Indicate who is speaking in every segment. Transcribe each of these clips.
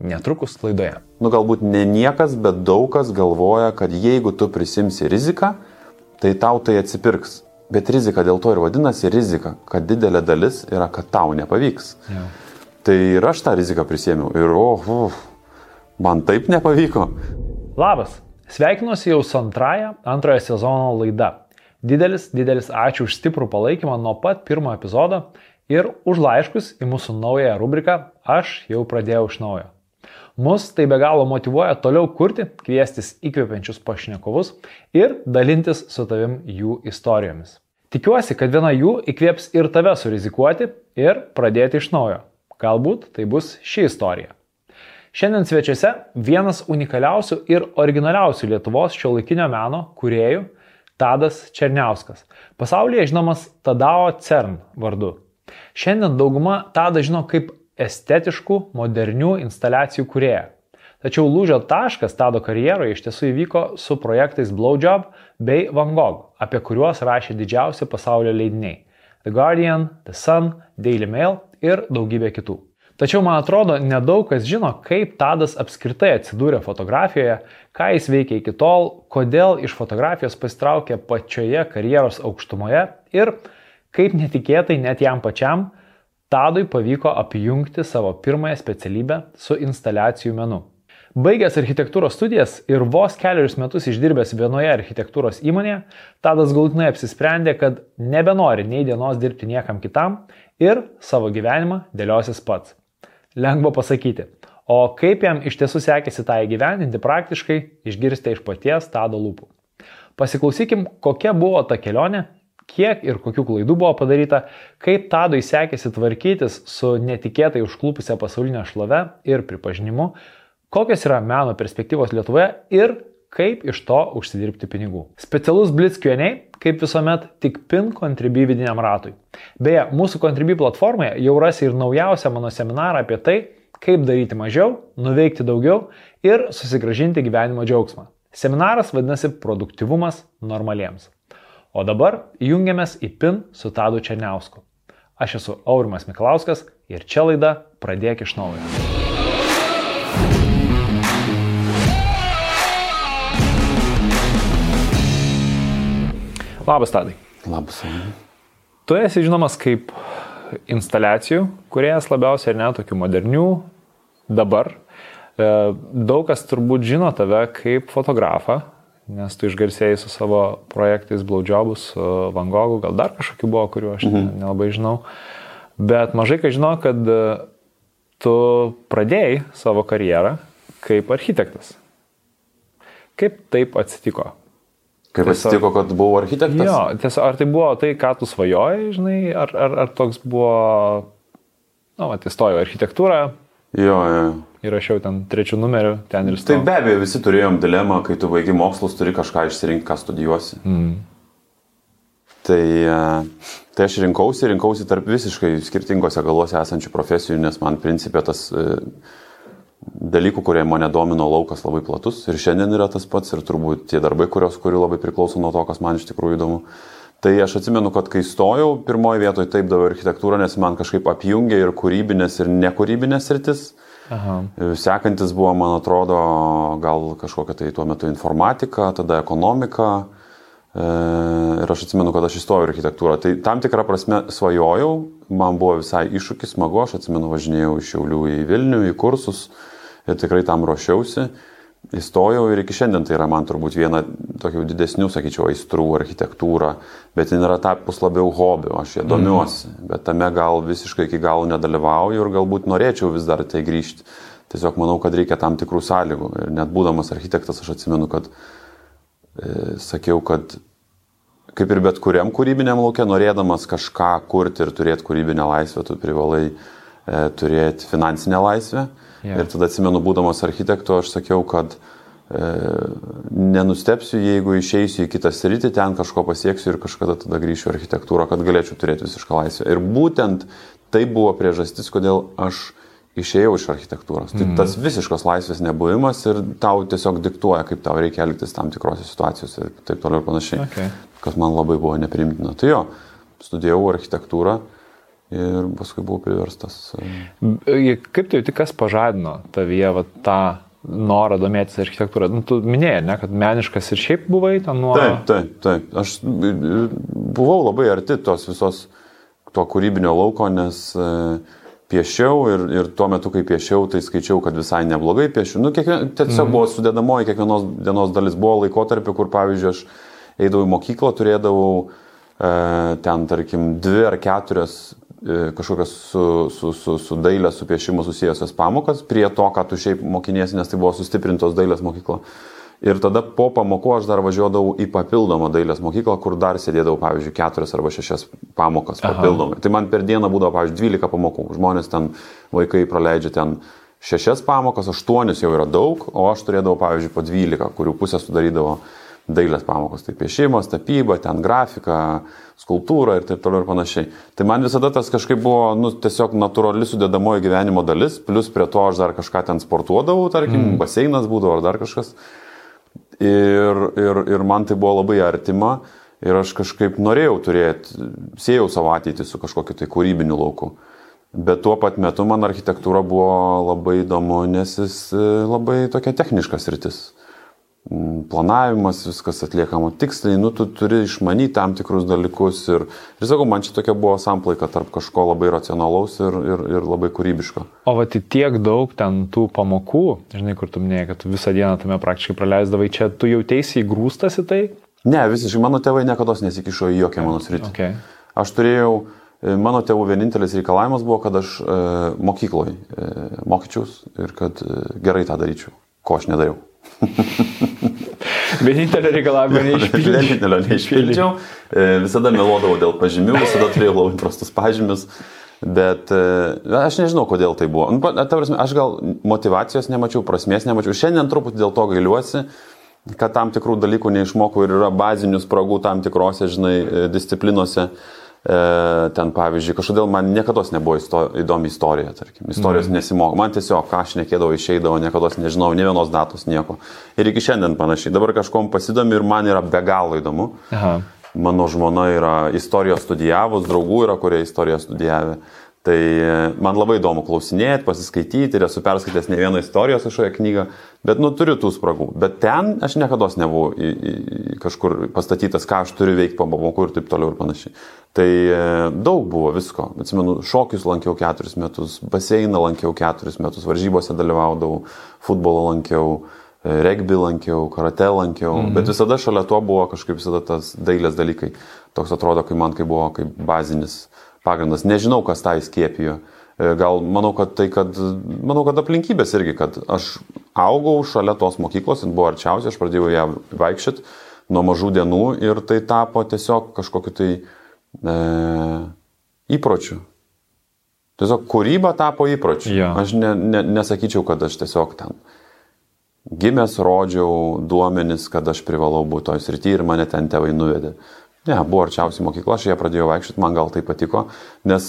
Speaker 1: Netrukus laidoje.
Speaker 2: Nu, galbūt ne niekas, bet daug kas galvoja, kad jeigu tu prisimsi riziką, tai tau tai atsipirks. Bet rizika dėl to ir vadinasi rizika, kad didelė dalis yra, kad tau nepavyks.
Speaker 1: Jau.
Speaker 2: Tai ir aš tą riziką prisėmiau. Ir, oh, oh, man taip nepavyko.
Speaker 1: Labas, sveikinuosi jau su antraja antrojo sezono laida. Didelis, didelis ačiū už stiprų palaikymą nuo pat pirmo epizodo ir už laiškus į mūsų naują rubriką Aš jau pradėjau iš naujo. Mus tai be galo motivuoja toliau kurti, kviestis įkvepiančius pašnekovus ir dalintis su tavim jų istorijomis. Tikiuosi, kad viena jų įkvėps ir tave surizikuoti ir pradėti iš naujo. Galbūt tai bus ši istorija. Šiandien svečiuose vienas unikaliausių ir originaliausių Lietuvos šio laikinio meno kuriejų Tadas Černiauskas. Pasaulyje žinomas Tadao CERN vardu. Šiandien dauguma Tadą žino kaip estetiškų, modernių instaliacijų kurėja. Tačiau lūžio taškas Tado karjeroje iš tiesų įvyko su projektais Blowjob bei Van Gogh, apie kuriuos rašė didžiausi pasaulio leidiniai - The Guardian, The Sun, Daily Mail ir daugybė kitų. Tačiau man atrodo, nedaug kas žino, kaip Tadas apskritai atsidūrė fotografijoje, ką jis veikia iki tol, kodėl iš fotografijos pasitraukė pačioje karjeros aukštumoje ir kaip netikėtai net jam pačiam Tadui pavyko apjungti savo pirmąją specialybę su instaliacijų menu. Baigęs architektūros studijas ir vos keliarius metus išdirbęs vienoje architektūros įmonėje, Tadas galutinai apsisprendė, kad nebenori nei dienos dirbti niekam kitam ir savo gyvenimą dėliosis pats. Lengva pasakyti. O kaip jam iš tiesų sekėsi tą įgyvendinti praktiškai, išgirsite iš paties Tado lūpų. Pasiklausykim, kokia buvo ta kelionė kiek ir kokių klaidų buvo padaryta, kaip Tadui sekėsi tvarkytis su netikėtai užklupusią pasaulinę šlove ir pripažinimu, kokios yra meno perspektyvos Lietuvoje ir kaip iš to užsidirbti pinigų. Specialus Blitz Q&A, kaip visuomet, tik pin Contribui vidiniam ratui. Beje, mūsų Contribui platformoje jau rasi ir naujausią mano seminarą apie tai, kaip daryti mažiau, nuveikti daugiau ir susigražinti gyvenimo džiaugsmą. Seminaras vadinasi Produktivumas normaliems. O dabar jungiamės į PIN su Tadu Černiausku. Aš esu Aurimas Miklauskas ir čia laida Pradėk iš naujo. Labas, Tadai.
Speaker 2: Labas.
Speaker 1: Tu esi žinomas kaip instaliacijų, kuriejas labiausiai ir net tokių modernių dabar. E, daug kas turbūt žino tave kaip fotografą, nes tu išgarsėjai su savo projektais Blaudžiobus, Van Goghu, gal dar kažkokių buvo, kuriuo aš mhm. nelabai žinau. Bet mažai ką žinau, kad e, tu pradėjai savo karjerą kaip architektas. Kaip taip atsitiko?
Speaker 2: Kaip tiesiog, atsitiko, kad buvau architektas?
Speaker 1: Jo, tiesiog, ar tai buvo tai, ką tu svajojai, žinai, ar, ar, ar toks buvo, na, nu, įstojau architektūrą.
Speaker 2: Jo, jo
Speaker 1: įrašiau ten trečių numerių, ten ir stojau.
Speaker 2: Tai be abejo, visi turėjom dilemą, kai tu baigi mokslus, turi kažką išsirinkti, ką studijuosi. Mm. Tai, e, tai aš rinkausi, rinkausi tarp visiškai skirtingose galuose esančių profesijų, nes man principė tas e, dalykų, kurie mane domino laukas labai platus ir šiandien yra tas pats ir turbūt tie darbai, kurios kuriu labai priklauso nuo to, kas man iš tikrųjų įdomu. Tai aš atsimenu, kad kai stojau, pirmoji vietoje taip daviau architektūrą, nes man kažkaip apjungė ir kūrybinės, ir nekūrybinės rytis. Mhm Aha. Sekantis buvo, man atrodo, gal kažkokia tai tuo metu informatika, tada ekonomika. E, ir aš atsimenu, kad aš įstojau architektūrą. Tai tam tikrą prasme svajojau, man buvo visai iššūkis, smagu, aš atsimenu, važinėjau iš Šiaulių į Vilnių, į kursus ir tikrai tam ruošiausi įstojau ir iki šiandien tai yra man turbūt viena tokių didesnių, sakyčiau, aistrų architektūra, bet jin yra tapus labiau hobiu, aš ją domiuosi, mm. bet tame gal visiškai iki galo nedalyvauju ir galbūt norėčiau vis dar tai grįžti. Tiesiog manau, kad reikia tam tikrų sąlygų. Ir net būdamas architektas aš atsimenu, kad e, sakiau, kad kaip ir bet kuriam kūrybiniam laukia, norėdamas kažką kurti ir turėti kūrybinę laisvę, tu privalai e, turėti finansinę laisvę. Mm Yeah. Ir tada atsimenu, būdamas architektu, aš sakiau, kad e, nenustepsiu, jeigu išeisiu į kitą sritį, ten kažko pasieksiu ir kažkada tada grįšiu į architektūrą, kad galėčiau turėti visišką laisvę. Ir būtent tai buvo priežastis, kodėl aš išėjau iš architektūros. Tai mm. tas visiškos laisvės nebuvimas ir tau tiesiog diktuoja, kaip tau reikia elgtis tam tikrose situacijose ir taip toliau ir panašiai. Okay. Kas man labai buvo neprimtina. Tai jo, studijavau architektūrą ir paskui buvau priverstas.
Speaker 1: Kaip tu jauti, kas pažadino tavyje va, tą norą domėtis architektūrą? Nu, tu minėjai, ne, kad meniškas ir šiaip buvai ten nuo...
Speaker 2: Taip, taip, taip. Aš buvau labai arti tos visos to kūrybinio lauko, nes piešiau ir, ir tuo metu, kai piešiau, tai skaičiau, kad visai neblogai piešiu. Nu, kiekvien, tiesiog mm. buvo sudėdamoji kiekvienos dienos dalis. Buvo laikotarpį, kur, pavyzdžiui, aš eidavau į mokyklą, turėdavau e, ten, tarkim, dvi ar keturias E, kažkokias su, su, su, su dailė, su piešimu susijusios pamokas prie to, ką tu šiaip mokiniesi, nes tai buvo sustiprintos dailės mokykla. Ir tada po pamokų aš dar važiuodavau į papildomą dailės mokyklą, kur dar sėdėdavau, pavyzdžiui, keturias arba šešias pamokas papildomai. Aha. Tai man per dieną būdavo, pavyzdžiui, 12 pamokų. Žmonės ten, vaikai praleidžia ten šešias pamokas, aštuonias jau yra daug, o aš turėdavau, pavyzdžiui, po 12, kurių pusę sudarydavo dailės pamokos. Tai piešimas, tapyba, ten grafika, skulptūra ir taip toliau ir panašiai. Tai man visada tas kažkaip buvo, nu, tiesiog natūrali sudėdamoji gyvenimo dalis, plus prie to aš dar kažką ten sportuodavau, tarkim, mm. baseinas būdavo ar dar kažkas. Ir, ir, ir man tai buvo labai artima ir aš kažkaip norėjau turėti, siejau savo ateitį su kažkokiu tai kūrybiniu lauku. Bet tuo pat metu man architektūra buvo labai įdomu, nes jis e, labai tokia techniškas rytis. Planavimas, viskas atliekama tiksliai, nu, tu turi išmanyti tam tikrus dalykus ir, ir sakau, man čia tokia buvo samplaika tarp kažko labai racionalaus ir, ir, ir labai kūrybiško.
Speaker 1: O va, tai tiek daug ten tų pamokų, žinai, kur tu minėjai, kad tu visą dieną tame praktiškai praleisdavai, čia tu jautėsi įgrūstas į tai?
Speaker 2: Ne, visiškai, mano tėvai niekada nesikišo į jokią mano sritį. Okay. Aš turėjau, e, mano tėvų vienintelis reikalavimas buvo, kad aš e, mokykloje e, mokyčiaus ir kad e, gerai tą daryčiau, ko aš nedariau.
Speaker 1: Vienintelio reikalavimo neišpildžiau.
Speaker 2: Vienintelio neišpildžiau. E, visada meluodavau dėl pažymių, visada turėjau labai prastus pažymius. Bet e, aš nežinau, kodėl tai buvo. Nu, prasme, aš gal motivacijos nemačiau, prasmės nemačiau. Šiandien truputį dėl to gailiuosi, kad tam tikrų dalykų neišmokau ir yra bazinių spragų tam tikrose, žinai, e, disciplinuose. E, ten pavyzdžiui, kažkodėl man niekada nebuvo isto, įdomi istorija, tarkim, istorijos mm. nesimokau, man tiesiog ką aš nekėdavau, išeidavo, niekada nežinau, ne vienos datos, nieko. Ir iki šiandien panašiai, dabar kažkom pasidomi ir man yra be galo įdomu. Aha. Mano žmona yra istorijos studijavus, draugų yra, kurie istoriją studijavę. Tai e, man labai įdomu klausinėti, pasiskaityti ir esu perskaitęs ne vieną istorijos kažkokią knygą, bet nu turiu tų spragų. Bet ten aš niekada nebuvau į, į, kažkur pastatytas, ką aš turiu veikti po pamokų ir taip toliau ir panašiai. Tai e, daug buvo visko. Atsimenu, šokius lankiau keturis metus, baseiną lankiau keturis metus, varžybose dalyvaudavau, futbolą lankiau e, regbį lankiau, karate lankiau, mhm. bet visada šalia to buvo kažkaip visada tas dailės dalykai. Toks atrodo, kai man kai buvo kaip bazinis pagrindas. Nežinau, kas tą įskiepijo. E, gal manau, kad tai, kad, manau, kad aplinkybės irgi, kad aš augau šalia tos mokyklos, jin buvo arčiausiai, aš pradėjau ją vaikščioti nuo mažų dienų ir tai tapo tiesiog kažkokiu tai e, įpročiu. Tiesiog kūryba tapo įpročiu. Ja. Aš ne, ne, nesakyčiau, kad aš tiesiog ten gimęs rodžiau duomenis, kad aš privalau būti toj srity ir mane ten tėvai nuvedė. Ne, buvo arčiausiai mokykla, aš ją pradėjau vaikščioti, man gal tai patiko, nes,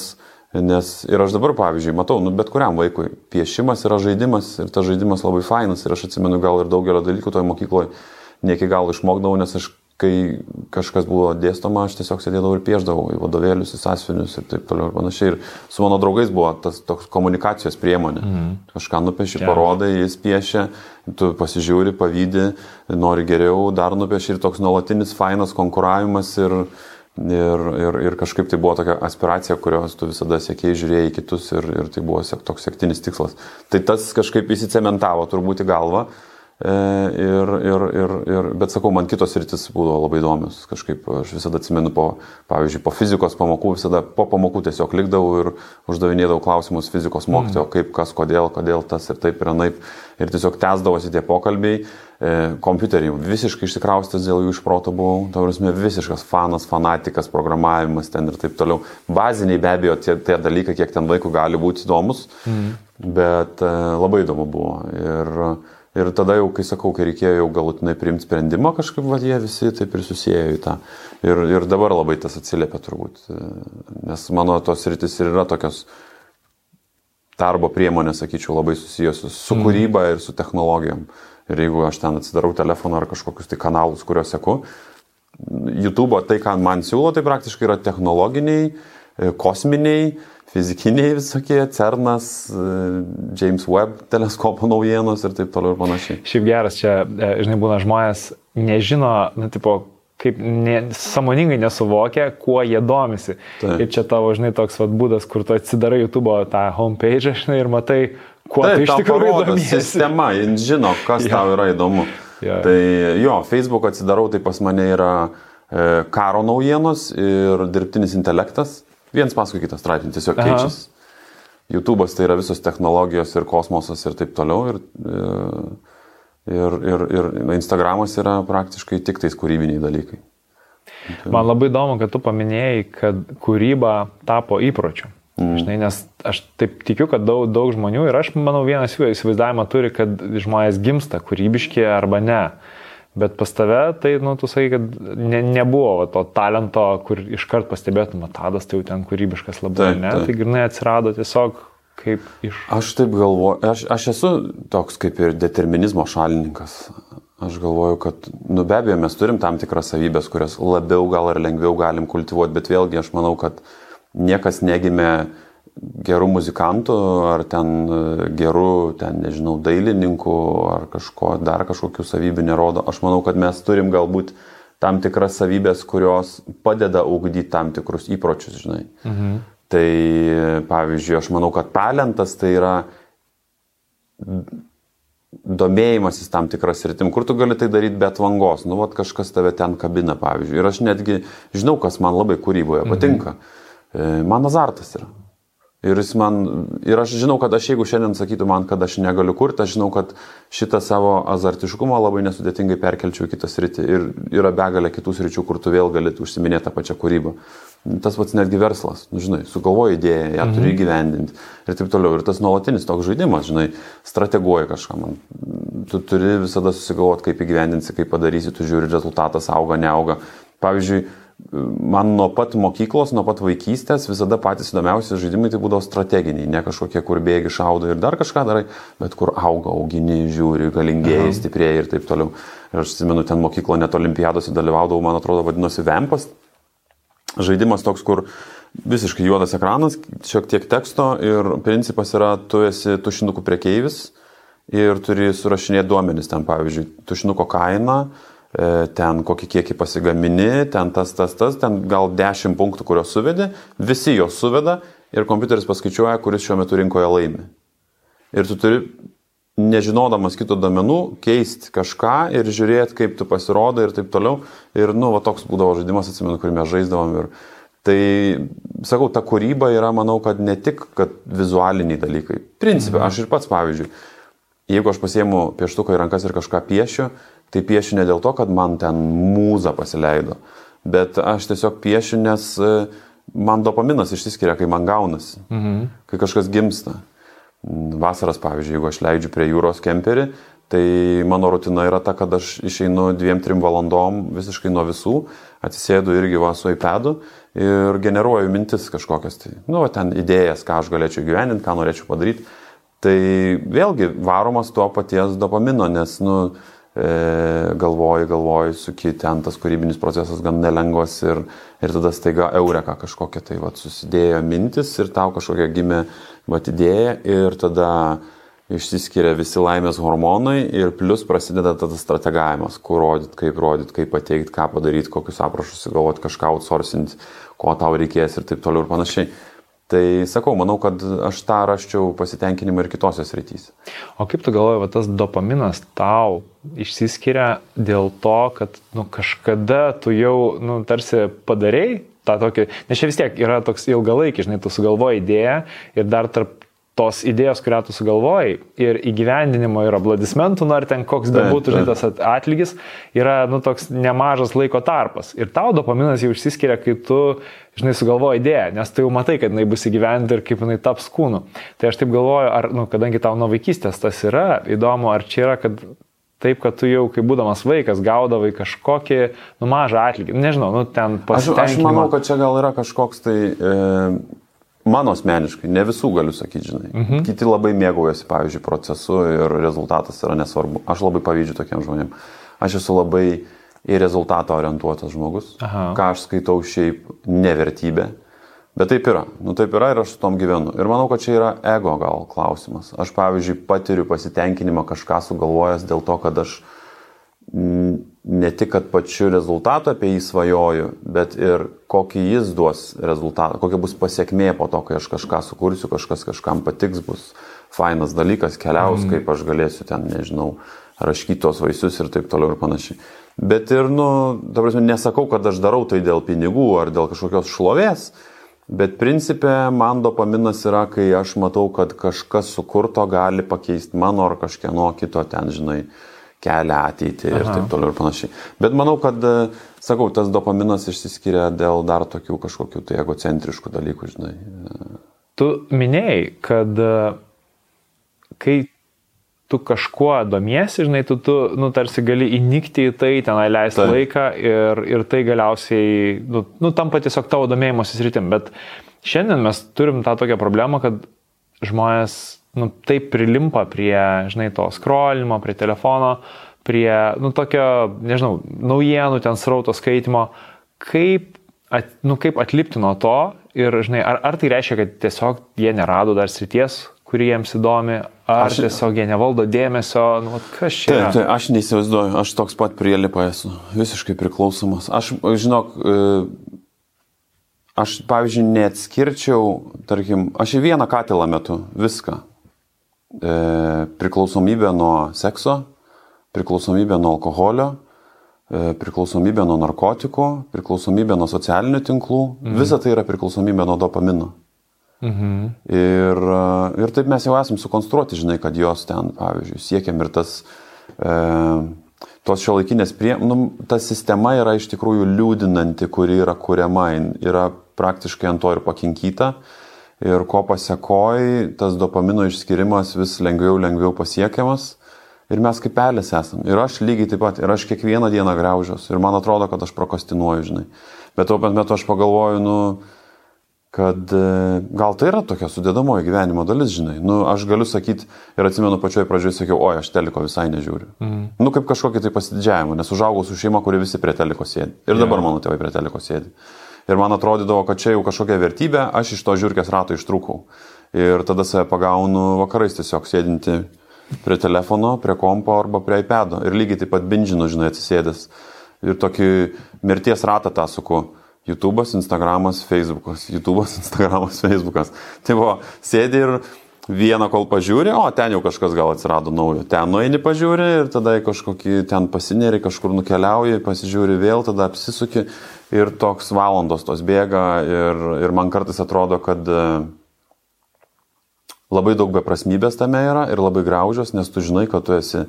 Speaker 2: nes ir aš dabar, pavyzdžiui, matau, nu, bet kuriam vaikui piešimas yra žaidimas ir tas žaidimas labai fainas ir aš atsimenu gal ir daugelio dalykų toje mokykloje ne iki galo išmokdavau, nes aš kai kažkas buvo dėstoma, aš tiesiog sėdėdavau ir pieždavau į vadovėlius, į sąsvinius ir taip toliau ir panašiai. Ir su mano draugais buvo tas toks komunikacijos priemonė. Mm. Kažką nupieši, parodai, jis piešia, tu pasižiūri, pavydį, nori geriau, dar nupieši ir toks nuolatinis fainas konkuravimas ir, ir, ir, ir kažkaip tai buvo tokia aspiracija, kurios tu visada sėkiai žiūrėjai kitus ir, ir tai buvo toks sektinis tikslas. Tai tas kažkaip įsicementavo turbūt į galvą. E, ir, ir, ir, ir, bet sakau, man kitos rytis būdavo labai įdomios. Kažkaip aš visada atsimenu, po, pavyzdžiui, po fizikos pamokų, visada po pamokų tiesiog likdavau ir uždavinėdavau klausimus fizikos mokytojo, mm. kaip, kas, kodėl, kodėl tas ir taip ir anaip. Ir tiesiog tęsdavosi tie pokalbiai. E, kompiuterį visiškai išsikraustęs dėl jų iš proto buvau, tavrasme visiškas fanas, fanatikas, programavimas ten ir taip toliau. Baziniai be abejo tie, tie dalykai, kiek ten vaikų gali būti įdomus, mm. bet e, labai įdomu buvo. Ir, Ir tada jau, kai sakau, kai reikėjo jau galutinai priimti sprendimą, kažkaip va, jie visi taip ir susijėjo į tą. Ir, ir dabar labai tas atsiliepia turbūt. Nes mano tos rytis ir yra tokios darbo priemonės, sakyčiau, labai susijusios su mm. kūryba ir su technologijom. Ir jeigu aš ten atsidarau telefoną ar kažkokius tai kanalus, kuriuos seku, YouTube tai, ką man siūlo, tai praktiškai yra technologiniai e, kosminiai, fizikiniai visokie, CERNas, e, James Webb teleskopo naujienos ir taip toliau ir panašiai.
Speaker 1: Šiaip geras, čia, e, žinai, būna žmonės nežino, na, tipo, kaip ne, samoningai nesuvokia, kuo jie domisi. Taip. Ir čia tavo, žinai, toks vat, būdas, kur tu atsidarai YouTube tą homepage, žinai, ir matai, kuo Taip, tu iš tikrųjų domiesi.
Speaker 2: Sistema, jis žino, kas ja. tau yra įdomu. Ja. Tai jo, Facebook atsidarau, tai pas mane yra e, karo naujienos ir dirbtinis intelektas. Viens paskui kitas straipsnis tiesiog keičiasi. YouTube'as tai yra visos technologijos ir kosmosas ir taip toliau. Ir, e, ir, ir, ir Instagramas yra praktiškai tik tais kūrybiniai dalykai.
Speaker 1: Man labai įdomu, kad tu paminėjai, kad kūryba tapo įpročiu. Mm. Žinai, nes aš taip tikiu, kad daug, daug žmonių ir aš manau vienas jų įsivaizdavimą turi, kad žmonės gimsta kūrybiški arba ne. Bet pas tave, tai, nu, tu sakai, kad ne, nebuvo va, to talento, kur iškart pastebėtum, Tadas tai jau ten kūrybiškas labai, taip, ne? Taip. Tai grinai atsirado tiesiog kaip iš...
Speaker 2: Aš taip galvoju, aš, aš esu toks kaip ir determinizmo šalininkas. Aš galvoju, kad, nu be abejo, mes turim tam tikras savybės, kurias labiau gal ar lengviau galim kultivuoti, bet vėlgi aš manau, kad niekas negimė gerų muzikantų, ar ten e, gerų, ten nežinau, dailininkų, ar kažko, dar kažkokių savybių nerodo. Aš manau, kad mes turim galbūt tam tikras savybės, kurios padeda ugdyti tam tikrus įpročius, žinai. Mhm. Tai pavyzdžiui, aš manau, kad talentas tai yra domėjimasis tam tikras rytim, kur tu gali tai daryti be atvangos. Nu, vat kažkas tave ten kabina, pavyzdžiui. Ir aš netgi žinau, kas man labai kūryboje patinka. Mhm. Man azartas yra. Ir, man, ir aš žinau, kad aš jeigu šiandien sakytų man, kad aš negaliu kurti, aš žinau, kad šitą savo azartiškumą labai nesudėtingai perkelčiau į kitą sritį. Ir yra begalė kitų sričių, kur tu vėl gali užsiminėti tą pačią kūrybą. Tas pats netgi verslas, nu, žinai, sugalvoji idėją, ją mhm. turi įgyvendinti ir taip toliau. Ir tas nuolatinis toks žaidimas, žinai, strateguoji kažką. Man. Tu turi visada susigalvoti, kaip įgyvendinsi, kaip padarysi, tu žiūri, rezultatas auga, neauga. Pavyzdžiui, man nuo pat mokyklos, nuo pat vaikystės visada patys įdomiausi žaidimai tai būdavo strateginiai, ne kažkokie, kur bėgi, šaudo ir dar kažką darai, bet kur auga, augini, žiūri, galingieji, stiprieji ir taip toliau. Ir aš atsimenu, ten mokyklo net olimpiadose dalyvaudavau, man atrodo, vadinosi Vempas. Žaidimas toks, kur visiškai juodas ekranas, šiek tiek teksto ir principas yra, tu esi tušinukų priekeivis ir turi surašinėti duomenis, ten pavyzdžiui, tušinuko kaina, E, ten kokį kiekį pasigamini, ten tas, tas, tas, ten gal 10 punktų, kuriuos suvedi, visi juos suveda ir kompiuteris paskaičiuoja, kuris šiuo metu rinkoje laimi. Ir tu turi, nežinodamas kito domenų, keisti kažką ir žiūrėti, kaip tu pasirodai ir taip toliau. Ir, nu, va toks būdavo žaidimas, atsimenu, kurį mes žaisdavom. Ir, tai, sakau, ta kūryba yra, manau, kad ne tik, kad vizualiniai dalykai. Principė, mhm. aš ir pats, pavyzdžiui, jeigu aš pasiemu pieštuką į rankas ir kažką piešiu, tai piešiu ne dėl to, kad man ten mūza pasileido, bet aš tiesiog piešiu, nes e, man dopaminas išsiskiria, kai man gaunasi, mhm. kai kažkas gimsta. Vasaras, pavyzdžiui, jeigu aš leidžiu prie jūros kemperį, tai mano rutina yra ta, kad aš išeinu dviem, trim valandom visiškai nuo visų, atsisėdu irgi va su iPadu ir generuoju mintis kažkokias. Tai, nu, ten idėjas, ką aš galėčiau gyveninti, ką norėčiau padaryti. Tai vėlgi varomas tuo paties dopamino, nes, nu, galvoji, galvoji, suki ten tas kūrybinis procesas gan nelengvas ir, ir tada staiga eureka kažkokia tai vat, susidėjo mintis ir tau kažkokia gimė vat, idėja ir tada išsiskiria visi laimės hormonai ir plus prasideda tada strategavimas, kur rodyti, kaip rodyti, kaip pateikti, ką padaryti, kokius aprašus įgalvoti, kažką outsourcinti, ko tau reikės ir taip toliau ir panašiai. Tai sakau, manau, kad aš tą raščiau pasitenkinimą ir kitose srityse.
Speaker 1: O kaip tu galvoji, va, tas dopaminas tau išsiskiria dėl to, kad nu, kažkada tu jau nu, tarsi padarėjai tą tokį, nes čia vis tiek yra toks ilgalaikis, žinai, tu sugalvoji idėją ir dar tarp tos idėjos, kurią tu sugalvojai ir įgyvendinimo ir aplodismentų, nu ar ten koks bebūtų, tas atlygis, yra, nu, toks nemažas laiko tarpas. Ir tau dopaminas jau išsiskiria, kai tu, žinai, sugalvoji idėją, nes tu jau matai, kad jinai bus įgyvendinta ir kaip jinai taps kūnu. Tai aš taip galvoju, ar, nu, kadangi tau nuo vaikystės tas yra, įdomu, ar čia yra, kad taip, kad tu jau, kai būdamas vaikas, gaudavai kažkokį, nu, mažą atlygį. Nežinau, nu, ten pasitenkinimą.
Speaker 2: Aš, aš manau, kad čia gal yra kažkoks tai... E Mano asmeniškai, ne visų galiu sakyti, žinai. Mhm. Kiti labai mėgaujasi, pavyzdžiui, procesu ir rezultatas yra nesvarbu. Aš labai pavydžiu tokiem žmonėm. Aš esu labai į rezultatą orientuotas žmogus. Aha. Ką aš skaitau šiaip nevertybė. Bet taip yra, nu taip yra ir aš su tom gyvenu. Ir manau, kad čia yra ego gal klausimas. Aš, pavyzdžiui, patiriu pasitenkinimą kažką sugalvojęs dėl to, kad aš ne tik, kad pačiu rezultatu apie jį svajoju, bet ir kokį jis duos rezultatą, kokia bus pasiekmė po to, kai aš kažką sukursiu, kažkas kažkam patiks, bus fainas dalykas, keliaus, mm. kaip aš galėsiu ten, nežinau, raškyti tos vaisius ir taip toliau ir panašiai. Bet ir, nu, ta prasme, nesakau, kad aš darau tai dėl pinigų ar dėl kažkokios šlovės, Bet principė man dopaminas yra, kai aš matau, kad kažkas sukurto gali pakeisti mano ar kažkieno kito ten, žinai, kelią ateitį ir Aha. taip toliau ir panašiai. Bet manau, kad, sakau, tas dopaminas išsiskiria dėl dar tokių kažkokių tai egocentriškų dalykų, žinai.
Speaker 1: Tu minėjai, kad kai tu kažkuo domiesi, žinai, tu, tu nu, tarsi gali įnikti į tai, tenai leisti tai. laiką ir, ir tai galiausiai, nu, nu, tampa tiesiog tavo domėjimosi sritim. Bet šiandien mes turim tą tokią problemą, kad žmonės, nu, taip prilimpa prie, žinai, to scrollimo, prie telefono, prie, nu, tokio, nežinau, naujienų ten srauto skaitimo, kaip, at, nu, kaip atlipti nuo to ir, žinai, ar, ar tai reiškia, kad tiesiog jie nerado dar srities, kuri jiems įdomi, ar aš, tiesiog jie nevaldo dėmesio, nu, kas čia.
Speaker 2: Taip, taip, aš neįsivaizduoju, aš toks pat prielipa esu, visiškai priklausomas. Aš, žinok, e, aš, pavyzdžiui, neatskirčiau, tarkim, aš į vieną katilą metu viską. E, priklausomybė nuo sekso, priklausomybė nuo alkoholio, e, priklausomybė nuo narkotikų, priklausomybė nuo socialinių tinklų, mhm. visa tai yra priklausomybė nuo dopamino. Mhm. Ir, ir taip mes jau esam sukonstruoti, žinai, kad jos ten, pavyzdžiui, siekiam ir tas, e, tos šio laikinės prie, nu, ta sistema yra iš tikrųjų liūdinanti, kuri yra kuriama, yra praktiškai ant to ir pakinkyta. Ir ko pasiekoj, tas dopamino išskirimas vis lengviau, lengviau pasiekiamas. Ir mes kaip pelės esam. Ir aš lygiai taip pat. Ir aš kiekvieną dieną greužiuosi. Ir man atrodo, kad aš prokastinuoju, žinai. Bet tuo pat metu aš pagalvoju, nu, kad e, gal tai yra tokia sudėdamoji gyvenimo dalis, žinai. Nu, aš galiu sakyti, ir atsimenu pačioje pradžioje sakiau, oi, aš teliko visai nežiūriu. Mm. Nu, kaip kažkokį tai pasididžiavimą, nes užaugau su šeima, kuri visi prie teliko sėdi. Ir yeah. dabar mano tėvai prie teliko sėdi. Ir man atrodydavo, kad čia jau kažkokia vertybė, aš iš to žiūrkės rato ištrūkau. Ir tada save pagaunu vakarais tiesiog sėdinti prie telefono, prie kompo arba prie iPado. Ir lygiai taip pat bindžinu, žinai, atsisėdęs. Ir tokį mirties ratą tą suku YouTube'as, Instagramas, Facebookas, YouTube'as, Instagramas, Facebookas. Tai buvo, sėdi ir vieną kol pažiūri, o ten jau kažkas gal atsirado naujo. Ten nueini pažiūri ir tada kažkokį ten pasineri, kažkur nukeliauji, pasižiūri vėl, tada apsisuki ir toks valandos tos bėga ir, ir man kartais atrodo, kad e, labai daug beprasmybės tame yra ir labai graužios, nes tu žinai, kad tu esi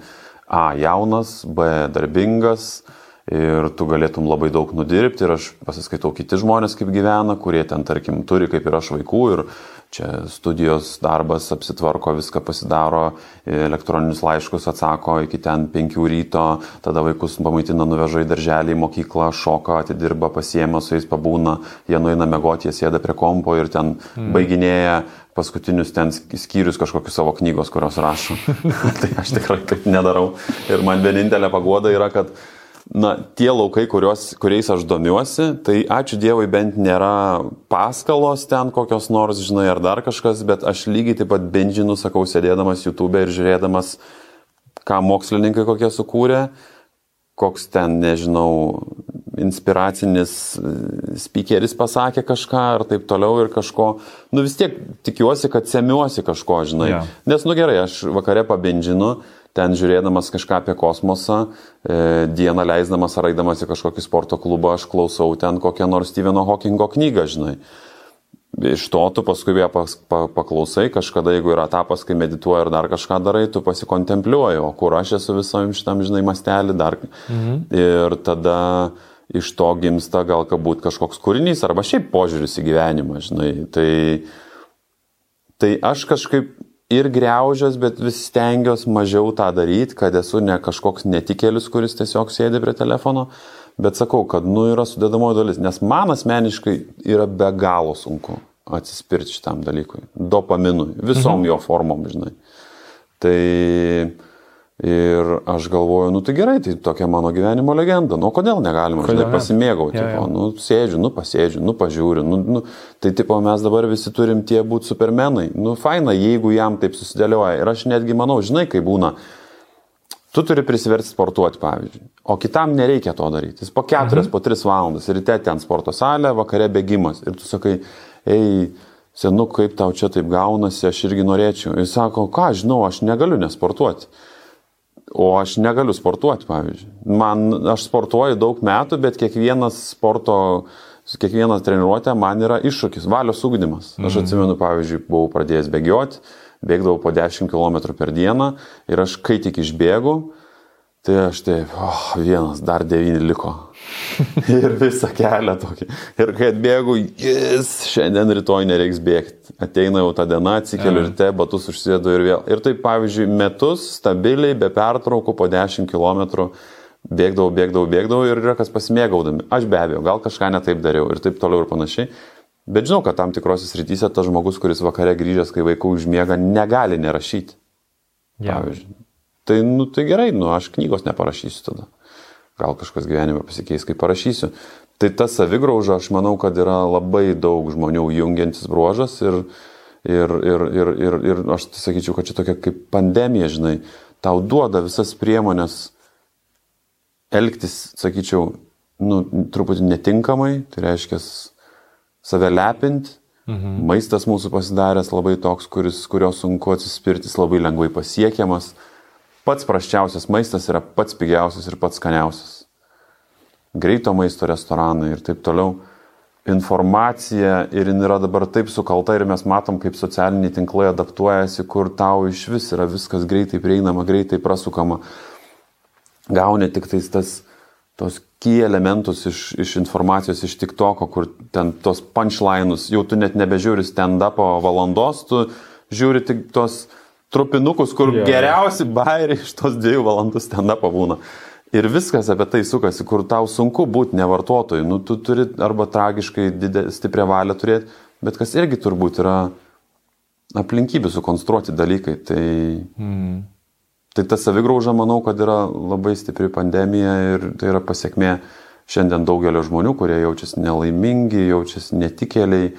Speaker 2: A jaunas, B darbingas, ir tu galėtum labai daug nudirbti ir aš pasiskaitau kiti žmonės, kaip gyvena, kurie ten, tarkim, turi kaip ir aš vaikų ir čia studijos darbas apsitvarko, viską pasidaro, elektroninius laiškus atsako iki ten penkių ryto, tada vaikus pamaitina, nuveža į darželį, į mokyklą, šoka, atidirba, pasiema su jais pabūna, jie nueina mėgoti, jie sėda prie kompo ir ten mm. baiginėja paskutinius ten skyrius kažkokius savo knygos, kurios rašo. tai aš tikrai taip nedarau. Ir man vienintelė pagoda yra, kad na, tie laukai, kurios, kuriais aš domiuosi, tai ačiū Dievui bent nėra paskalos ten kokios nors, žinai, ar dar kažkas, bet aš lygiai taip pat bendžinu, sakau, sėdėdamas YouTube ir žiūrėdamas, ką mokslininkai kokie sukūrė, koks ten, nežinau, inspiracinis e, speakeris pasakė kažką ar taip toliau ir kažko, nu vis tiek tikiuosi, kad semiuosi kažko, žinai. Yeah. Nes, nu gerai, aš vakare pabendžinu, ten žiūrėdamas kažką apie kosmosą, e, dieną leisdamas ar eidamas į kažkokį sporto klubą, aš klausau ten kokią nors Steveno Hawkingo knygą, žinai. Iš to tu paskui ją pas, pa, paklausai, kažkada jeigu yra etapas, kai medituoji ir dar kažką darai, tu pasikontempliuoji, o kur aš esu visam šitam, žinai, mastelį dar. Mhm. Ir tada iš to gimsta gal galbūt kažkoks kūrinys arba šiaip požiūris į gyvenimą, žinai. Tai, tai aš kažkaip ir greužios, bet vis stengiuosi mažiau tą daryti, kad esu ne kažkoks netikėlis, kuris tiesiog sėdi prie telefono, bet sakau, kad nu yra sudėdamoji dalis, nes man asmeniškai yra be galo sunku atsispirti šitam dalykui, dopaminui, visom mhm. jo formom, žinai. Tai Ir aš galvoju, nu tai gerai, tai tokia mano gyvenimo legenda. Nu kodėl negalima,
Speaker 1: Kodėl
Speaker 2: žinai,
Speaker 1: ne?
Speaker 2: pasimėgauti. Ja, ja. Nu sėdžiu, nu pasėdžiu, nu pažiūriu. Nu, nu, tai tipo mes dabar visi turim tie būti supermenai. Nu faina, jeigu jam taip susidėlioja. Ir aš netgi manau, žinai, kai būna. Tu turi prisiversti sportuoti, pavyzdžiui. O kitam nereikia to daryti. Jis po keturias, mhm. po tris valandas. Ryte ten sporto salė, vakare bėgimas. Ir tu sakai, ei, senu, kaip tau čia taip gaunasi, aš irgi norėčiau. Jis sako, ką žinau, aš negaliu nesportuoti. O aš negaliu sportuoti, pavyzdžiui. Man, aš sportuoju daug metų, bet kiekvienas sporto, kiekviena treniruotė man yra iššūkis, valios ugdymas. Aš atsimenu, pavyzdžiui, buvau pradėjęs bėgioti, bėgdavau po 10 km per dieną ir aš kai tik išbėgu, tai aš taip, oh, vienas, dar devyni liko. ir visą kelią tokį. Ir kai atbėgu, jis, šiandien rytoj nereiks bėgti. Ateina jau ta diena, atsikeliu ryte, batus užsėdu ir vėl. Ir taip, pavyzdžiui, metus stabiliai, be pertraukų, po 10 km bėgdavau, bėgdavau, bėgdavau ir yra kas pasimėgaudami. Aš be abejo, gal kažką netaip dariau ir taip toliau ir panašiai. Bet žinau, kad tam tikrose srityse tas žmogus, kuris vakare grįžęs, kai vaikų užmiega, negali nerašyti.
Speaker 1: Ja.
Speaker 2: Pavyzdžiui. Tai, nu, tai gerai, nu, aš knygos neparašysiu tada. Gal kažkas gyvenime pasikeis, kai parašysiu. Tai ta savigrauža, aš manau, kad yra labai daug žmonių jungiantis bruožas ir, ir, ir, ir, ir, ir aš tai sakyčiau, kad čia tokia kaip pandemija, žinai, tau duoda visas priemonės elgtis, sakyčiau, nu, truputį netinkamai, tai reiškia save lepinti. Mhm. Maistas mūsų pasidaręs labai toks, kuris, kurio sunku atsispirti, jis labai lengvai pasiekiamas. Pats praščiausias maistas yra pats pigiausias ir pats skaniausias. Greito maisto restoranai ir taip toliau. Informacija ir jin yra dabar taip sukalta ir mes matom, kaip socialiniai tinklai adaptuojasi, kur tau iš vis yra viskas greitai prieinama, greitai prasukama. Gauni tik tais tas, tos key elementus iš, iš informacijos iš tik toko, kur ten tos punchline'us, jau tu net nebežiūri stand-upo valandos, tu žiūri tik tos trupinukus, kur
Speaker 1: jo.
Speaker 2: geriausi bairiai iš tos dviejų valandų stand-upo būna. Ir viskas apie tai sukasi, kur tau sunku būti nevartotoju. Nu, tu turi arba tragiškai didė, stiprią valią turėti, bet kas irgi turbūt yra aplinkybių sukonstruoti dalykai. Tai, mm. tai ta savigrauža, manau, kad yra labai stipri pandemija ir tai yra pasiekmė šiandien daugelio žmonių, kurie jaučiasi nelaimingi, jaučiasi netikėliai,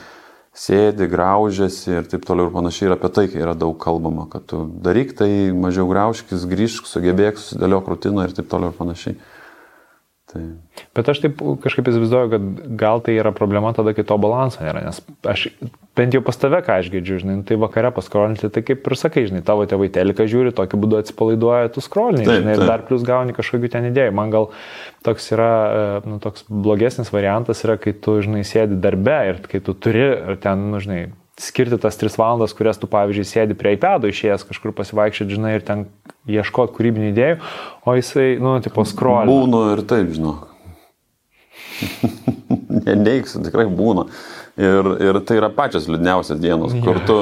Speaker 2: sėdi, graužiasi ir taip toliau ir panašiai. Ir apie tai yra daug kalbama, kad tu daryk tai, mažiau graužkis, grįžk, sugebėk, susidėliok rutiną ir taip toliau ir panašiai. Tai...
Speaker 1: Bet aš taip kažkaip įsivaizduoju, kad gal tai yra problema tada, kai to balanso nėra, nes aš bent jau pas tave, ką aš girdžiu, žinai, nu, tai vakare paskrolinti, tai kaip ir sakai, žinai, tavo tėvai teliką žiūri, tokiu būdu atsipalaiduoja, tu skrolini,
Speaker 2: Taip,
Speaker 1: žinai, ir
Speaker 2: taip.
Speaker 1: dar plus gauni kažkokių ten idėjų. Man gal toks yra, e, nu, toks blogesnis variantas yra, kai tu, žinai, sėdi darbe ir kai tu turi ten, nu, žinai, skirti tas tris valandas, kurias tu, pavyzdžiui, sėdi prie iPado išėjęs kažkur pasivaikščioti, žinai, ir ten ieškoti kūrybinių idėjų, o jisai, nu, tipo, skrolina.
Speaker 2: Būnu ir taip, žinok. Neneigsiu, tikrai būna. Ir, ir tai yra pačios liūdniausias dienos, kur tu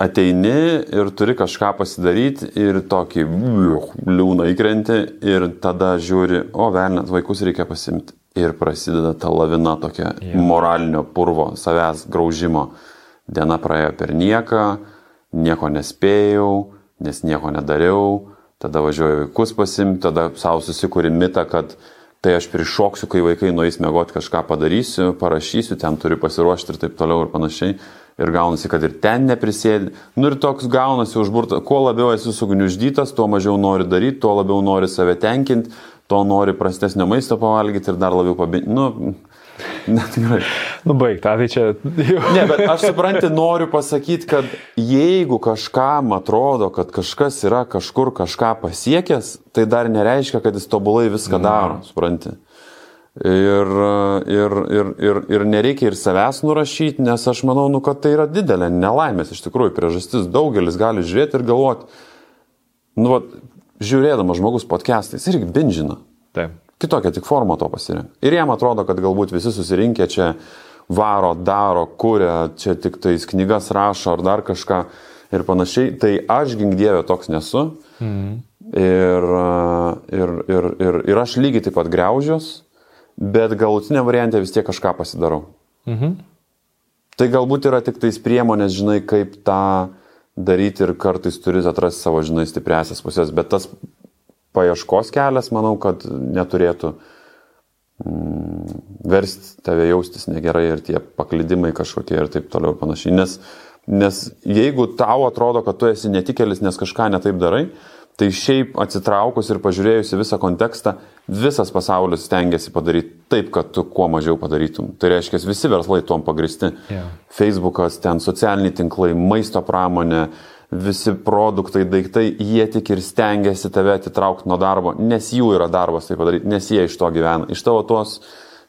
Speaker 2: ateini ir turi kažką pasidaryti ir tokį liūną įkrenti ir tada žiūri, o velnės, vaikus reikia pasimti. Ir prasideda ta lavina tokia
Speaker 1: Jo.
Speaker 2: moralinio purvo, savęs graužimo. Diena praėjo per nieką, nieko nespėjau, nes nieko nedariau, tada važiuoju vaikus pasimti, tada savo susikūri mitą, kad tai aš prišoksiu, kai vaikai nueis mėgoti kažką padarysiu, parašysiu, ten turiu pasiruošti ir taip toliau ir panašiai. Ir gaunasi, kad ir ten neprisėdi. Nu ir toks gaunasi užburta. Kuo labiau esi sugniuždytas, tuo mažiau nori daryti, tuo labiau nori save tenkinti, tuo nori prastesnio maisto pavalgyti ir dar labiau pabėgti. Nu, net tikrai.
Speaker 1: Nu, baig, tą tai čia jau.
Speaker 2: Ne, bet aš suprantu, noriu pasakyti, kad jeigu kažkam atrodo, kad kažkas yra kažkur kažką pasiekęs, tai dar nereiškia, kad jis tobulai viską daro, supranti. Ir, ir, ir, ir, ir nereikia ir savęs nurašyti, nes aš manau, nu, kad tai yra didelė nelaimės iš tikrųjų priežastis. Daugelis gali žiūrėti ir galvoti, nu, vat, žiūrėdamas žmogus podcastais irgi binžina.
Speaker 1: Taip.
Speaker 2: Kitokia tik forma to pasirinka. Ir jam atrodo, kad galbūt visi susirinkę čia varo, daro, kuria, čia tik tais knygas rašo ar dar kažką ir panašiai. Tai aš gingdėvė toks nesu. Mm. Ir, ir, ir, ir, ir aš lygiai taip pat greužiuos, bet galutinė variantė vis tiek kažką pasidarau.
Speaker 1: Mhm.
Speaker 2: Tai galbūt yra tik tais priemonės, žinai, kaip tą daryti ir kartais turi atrasti savo, žinai, stipresias pusės, bet tas paieškos kelias, manau, kad neturėtų mm, versti tave jaustis negerai ir tie paklydimai kažkokie ir taip toliau ir panašiai. Nes, nes jeigu tau atrodo, kad tu esi netikėlis, nes kažką netaip darai, Tai šiaip atsitraukus ir pažiūrėjus į visą kontekstą, visas pasaulis stengiasi padaryti taip, kad tu kuo mažiau padarytum. Tai reiškia, visi verslai tuom pagristi. Yeah. Facebookas, ten socialiniai tinklai, maisto pramonė, visi produktai, daiktai, jie tik ir stengiasi tave atitraukti nuo darbo, nes jų yra darbas tai padaryti, nes jie iš to gyvena. Iš tavo tos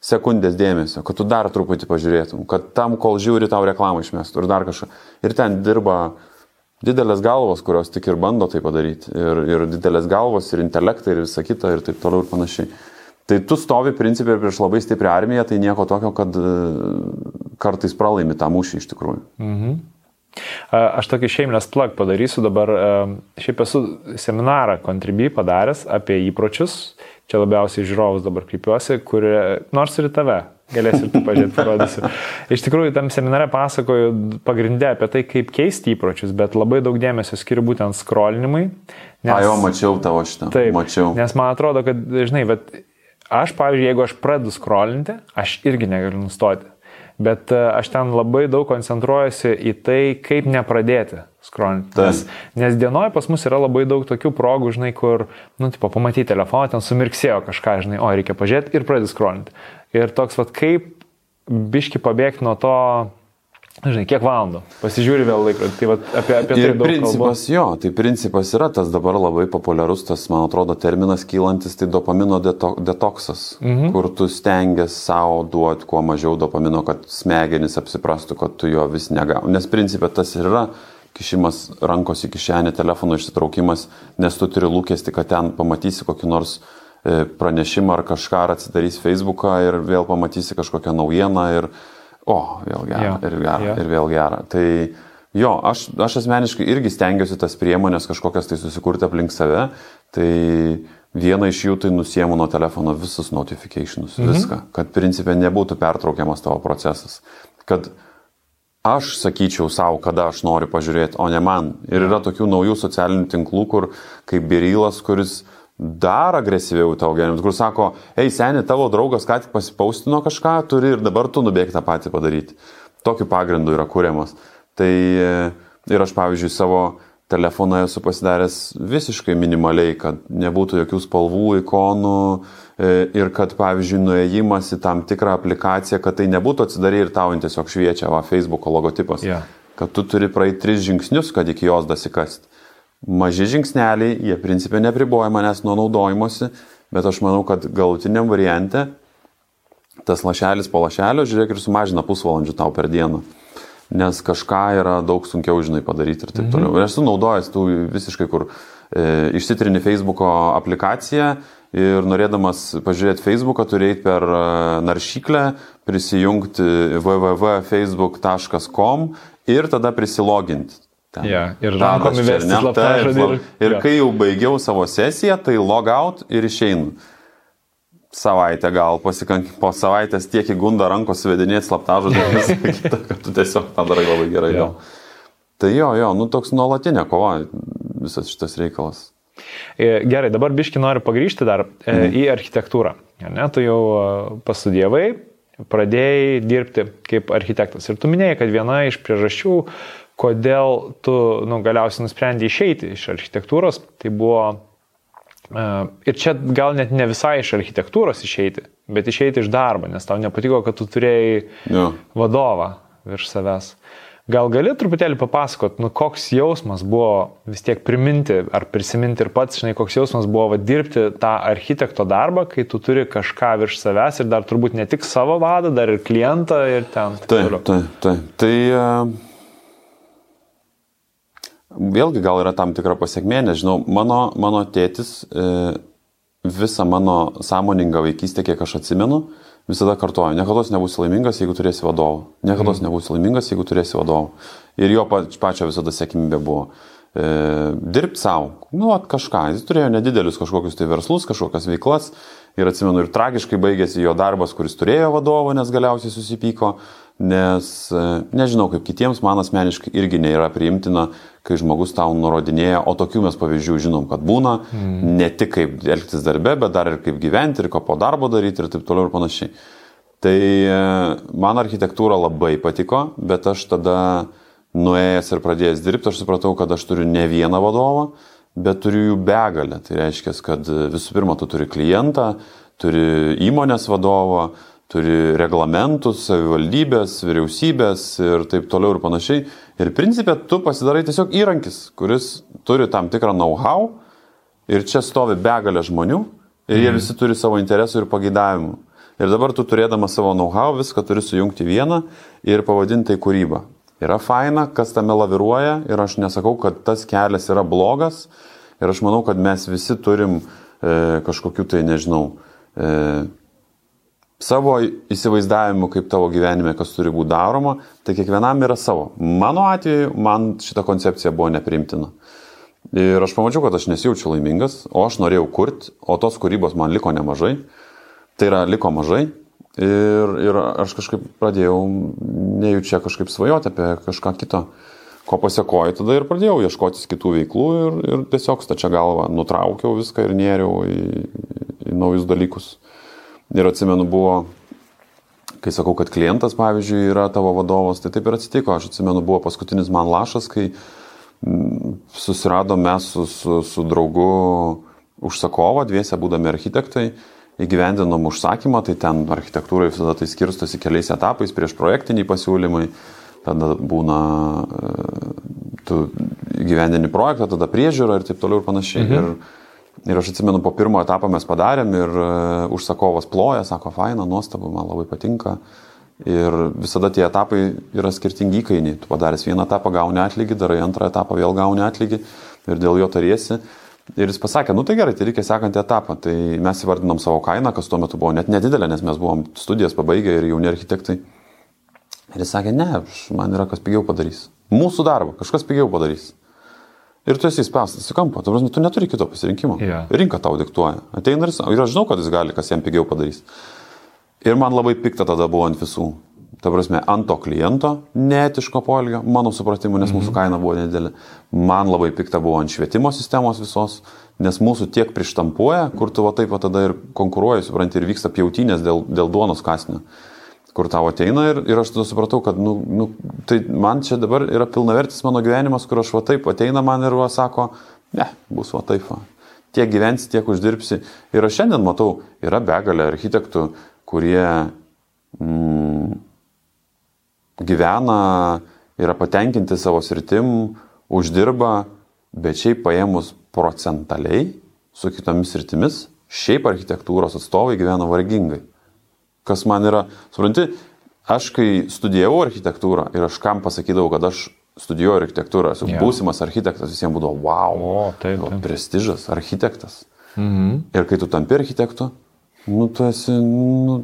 Speaker 2: sekundės dėmesio, kad tu dar truputį pažiūrėtum, kad tam, kol žiūri, tau reklamą išmestų ir dar kažką. Ir ten dirba didelės galvos, kurios tik ir bando tai padaryti. Ir, ir didelės galvos, ir intelektai, ir visa kita, ir taip toliau ir panašiai. Tai tu stovi principiai prieš labai stiprią armiją, tai nieko tokio, kad e, kartais pralaimi tą mūšį iš tikrųjų. Mhm.
Speaker 1: Aš tokį šeimlės plak padarysiu dabar. Šiaip esu seminarą Contribui padaręs apie įpročius. Čia labiausiai žiūrovus dabar kreipiuosi, kurie, nors ir tave, Galėsi ir tu pažiūrėti, parodysiu. Iš tikrųjų, tam seminare pasakoju pagrindę apie tai, kaip keisti įpročius, bet labai daug dėmesio skiriu būtent skrolinimui.
Speaker 2: Nes, A, jau mačiau tavo šitą. Taip, mačiau.
Speaker 1: Nes man atrodo, kad, žinai, bet aš, pavyzdžiui, jeigu aš pradedu skrolinti, aš irgi negaliu nustoti. Bet e, aš ten labai daug koncentruojuosi į tai, kaip nepradėti skrolinti. Nes, nes dienoje pas mus yra labai daug tokių progų, žinai, kur, nu, tipo, pamatyti telefoną, ten sumirksėjo kažką, žinai, o reikia pažiūrėti ir pradėti skrolinti. Ir toks, vad, kaip biški pabėgti nuo to, žinai, kiek valandų. Pasižiūri vėl laikrodį. Tai vat, apie, apie
Speaker 2: tai ir principas, kalbu. jo, tai principas yra tas dabar labai populiarus, tas, man atrodo, terminas kylantis, tai dopamino deto, detoksas, mhm. kur tu stengiasi savo duoti kuo mažiau dopamino, kad smegenys apsiprastų, kad tu jo vis negauni. Nes principė tas ir yra kišimas rankos į kišenę, telefono išsitraukimas, nes tu turi lūkesti, kad ten pamatysi kokį nors uh, pranešimą ar kažką, ar atsidarys Facebooką ir vėl pamatysi kažkokią naujieną ir, o, vėl gera, ja. ir gera, ja. ir vėl gera. Tai jo, aš, aš asmeniškai irgi stengiuosi tas priemonės kažkokias tai susikurti aplink save, tai viena iš jų tai nusiemu nuo telefono visus notificationus, mhm. viską, kad principė nebūtų pertraukiamas tavo procesas. Kad aš sakyčiau savo, kada aš noriu pažiūrėti, o ne man. Ir yra tokių naujų socialinių tinklų, kur kaip Birilas, kuris dar agresyviau tavo gyvenimus, kur sako, ei seniai, tavo draugas ką tik pasipaustino kažką, turi ir dabar tu nubėgti tą patį padaryti. Tokiu pagrindu yra kūriamas. Tai e, ir aš, pavyzdžiui, savo telefoną esu pasidaręs visiškai minimaliai, kad nebūtų jokių spalvų, ikonų e, ir kad, pavyzdžiui, nuėjimas į tam tikrą aplikaciją, kad tai nebūtų atsidarė ir tau tiesiog šviečia, va, Facebook'o logotipas. Yeah. Kad tu turi praeiti tris žingsnius, kad iki jos dasikasti maži žingsneliai, jie principė nepriboja manęs nuo naudojimosi, bet aš manau, kad galutiniam variante tas lašelis po lašelio, žiūrėk, ir sumažina pusvalandžių tau per dieną. Nes kažką yra daug sunkiau, žinai, padaryti ir taip mhm. toliau. Ir esu naudojęs tų visiškai, kur e, išsitrini Facebook'o aplikaciją ir norėdamas pažiūrėti Facebook'ą turi eiti per e, naršyklę, prisijungti www.facebook.com ir tada prisiloginti.
Speaker 1: Ten, ja, ir rankom įvesti slaptažodį.
Speaker 2: Ir, ir kai jau baigiau savo sesiją, tai logout ir išeinu. Savaitę gal pasikank, po savaitės tiek įgunda rankos vedinėti slaptažodį, kad tu tiesiog tą darai labai gerai. Ja. Tai jo, jo, nu toks nuolatinė kova visas šitas reikalas.
Speaker 1: E, gerai, dabar biški noriu pagrįžti dar mhm. į architektūrą. Ne, tu jau e, pasudėvai, pradėjai dirbti kaip architektas. Ir tu minėjai, kad viena iš priežasčių, kodėl tu nu, galiausiai nusprendė išeiti iš architektūros, tai buvo uh, ir čia gal net ne visai iš architektūros išeiti, bet išeiti iš darbo, nes tau nepatiko, kad tu turėjai ja. vadovą virš savęs. Gal gali truputėlį papasakot, nu, koks jausmas buvo vis tiek priminti ar prisiminti ir pats, žinai, koks jausmas buvo va, dirbti tą architekto darbą, kai tu turi kažką virš savęs ir dar turbūt ne tik savo vadą, dar ir klientą ir ten.
Speaker 2: Taip, taip, taip. Tai, tai uh Vėlgi gal yra tam tikra pasiekmė, nežinau, mano, mano tėtis e, visą mano sąmoningą vaikystę, kiek aš atsimenu, visada kartoju, niekada nebūsi laimingas, jeigu turėsi vadovą. Niekada mm. nebūsi laimingas, jeigu turėsi vadovą. Ir jo pačio visada sėkmybė buvo. E, dirbti savo, nu, at kažką. Jis turėjo nedidelius kažkokius tai verslus, kažkokias veiklas. Ir atsimenu, ir tragiškai baigėsi jo darbas, kuris turėjo vadovą, nes galiausiai susipyko. Nes e, nežinau, kaip kitiems, man asmeniškai irgi nėra priimtina, kai žmogus tau nurodinėja, o tokių mes pavyzdžių žinom, kad būna, mm. ne tik kaip elgtis darbe, bet dar ir kaip gyventi, ir ką po darbo daryti ir taip toliau ir panašiai. Tai e, man architektūra labai patiko, bet aš tada nuėjęs ir pradėjęs dirbti, aš supratau, kad aš turiu ne vieną vadovą, bet turiu jų begalę. Tai reiškia, kad visų pirma, tu turi klientą, turi įmonės vadovą, turi reglamentus, savivaldybės, vyriausybės ir taip toliau ir panašiai. Ir principė tu pasidarai tiesiog įrankis, kuris turi tam tikrą know-how ir čia stovi begalė žmonių ir jie mhm. visi turi savo interesų ir pagėdavimų. Ir dabar tu turėdamas savo know-how viską turi sujungti vieną ir pavadinti tai kūrybą. Yra faina, kas tame laviruoja ir aš nesakau, kad tas kelias yra blogas ir aš manau, kad mes visi turim e, kažkokiu tai, nežinau, e, savo įsivaizdavimu, kaip tavo gyvenime kas turi būti daroma, tai kiekvienam yra savo. Mano atveju, man šita koncepcija buvo neprimtina. Ir aš pamačiau, kad aš nesijaučiu laimingas, o aš norėjau kurti, o tos kūrybos man liko nemažai. Tai yra, liko mažai. Ir, ir aš kažkaip pradėjau nejučia kažkaip svajoti apie kažką kito. Ko pasiekoju tada ir pradėjau ieškotis kitų veiklų ir, ir tiesiog stačia galva nutraukiau viską ir nėriau į, į naujus dalykus. Ir atsimenu, buvo, kai sakau, kad klientas, pavyzdžiui, yra tavo vadovas, tai taip ir atsitiko. Aš atsimenu, buvo paskutinis man lašas, kai mm, susiradom mes su, su, su draugu užsakovą, dviese būdami architektai, įgyvendinom užsakymą, tai ten architektūrai visada tai skirstosi keliais etapais, prieš projektiniai pasiūlymai, tada būna, e, tu įgyvendini projektą, tada priežiūra ir taip toliau ir panašiai. Mhm. Ir, Ir aš atsimenu, po pirmo etapo mes padarėm ir uh, užsakovas ploja, sako, faina, nuostabu, man labai patinka. Ir visada tie etapai yra skirtingi įkainiai. Tu padaręs vieną etapą gauni atlygį, darai antrą etapą vėl gauni atlygį ir dėl jo tariesi. Ir jis pasakė, nu tai gerai, tai reikia sekantį etapą. Tai mes įvardinom savo kainą, kas tuo metu buvo net nedidelė, nes mes buvom studijas pabaigę ir jauni architektai. Ir jis sakė, ne, man yra kas pigiau padarys. Mūsų darbą kažkas pigiau padarys. Ir tu esi įspęstas į kampą, tu, tu neturi kito pasirinkimo. Yeah. Rinka tau diktuoja. Ateina ir, ir aš žinau, kad jis gali, kas jam pigiau padarys. Ir man labai pikta tada buvo ant visų. Ta prasme, ant to kliento neetiško poelgio, mano supratimu, nes mūsų kaina buvo nedidelė. Man labai pikta buvo ant švietimo sistemos visos, nes mūsų tiek prištampuoja, kur tu va taip va tada ir konkuruoji, supranti, ir vyksta pjautinės dėl, dėl duonos kasnio kur tau ateina ir, ir aš tada supratau, kad nu, nu, tai man čia dabar yra pilnavertis mano gyvenimas, kur aš va taip ateina man ir va sako, ne, bus va taip. Va. Tiek gyvensi, tiek uždirbsi. Ir aš šiandien matau, yra begalė architektų, kurie mm, gyvena, yra patenkinti savo sritim, uždirba, bet šiaip paėmus procentaliai su kitomis sritimis, šiaip architektūros atstovai gyvena vargingai kas man yra, supranti, aš kai studijavau architektūrą ir aš kam pasakydavau, kad aš studijuoju architektūrą, esu yeah. būsimas architektas, visiems būdavo, wow,
Speaker 1: o, taip, taip.
Speaker 2: prestižas, architektas.
Speaker 1: Mhm.
Speaker 2: Ir kai tu tampi architektu, nu, tu esi, nu,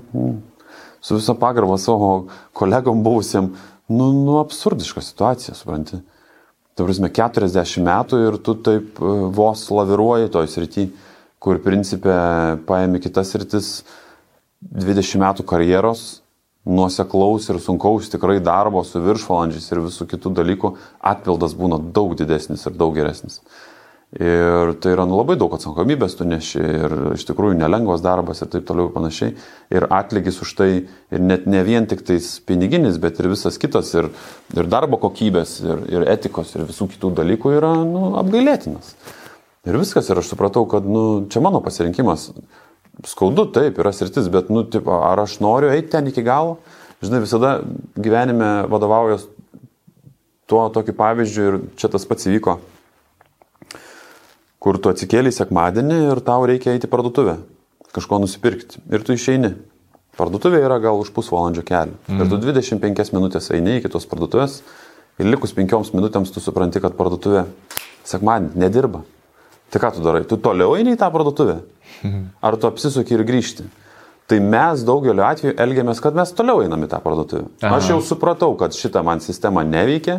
Speaker 2: su visą pagarbą savo kolegom buvusiem, nu, nu, absurdiška situacija, supranti. Tai prasme, 40 metų ir tu taip e, vos laviruoji toj srity, kur principė paėmė kitas sritis, uh, 20 metų karjeros, nuoseklaus ir sunkaus tikrai darbo su viršvalandžiais ir visų kitų dalykų atpildas būna daug didesnis ir daug geresnis. Ir tai yra nu, labai daug atsakomybės tu neši ir iš tikrųjų nelengvas darbas ir taip toliau ir panašiai. Ir atlygis už tai ir net ne vien tik tais piniginis, bet ir visas kitas ir, ir darbo kokybės ir, ir etikos ir visų kitų dalykų yra nu, apgailėtinas. Ir viskas ir aš supratau, kad nu, čia mano pasirinkimas skaudu, taip, yra sritis, bet, nu, tipo, ar aš noriu eiti ten iki galo? Žinai, visada gyvenime vadovaujas tuo tokiu pavyzdžiu ir čia tas pats įvyko, kur tu atsikėlai sekmadienį ir tau reikia eiti į parduotuvę, kažko nusipirkti ir tu išeini. Parduotuvė yra gal už pusvalandžio kelią. Mm. Ir tu 25 minutės eini iki tos parduotuvės ir likus 5 minutėms tu supranti, kad parduotuvė sekmadienį nedirba. Tai ką tu darai? Tu toliau eini į tą parduotuvę? Ar tu apsisuki ir grįžti? Tai mes daugeliu atveju elgiamės, kad mes toliau einam į tą parduotuvę. Aha. Aš jau supratau, kad šitą man sistema neveikia,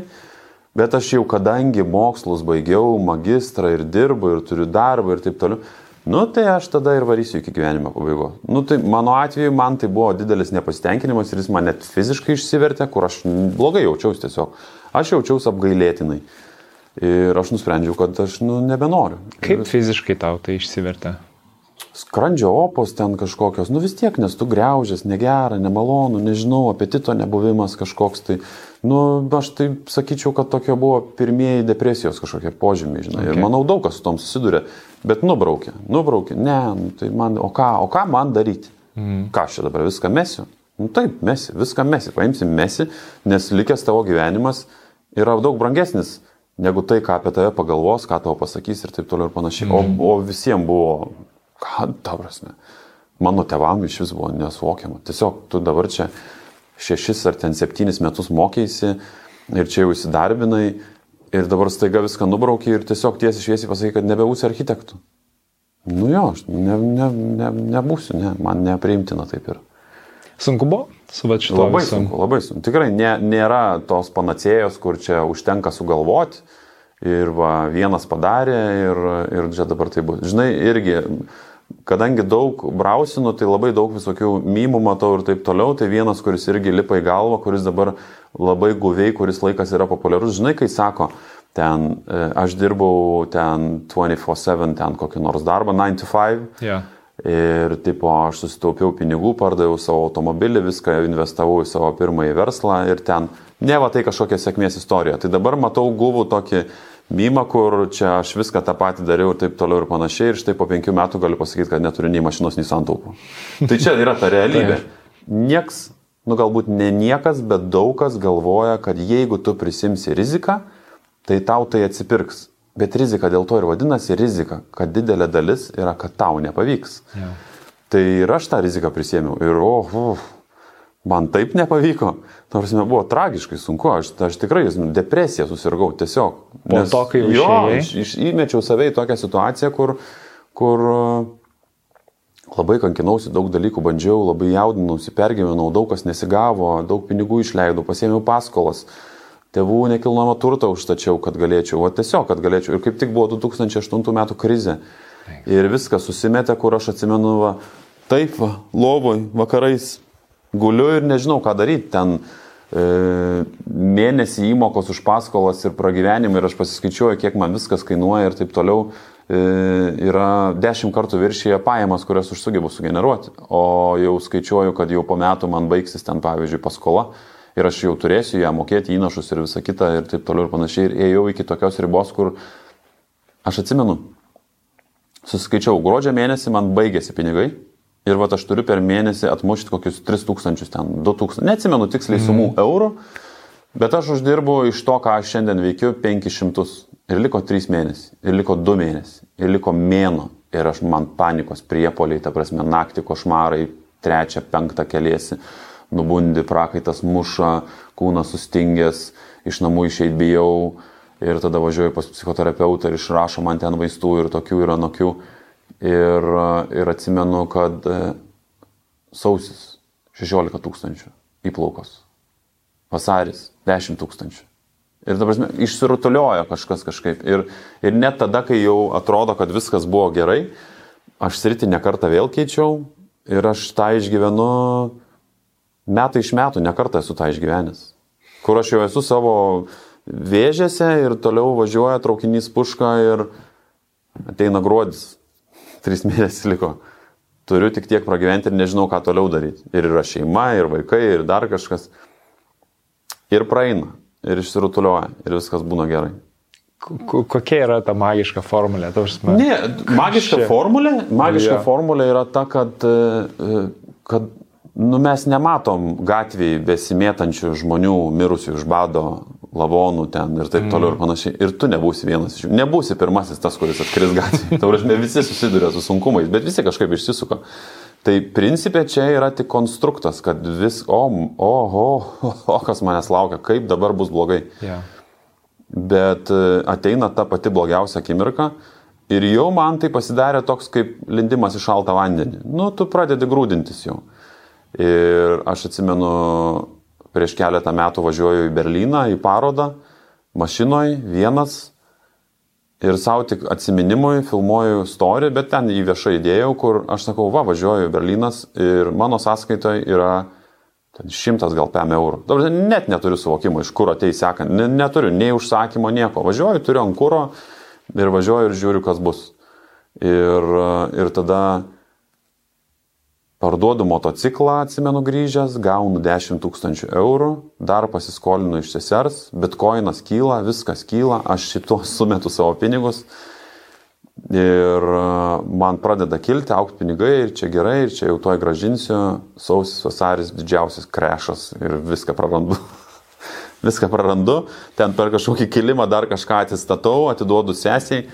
Speaker 2: bet aš jau kadangi mokslus baigiau, magistrą ir dirbu ir turiu darbą ir taip toliau, nu tai aš tada ir varysiu iki gyvenimo pabaigos. Nu tai mano atveju man tai buvo didelis nepasitenkinimas ir jis man net fiziškai išsivertė, kur aš blogai jaučiausi tiesiog. Aš jaučiausi apgailėtinai. Ir aš nusprendžiau, kad aš nu, nebenoriu.
Speaker 1: Kaip fiziškai tau tai išsivertė?
Speaker 2: Skrandžio opos ten kažkokios, nu vis tiek, nes tu greužės, negera, nemalonu, nežinau, apetito nebuvimas kažkoks. Tai, nu, aš tai sakyčiau, kad tokie buvo pirmieji depresijos kažkokie požymiai, žinai. Okay. Ir manau, daug kas su tom susiduria, bet nubraukė, nubraukė, ne, nu, tai man, o ką, o ką man daryti? Mm. Ką aš čia dabar viską mesiu? Nu taip, mesi, viską mesi, paimsim mesi, nes likęs tavo gyvenimas yra daug brangesnis negu tai, ką apie tave pagalvos, ką tau pasakys ir taip toliau ir panašiai. Mm. O, o visiems buvo, ką, ta prasme, mano tevam iš vis buvo nesuvokiama. Tiesiog tu dabar čia šešis ar ten septynis metus mokėsi ir čia jau įsidarbinai ir dabar staiga viską nubraukiai ir tiesiog tiesiai šviesiai pasakai, kad nebeusi architektų. Nu jo, aš ne, ne, ne, nebūsiu, ne, man nepriimtina taip ir.
Speaker 1: Sunku buvo su va šito?
Speaker 2: Labai visam. sunku, labai sunku. Tikrai nė, nėra tos panacėjos, kur čia užtenka sugalvoti ir va, vienas padarė ir, ir čia dabar tai bus. Žinai, irgi, kadangi daug brausinu, tai labai daug visokių mymų matau ir taip toliau, tai vienas, kuris irgi lipa į galvą, kuris dabar labai guviai, kuris laikas yra populiarus. Žinai, kai sako, ten e, aš dirbau ten 24-7, ten kokį nors darbą, 9 to 5.
Speaker 1: Yeah
Speaker 2: Ir tipo, aš susitaupiau pinigų, pardaviau savo automobilį, viską investavau į savo pirmąjį verslą ir ten, ne va tai kažkokia sėkmės istorija. Tai dabar matau guvų tokį mymą, kur čia aš viską tą patį dariau ir taip toliau ir panašiai. Ir štai po penkių metų galiu pasakyti, kad neturiu nei mašinos, nei santaupų. Tai čia yra ta realybė. Niekas, nu galbūt ne niekas, bet daug kas galvoja, kad jeigu tu prisimsi riziką, tai tau tai atsipirks. Bet rizika dėl to ir vadinasi rizika, kad didelė dalis yra, kad tau nepavyks. Ja. Tai ir aš tą riziką prisėmiau. Ir, oh, oh, man taip nepavyko. Nors man buvo tragiškai sunku, aš, aš tikrai depresiją susirgau tiesiog.
Speaker 1: Po nes, to, kai
Speaker 2: jo, iš, iš, įmečiau save į tokią situaciją, kur, kur labai kankinausi, daug dalykų bandžiau, labai jaudinausi, pergyvenau, daug kas nesigavo, daug pinigų išleidau, pasėmiau paskolas. Tėvų nekilnojamo turto užtačiau, kad galėčiau, o tiesiog, kad galėčiau. Ir kaip tik buvo 2008 metų krizė. Ir viskas susimetė, kur aš atsimenu, va, taip, va, lovoj, vakarais guliu ir nežinau, ką daryti. Ten e, mėnesį įmokos už paskolas ir pragyvenimą ir aš pasiskaičiuoju, kiek man viskas kainuoja ir taip toliau. E, yra dešimt kartų viršyje pajamas, kurias aš sugebu sugeneruoti. O jau skaičiuoju, kad jau po metų man baigsis ten, pavyzdžiui, paskola ir aš jau turėsiu ją mokėti įnašus ir visą kitą ir taip toliau ir panašiai. Ir ėjau iki tokios ribos, kur aš atsimenu, suskaičiau, gruodžio mėnesį man baigėsi pinigai ir va aš turiu per mėnesį atmušti kokius 3000, ten 2000, neatsimenu tiksliai sumų mm. eurų, bet aš uždirbu iš to, ką aš šiandien veikiu, 500. Ir liko 3 mėnesiai, ir liko 2 mėnesiai, ir liko mėno. Ir aš man panikos priepoliai, ta prasme, naktį košmarai, trečią, penktą keliesi nubundi, prakaitas muša, kūnas sustingęs, iš namų išeit bijau ir tada važiuoju pas psichoterapeutą ir išrašo man ten vaistų ir tokių ir anokių. Ir, ir atsimenu, kad e, sausis 16 tūkstančių įplaukos, vasaris 10 tūkstančių. Ir dabar išsirutulioja kažkas kažkaip. Ir, ir net tada, kai jau atrodo, kad viskas buvo gerai, aš sritį nekartą vėl keičiau ir aš tą išgyvenu metai iš metų, nekartą esu tą išgyvenęs. Kur aš jau esu savo vėžėse ir toliau važiuoja traukinys puška ir ateina gruodis. Tris mėnesius liko. Turiu tik tiek pragyventi ir nežinau, ką toliau daryti. Ir yra šeima, ir vaikai, ir dar kažkas. Ir praeina, ir išsirutulioja, ir viskas būna gerai.
Speaker 1: Kokia yra ta magiška formulė?
Speaker 2: Ne, magiška formulė, magiška ja. formulė yra ta, kad, e, kad Nu, mes nematom gatvėje besimėtančių žmonių mirusių iš bado, lavonų ten ir taip toliau mm. ir panašiai. Ir tu nebūsi vienas iš jų. Nebūsi pirmasis tas, kuris atkris gatvėje. Tavrasme, visi susiduria su sunkumais, bet visi kažkaip išsisuka. Tai principė čia yra tik konstruktas, kad vis, o, o, o, o, o kas manęs laukia, kaip dabar bus blogai.
Speaker 1: Yeah.
Speaker 2: Bet e, ateina ta pati blogiausia akimirka ir jau man tai pasidarė toks kaip lindimas į šaltą vandenį. Nu, tu pradedi grūdintis jau. Ir aš atsimenu, prieš keletą metų važiuoju į Berliną, į parodą, mašinoje, vienas. Ir savo tik atsiminimui filmuoju istoriją, bet ten jį viešai įdėjau, kur aš sakau, va, važiuoju į Berlinas ir mano sąskaitoje yra Ten šimtas gal PM eurų. Dabar net neturiu suvokimo, iš kur ateis sekant. Neturiu nei užsakymo, nieko. Važiuoju, turiu ant kūro ir važiuoju ir žiūriu, kas bus. Ir, ir tada parduodu motociklą, atsimenu grįžęs, gaunu 10 tūkstančių eurų, dar pasiskolinu iš sesers, bitkoinas kyla, viskas kyla, aš šito sumetu savo pinigus Ir e, man pradeda kilti, aukti pinigai ir čia gerai, ir čia jau toj gražinsiu, sausis vasaris didžiausias krešas ir viską prarandu. viską prarandu, ten per kažkokį kilimą dar kažką atsistatau, atiduodu sesiai.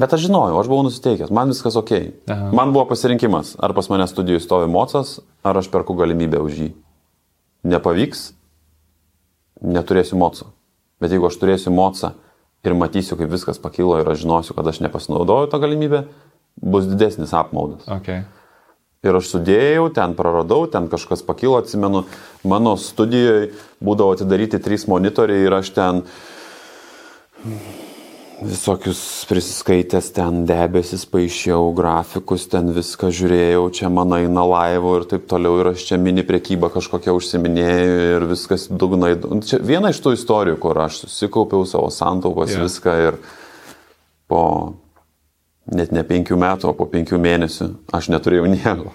Speaker 2: Bet aš žinojau, aš buvau nusiteikęs, man viskas ok. Aha. Man buvo pasirinkimas, ar pas mane studijų stovi mocas, ar aš perku galimybę už jį. Nepavyks, neturėsiu moco. Bet jeigu aš turėsiu mocą, ir matysiu, kaip viskas pakilo ir aš žinosiu, kad aš nepasinaudoju tą galimybę, bus didesnis apmaudas.
Speaker 1: Okay.
Speaker 2: Ir aš sudėjau, ten praradau, ten kažkas pakilo, atsimenu, mano studijoje būdavo atidaryti trys monitoriai ir aš ten visokius prisiskaitęs ten debesis, paaišiau grafikus, ten viską žiūrėjau, čia man eina laivo ir taip toliau, ir aš čia mini priekybą kažkokią užsiminėjau ir viskas dugnai. Čia viena iš tų istorijų, kur aš susikaupiau savo santaupas, yeah. viską ir po net ne penkių metų, o po penkių mėnesių aš neturėjau nieko.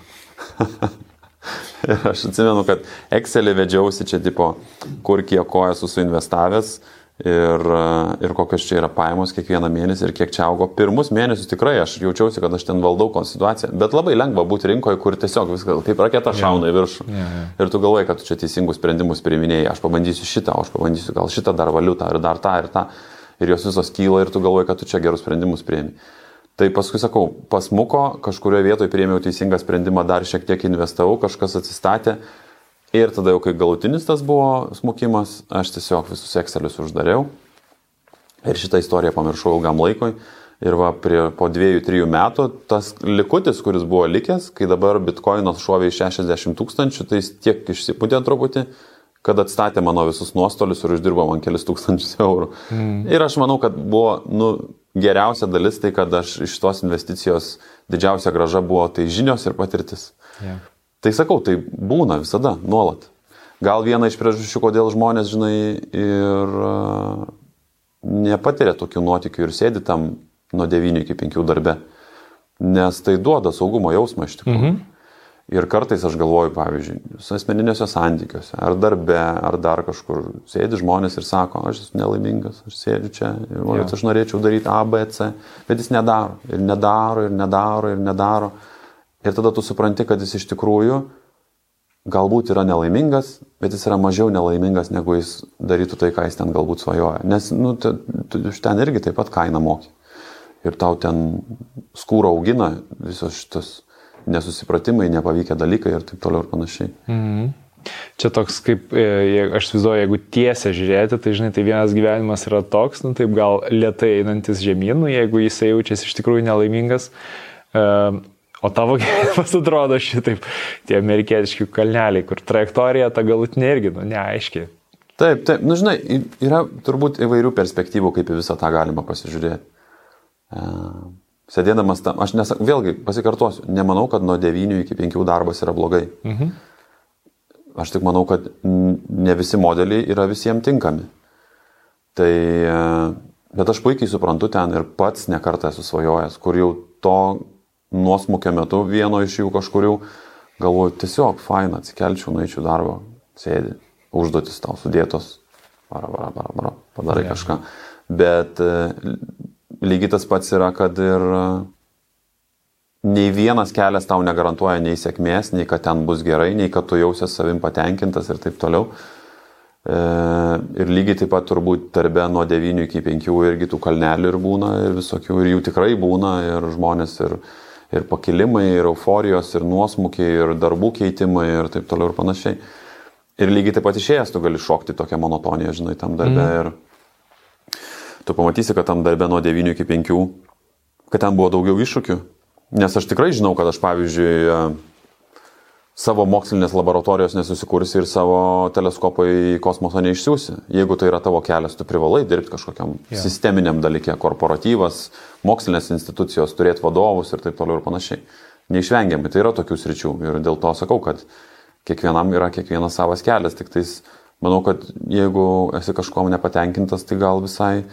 Speaker 2: ir aš atsimenu, kad Excelį vedžiausi čia tipo, kur kiek ko esu suinvestavęs ir, ir kokios čia yra pajamos kiekvieną mėnesį ir kiek čia augo. Pirmus mėnesius tikrai aš jaučiausi, kad aš ten valdau situaciją, bet labai lengva būti rinkoje, kur tiesiog viskas kaip raketa šauna į viršų. Yeah, yeah. Ir tu galvoji, kad tu čia teisingus sprendimus priminėjai, aš pabandysiu šitą, aš pabandysiu gal šitą dar valiutą, ir dar tą, ir tą. Ir jos visos kyla ir tu galvoji, kad tu čia gerus sprendimus priimi. Tai paskui sakau, pasmuko, kažkurioje vietoje priėmiau teisingą sprendimą, dar šiek tiek investavau, kažkas atsistatė, Ir tada jau kai galutinis tas buvo smukimas, aš tiesiog visus Excelius uždariau. Ir šitą istoriją pamiršau ilgam laikui. Ir va, prie, po dviejų, trijų metų tas likutis, kuris buvo likęs, kai dabar bitkoinas šovė į 60 tūkstančių, tai jis tiek išsipūtė truputį, kad atstatė mano visus nuostolius ir uždirbo man kelis tūkstančius eurų. Mm. Ir aš manau, kad buvo nu, geriausia dalis tai, kad aš iš tos investicijos didžiausia graža buvo tai žinios ir patirtis. Yeah. Tai sakau, tai būna visada, nuolat. Gal viena iš priežasčių, kodėl žmonės, žinai, ir uh, nepatiria tokių nuotikių ir sėdi tam nuo 9 iki 5 darbe. Nes tai duoda saugumo jausmą iš tikrųjų. Mhm. Ir kartais aš galvoju, pavyzdžiui, asmeniniuose santykiuose, ar darbe, ar dar kažkur sėdi žmonės ir sako, aš esu nelaimingas, aš sėdžiu čia, ir ja. aš norėčiau daryti A, B, C, bet jis nedaro, ir nedaro, ir nedaro, ir nedaro. Ir tada tu supranti, kad jis iš tikrųjų galbūt yra nelaimingas, bet jis yra mažiau nelaimingas, negu jis darytų tai, ką jis ten galbūt svajoja. Nes nu, tu, iš ten irgi taip pat kainą moki. Ir tau ten skūro augina visos šitos nesusipratimai, nepavykę dalykai ir taip toliau ir panašiai.
Speaker 1: Mhm. Čia toks kaip, e, aš vizuoju, jeigu tiesia žiūrėti, tai žinai, tai vienas gyvenimas yra toks, nu taip gal lietai einantis žemynų, jeigu jisai jaučiasi iš tikrųjų nelaimingas. Uh, O tavo gyvenimas atrodo šitaip, tie amerikietiški kalneliai, kur trajektorija ta galutinė irgi, nu, neaiškiai.
Speaker 2: Taip, taip, nu žinai, yra turbūt įvairių perspektyvų, kaip į visą tą galima pasižiūrėti. E, sėdėdamas tam, aš nesak, vėlgi pasikartosiu, nemanau, kad nuo 9 iki 5 darbas yra blogai. Mhm. Aš tik manau, kad ne visi modeliai yra visiems tinkami. Tai, e, bet aš puikiai suprantu ten ir pats nekartą esu svajojęs, kur jau to nuosmukio metu vieno iš jų kažkurių, galvoju, tiesiog faina, atsikelčiau, nueičiau darbą, sėdi, užduotis tau sudėtos, bara, bara, bara, bara, padarai ja. kažką. Bet e, lygiai tas pats yra, kad ir e, nei vienas kelias tau negarantuoja nei sėkmės, nei kad ten bus gerai, nei kad tu jausies savim patenkintas ir taip toliau. E, ir lygiai taip pat turbūt darbė nuo 9 iki 5 irgi tų kalnelių ir būna, ir visokių, ir jų tikrai būna, ir žmonės, ir, ir pakilimai, ir euforijos, ir nuosmukiai, ir darbų keitimai, ir taip toliau ir panašiai. Ir lygiai taip pat išėjęs tu gali šokti tokią monotoniją, žinai, tam darbę. Mm. Ir tu pamatysi, kad tam darbę nuo 9 iki 5, kad ten buvo daugiau iššūkių. Nes aš tikrai žinau, kad aš, pavyzdžiui, savo mokslinės laboratorijos nesusikursi ir savo teleskopo į kosmosą neišsiųsi. Jeigu tai yra tavo kelias, tu privalai dirbti kažkokiam yeah. sisteminiam dalykė, korporatyvas, mokslinės institucijos, turėti vadovus ir taip toliau ir panašiai. Neišvengiamai, tai yra tokių sričių ir dėl to sakau, kad kiekvienam yra kiekvienas savas kelias, tik tais manau, kad jeigu esi kažkuom nepatenkintas, tai gal visai,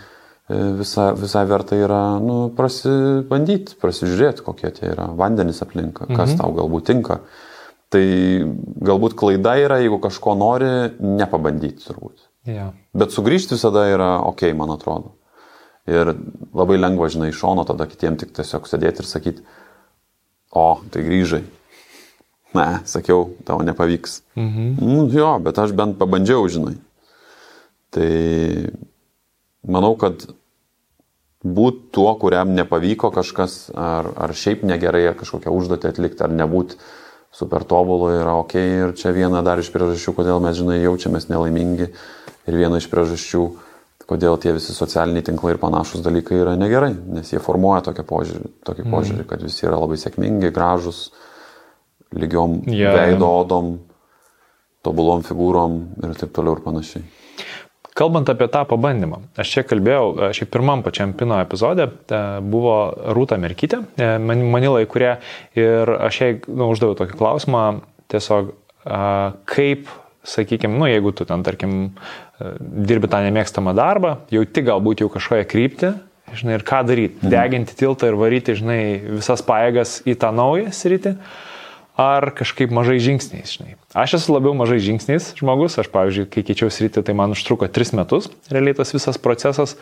Speaker 2: e, visai, visai verta yra nu, prasibandyti, prasižiūrėti, kokie tie yra vandenys aplinka, kas mhm. tau galbūt tinka. Tai galbūt klaida yra, jeigu kažko nori, nepabandyti turbūt.
Speaker 1: Yeah.
Speaker 2: Bet sugrįžti visada yra ok, man atrodo. Ir labai lengva, žinai, iš šono tada kitiem tik tiesiog sėdėti ir sakyti, o, tai grįžai, Ne, sakiau, tau nepavyks. Mhm. Nu, jo, bet aš bent pabandžiau, žinai. Tai manau, kad būt tuo, kuriam nepavyko kažkas, ar, ar šiaip negerai, ar kažkokią užduotį atlikti, ar nebūt super tobulu yra ok. Ir čia viena dar iš priežasčių, kodėl mes, žinai, jaučiamės nelaimingi. Ir viena iš priežasčių, kodėl tie visi socialiniai tinklai ir panašus dalykai yra negerai, nes jie formuoja tokį požiūrį, tokį mhm. požiūrį kad visi yra labai sėkmingi, gražus, lygiom yeah. veido odom, tobulom figūrom ir taip toliau ir panašiai.
Speaker 1: Kalbant apie tą pabandymą, aš čia kalbėjau, šiaip pirmam pačiam Pino epizode e, buvo Rūta Merkytė, e, Manilai, kurie ir aš jai nu, uždaviau tokį klausimą, tiesiog kaip, sakykime, nu, jeigu tu ten, tarkim, e, dirbi tą nemėgstamą darbą, jauti galbūt jau kažkokią kryptį, žinai, ir ką daryti, mhm. deginti tiltą ir varyti, žinai, visas paėgas į tą naują sritį. Uh, ar kažkaip mažai žingsniais, žinai. Aš esu labiau mažai žingsniais žmogus, aš, pavyzdžiui, kai keičiau sritį, tai man užtruko 3 metus, realiai tas visas procesas,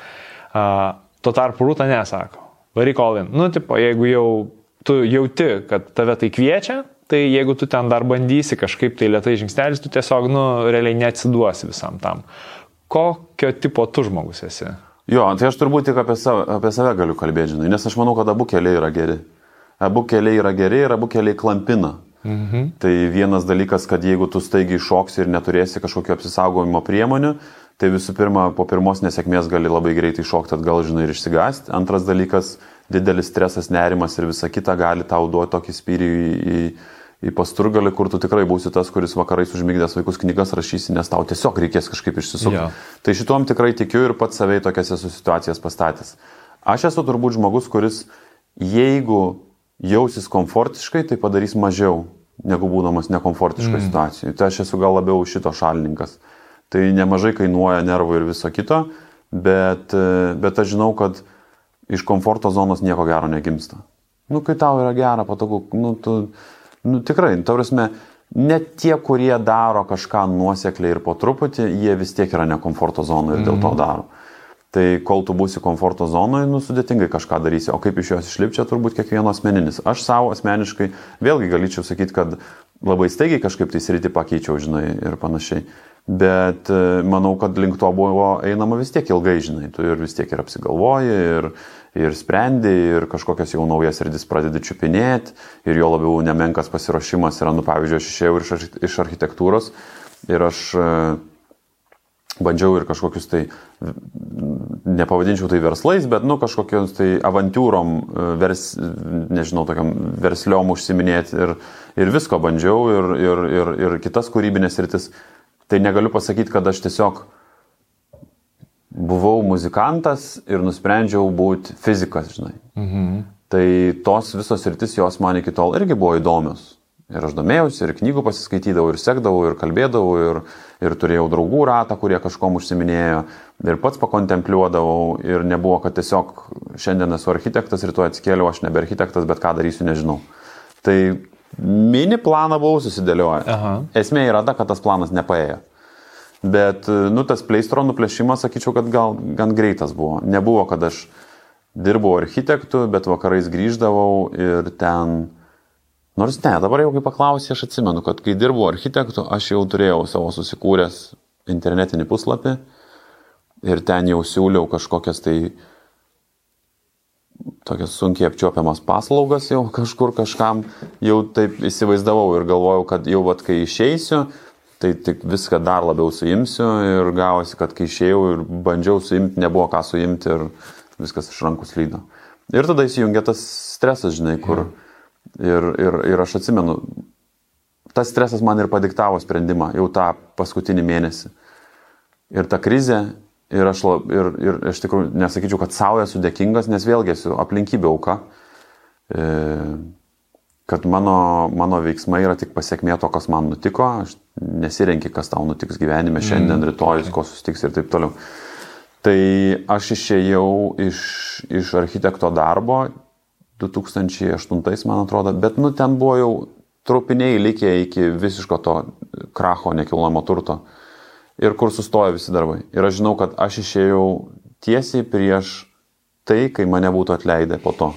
Speaker 1: a, tuo tarpu rūta nesako. Varyk Olin, nu, tipo, jeigu jau tu jauti, kad tave tai kviečia, tai jeigu tu ten dar bandysi kažkaip tai lietai žingsnelis, tu tiesiog, nu, realiai neatsiduosi visam tam. Kokio tipo tu žmogus esi?
Speaker 2: Jo, tai aš turbūt tik apie save, apie save galiu kalbėti, žinai, nes aš manau, kad abu keliai yra geri abu keliai yra geri ir abu keliai klampina. Mhm. Tai vienas dalykas, kad jeigu tu staigiai šoksi ir neturėsi kažkokio apsisaugojimo priemonių, tai visų pirma, po pirmos nesėkmės gali labai greitai šokti atgal, žinai, ir išsigąsti. Antras dalykas, didelis stresas, nerimas ir visa kita gali tau duoti tokį spyrį į, į, į pasturgalį, kur tu tikrai būsi tas, kuris vakarais užmygdęs vaikus knygas rašysi, nes tau tiesiog reikės kažkaip išsisukti. Ja. Tai šituom tikrai tikiu ir pats savai tokias esu situacijas pastatęs. Aš esu turbūt žmogus, kuris jeigu jausis komfortiškai, tai padarys mažiau negu būdamas nekomfortiškoje mm. situacijoje. Tai aš esu gal labiau šito šalininkas. Tai nemažai kainuoja nervų ir viso kito, bet, bet aš žinau, kad iš komforto zonos nieko gero negimsta. Nu, kai tau yra gera, patogu, nu, tu, nu, tikrai, tau prasme, net tie, kurie daro kažką nuosekliai ir po truputį, jie vis tiek yra nekomforto zonoje ir dėl to mm. Tai kol tu būsi komforto zonoje, nu sudėtingai kažką darysi, o kaip iš jos išlipčia, turbūt kiekvieno asmeninis. Aš savo asmeniškai vėlgi galėčiau sakyti, kad labai staigiai kažkaip tai sritį pakeičiau, žinai, ir panašiai. Bet e, manau, kad link to buvo einama vis tiek ilgai, žinai, tu ir vis tiek ir apsigalvoji, ir, ir sprendi, ir kažkokias jau naujas erdis pradedi čiupinėti, ir jo labiau nemenkas pasiruošimas yra, nu pavyzdžiui, aš išėjau iš, iš architektūros ir aš bandžiau ir kažkokius tai, nepavadinčiau tai verslais, bet, nu, kažkokius tai avantūrom, e, vers, nežinau, tokiam versliom užsiminėti ir, ir visko bandžiau ir, ir, ir, ir kitas kūrybinės rytis. Tai negaliu pasakyti, kad aš tiesiog buvau muzikantas ir nusprendžiau būti fizikas, žinai. Mhm. Tai tos visos rytis jos man iki tol irgi buvo įdomios. Ir aš domėjausi, ir knygų pasiskaitydavau, ir sekdavau, ir kalbėdavau, ir, ir turėjau draugų ratą, kurie kažkom užsiminėjo, ir pats pakontempliuodavau, ir nebuvo, kad tiesiog šiandien esu architektas, rytoj atsikėliau, aš nebe architektas, bet ką darysiu, nežinau. Tai mini planą buvau susidėlioję. Aha. Esmė yra ta, kad tas planas nepaėjo. Bet, nu, tas pleistro nuplėšimas, sakyčiau, kad gal gan greitas buvo. Nebuvo, kad aš dirbau architektų, bet vakarais grįždavau ir ten Nors ne, dabar jau kai paklausė, aš atsimenu, kad kai dirbau architektu, aš jau turėjau savo susikūręs internetinį puslapį ir ten jau siūliau kažkokias tai tokias sunkiai apčiuopiamas paslaugas jau kažkur kažkam jau taip įsivaizdavau ir galvojau, kad jau vat kai išeisiu, tai tik viską dar labiau suimsiu ir gavosi, kad kai išėjau ir bandžiau suimti, nebuvo ką suimti ir viskas iš rankų slydo. Ir tada įsijungia tas stresas, žinai, kur... Mm Ir, ir, ir aš atsimenu, tas stresas man ir padiktavo sprendimą jau tą paskutinį mėnesį. Ir ta krizė, ir aš, ir, ir aš tikrųjų nesakyčiau, kad savo esu dėkingas, nes vėlgi esu aplinkybė auka. E, kad mano, mano veiksmai yra tik pasiekmė to, kas man nutiko, aš nesirenki, kas tau nutiks gyvenime šiandien, mm. rytoj, ko susitiks ir taip toliau. Tai aš išėjau iš, iš architekto darbo 2008, man atrodo, bet nu ten buvo jau trupiniai likę iki visiško to kracho nekilnojamo turto ir kur sustojo visi darbai. Ir aš žinau, kad aš išėjau tiesiai prieš tai, kai mane būtų atleidę po to.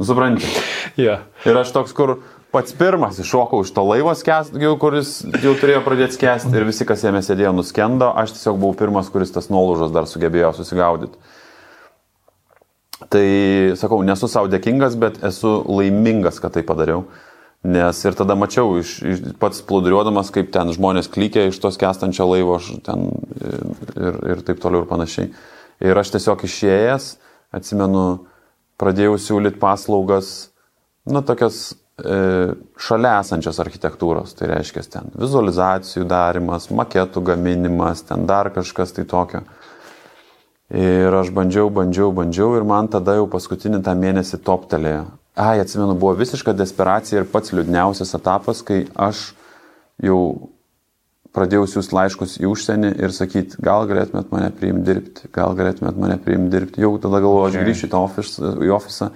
Speaker 2: Suprantate?
Speaker 1: Yeah.
Speaker 2: Ir aš toks, kur pats pirmas iššokau iš to laivo skęst, kuris jau turėjo pradėti skęsti ir visi, kas jame sėdėjo, nuskendo, aš tiesiog buvau pirmas, kuris tas nuolaužas dar sugebėjo susigaudyti. Tai sakau, nesu savo dėkingas, bet esu laimingas, kad tai padariau. Nes ir tada mačiau, iš, iš, pats plūduriuodamas, kaip ten žmonės klykia iš tos kestančio laivo ten, ir, ir taip toliau ir panašiai. Ir aš tiesiog išėjęs, atsimenu, pradėjau siūlyti paslaugas, nu, tokias e, šalia esančios architektūros, tai reiškia ten vizualizacijų darimas, maketų gaminimas, ten dar kažkas tai tokio. Ir aš bandžiau, bandžiau, bandžiau ir man tada jau paskutinį tą mėnesį toptelėjo. Ai, atsimenu, buvo visiška desperacija ir pats liūdniausias etapas, kai aš jau pradėjau siūsti laiškus į užsienį ir sakyti, gal galėtumėt mane priimti dirbti, gal galėtumėt mane priimti dirbti. Jau tada galvoju, aš grįšiu į tą ofisą, į ofisą.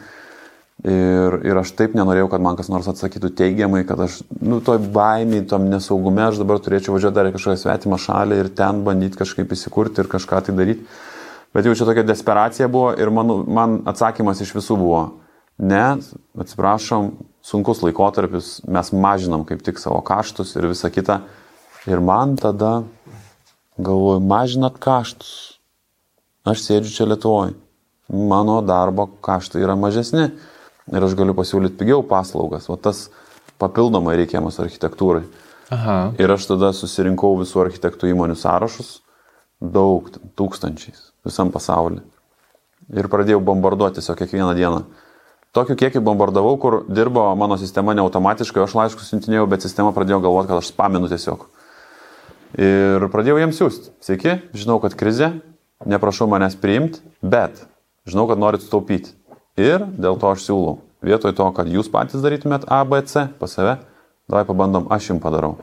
Speaker 2: Ir, ir aš taip nenorėjau, kad man kas nors atsakytų teigiamai, kad aš, nu, toj baimiai, tom nesaugume, aš dabar turėčiau važiuoti dar į kažkokią svetimą šalį ir ten bandyti kažkaip įsikurti ir kažką tai daryti. Bet jau čia tokia desperacija buvo ir man, man atsakymas iš visų buvo, ne, atsiprašom, sunkus laikotarpis, mes mažinam kaip tik savo kaštus ir visa kita Ir man tada, galvoju, mažinat kaštus. Aš sėdžiu čia Lietuvoje. Mano darbo kaštai yra mažesni ir aš galiu pasiūlyti pigiau paslaugas. O tas papildomai reikiamas architektūrai. Aha. Ir aš tada susirinkau visų architektų įmonių sąrašus, daug, tūkstančiais, visam pasauliu. Ir pradėjau bombarduoti tiesiog kiekvieną dieną. Tokiu kiekiu bombardavau, kur dirbo mano sistema ne automatiškai, aš laiškus siuntinėjau, bet sistema pradėjo galvoti, kad aš spaminu tiesiog. Ir pradėjau jiems siūsti. Sveiki, žinau, kad krizė, neprašau manęs priimti, bet žinau, kad norit sutaupyti. Ir dėl to aš siūlau. Vietoj to, kad jūs patys darytumėt A, B, C pas save, davai pabandom, aš jums padarau.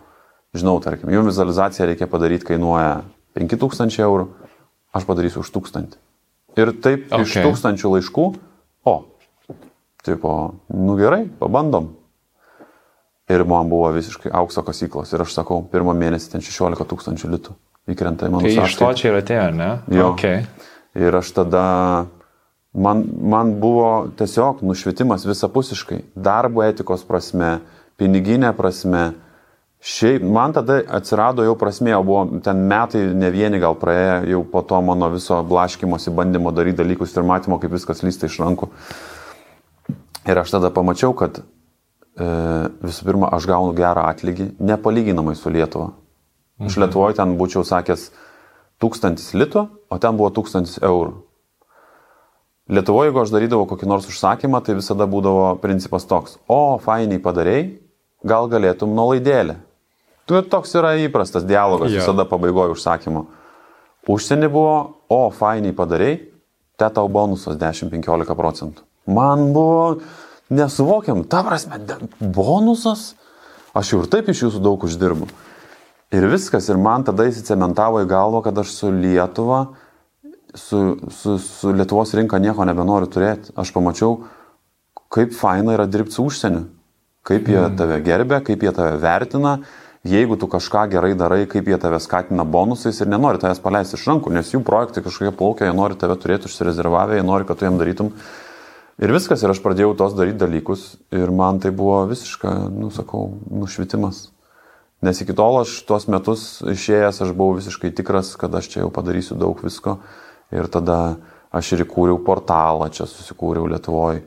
Speaker 2: Žinau, tarkim, jums vizualizaciją reikia padaryti, kainuoja 5000 eurų, aš padarysiu už 1000. Ir taip okay. iš tūkstančių laiškų, o, tipo, nu gerai, pabandom, Ir man buvo visiškai aukso kasyklos. Ir aš sakau, pirmą mėnesį ten 16 tūkstančių litų įkrenta į mano
Speaker 1: sąskaitą. Tai iš to čia ir atėjo, ne?
Speaker 2: Jo. Okay. Ir aš tada, man, man buvo tiesiog nušvietimas visapusiškai. Darbo etikos prasme, piniginė prasme. Šiaip, man tada atsirado jau prasmė, buvo ten metai, ne vieni gal praėję, jau po to mano viso blaškimosi bandymo daryti dalykus ir matymo, kaip viskas lysta iš rankų. Ir aš tada pamačiau, kad E, visų pirma, aš gaunu gerą atlygį, nepalyginamai su Lietuva. Mhm. Iš Lietuvoje ten būčiau sakęs tūkstantis litų, o ten buvo tūkstantis eurų. Lietuvoje, jeigu aš darydavau kokį nors užsakymą, tai visada būdavo principas toks, o, fainiai padarėjai, gal galėtum nuolaidėlę. Tu toks yra įprastas dialogas yeah. visada pabaigoje užsakymo. Užsienį buvo, o, fainiai padarėjai, te tau bonusas 10-15 procentų. Man buvo, nesuvokiam, ta prasme, bonusas, aš jau ir taip iš jūsų daug uždirbu. Ir viskas, ir man tada įsicementavo į galvą, kad aš su Lietuva, su, su, su Lietuvos rinka nieko nebenoriu turėti. Aš pamačiau, kaip faina yra dirbti su užsieniu, kaip jie mm. tave gerbė, kaip jie tave vertina, jeigu tu kažką gerai darai, kaip jie tave skatina bonusais ir nenori tavęs paleisti iš rankų, nes jų projektai kažkokie plaukia, jie nori tave turėti užsirezervavę, jie nori, kad tu jam darytum Ir viskas, ir aš pradėjau tos daryti dalykus ir man tai buvo visiška, nu sakau, nušvitimas. Nes iki tol aš tuos metus išėjęs aš buvau visiškai tikras, kad aš čia jau padarysiu daug visko. Ir tada aš ir įkūriau portalą, čia susikūriau Lietuvoje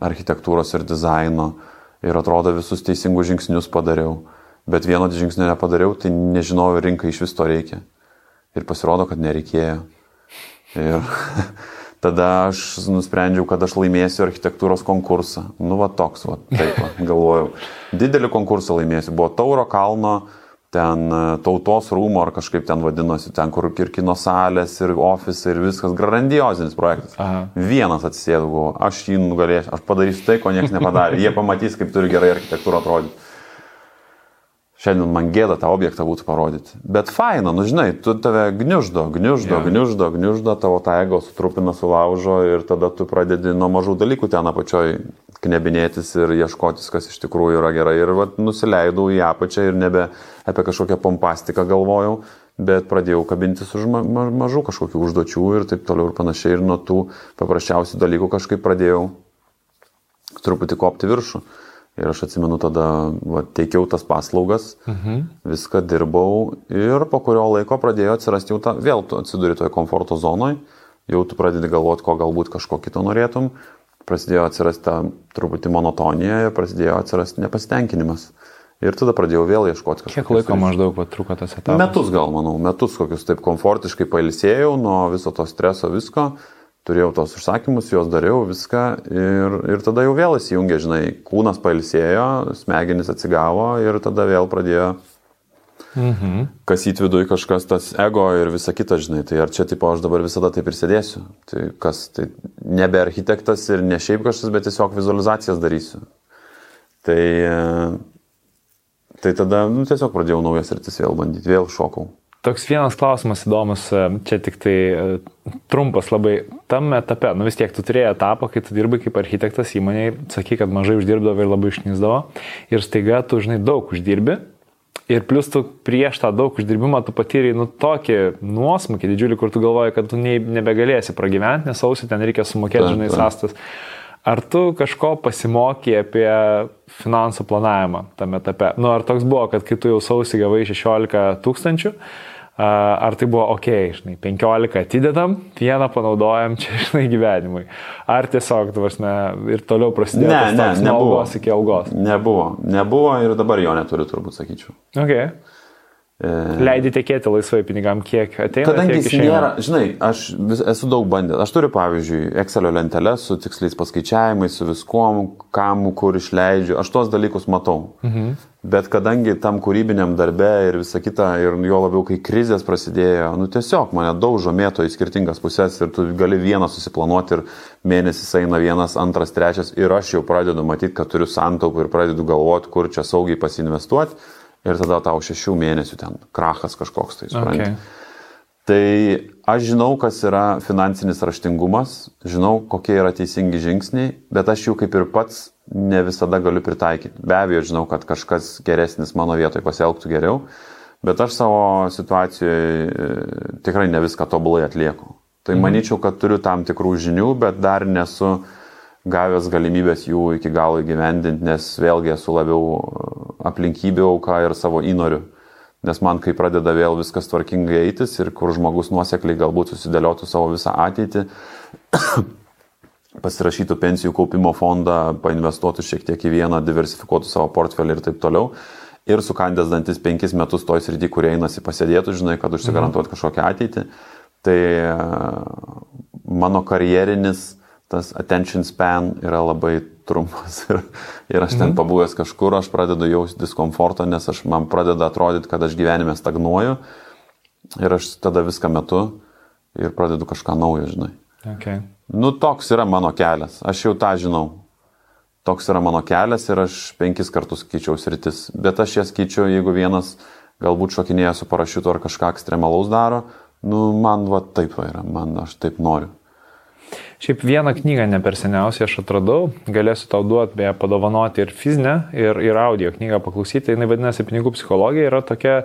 Speaker 2: architektūros ir dizaino. Ir atrodo visus teisingus žingsnius padariau. Bet vieno žingsnio nepadariau, tai nežinojau rinkai iš vis to reikia. Ir pasirodo, kad nereikėjo. Ir Tada aš nusprendžiau, kad aš laimėsiu architektūros konkursą. Nu, va toks, va, taip, va, galvojau. Didelį konkursą laimėsiu. Buvo Tauro kalno ten e, tautos rūmo ar kažkaip ten vadinosi, ten kur ir kino salės, ir ofisai, ir viskas, grandiozinis projektas. Aha. Vienas atsisėdau, buvo, aš jį nugalėsiu, aš padarysiu tai, ko niekas nepadarė. Jie pamatys, kaip turi gerai architektūrą atrodyti. Šiandien man gėda tą objektą būtų parodyti. Bet faina, nu žinai, tu tave gniuždo, gniuždo, yeah. gniuždo, gniuždo, tavo tą ego sutrupina, sulaužo ir tada tu pradedi nuo mažų dalykų ten apačioj knebinėtis ir ieškotis, kas iš tikrųjų yra gerai. Ir vat, nusileidau į apačią ir nebe apie kažkokią pompastiką galvojau, bet pradėjau kabintis už ma ma mažų kažkokių užduočių ir taip toliau ir panašiai. Ir nuo tų paprasčiausių dalykų kažkaip pradėjau truputį kopti viršų. Ir aš atsimenu tada, va, teikiau tas paslaugas, mhm. viską dirbau ir po kurio laiko pradėjo atsirasti jau ta, vėl tu atsiduri toje komforto zonoje, jau tu pradedi galvoti, ko galbūt kažko kito norėtum, prasidėjo atsirasti ta truputį monotonija ir prasidėjo atsirasti nepasitenkinimas. Ir tada pradėjau vėl ieškoti
Speaker 1: kažko. Kiek laiko maždaug patruko tas etapas?
Speaker 2: Metus gal, manau, metus kokius taip komfortiškai pailsėjau nuo viso to streso, visko, turėjau tos užsakymus, juos dariau, viską ir, ir tada jau vėl įsijungė, žinai, kūnas pailsėjo, smegenys atsigavo ir tada vėl pradėjo Mhm. Kas įtvidui kažkas tas ego ir visa kita, žinai, tai ar čia, tipo, aš dabar visada taip ir sėdėsiu. Tai kas, tai nebe architektas ir ne šiaip kažkas, bet tiesiog vizualizacijas darysiu. Tai, tai tada, nu, tiesiog pradėjau naujas rytis vėl bandyti, vėl šokau.
Speaker 1: Toks vienas klausimas įdomus, čia tik tai e, trumpas labai. Tam etape, nu vis tiek tu turėjai etapą, kai tu dirbai kaip architektas įmonėje, sakai, kad mažai uždirbdavo ir labai išnyzdavo. Ir staiga tu, žinai, daug uždirbi, Ir plus tu prieš tą daug uždirbimą tu patyrei nu tokį nuosmukį didžiulį, kur tu galvoji, kad tu ne, nebegalėsi pragyventi, nes sausį ten reikia sumokėti, žinai, sąstas. Ar tu kažko pasimokė apie finansų planavimą tame etape? Nu, ar toks buvo, kad kai tu jau sausį gavai 16 tūkstančių, Ar tai buvo, okei, okay, žinai, 15 atidedam, vieną panaudojam čia, žinai, gyvenimui. Ar tiesiog, tvarsime, ir toliau prasidėjo ne, ne, nebuvo iki algos.
Speaker 2: Nebuvo, nebuvo ir dabar jo neturiu, turbūt sakyčiau.
Speaker 1: Okay. E, Leidai tekėti laisvai pinigam, kiek ateina.
Speaker 2: Kadangi jis nėra, žinai, aš vis, esu daug bandęs. Aš turiu, pavyzdžiui, Excelio lenteles su tiksliais paskaičiavimais, su viskuom, kam, kur išleidžiu. Aš tuos dalykus matau. Mhm. Bet kadangi tam kūrybiniam darbe ir visa kita, ir jo labiau, kai krizės prasidėjo, nu tiesiog mane daužo mėto į skirtingas pusės ir tu gali vieną susiplanuoti ir mėnesis eina vienas, antras, trečias ir aš jau pradedu matyti, kad turiu santaupų ir pradedu galvoti, kur čia saugiai pasinvestuoti ir tada tau šešių mėnesių ten krachas kažkoks tai, suprantate. Okay. Tai aš žinau, kas yra finansinis raštingumas, žinau, kokie yra teisingi žingsniai, bet aš jų kaip ir pats ne visada galiu pritaikyti. Be abejo, žinau, kad kažkas geresnis mano vietoje pasielgtų geriau, bet aš savo situacijoje tikrai ne viską tobulai atlieku. Tai mhm. manyčiau, kad turiu tam tikrų žinių, bet dar nesu gavęs galimybės jų iki galo įgyvendinti, nes vėlgi esu labiau aplinkybių auka ir savo įnorių. Nes man, kai pradeda vėl viskas tvarkingai eitis ir kur žmogus nuosekliai galbūt susidėliotų savo visą ateitį, pasirašytų pensijų kaupimo fondą, painvestuotų šiek tiek į vieną, diversifikuotų savo portfelį ir taip toliau. Ir sukandęs dantis penkis metus toj srity, kurie einasi pasėdėtų, žinai, kad užsigarantuot kažkokią ateitį. Tai e, mano karjerinis tas attention span yra labai trumpas ir, ir aš ten mhm. pabuvęs kažkur, aš pradedu jausti diskomfortą, nes aš, man pradeda atrodyti, kad aš gyvenime stagnuoju ir aš tada viską metu ir pradedu kažką naujo, žinai.
Speaker 1: Okay.
Speaker 2: Nu, toks yra mano kelias, aš jau tą žinau. Toks yra mano kelias ir aš penkis kartus keičiau sritis, bet aš jas keičiu, jeigu vienas galbūt šokinėja su parašiutu ar kažką ekstremalaus daro, nu, man va taip va yra, man aš taip noriu.
Speaker 1: Šiaip vieną knygą ne per seniausiai aš atradau, galėsiu tau duoti, beje, padovanoti ir fizinę, ir, ir audio knygą paklausyti. Jis vadinasi Pinigų psichologija, yra tokia,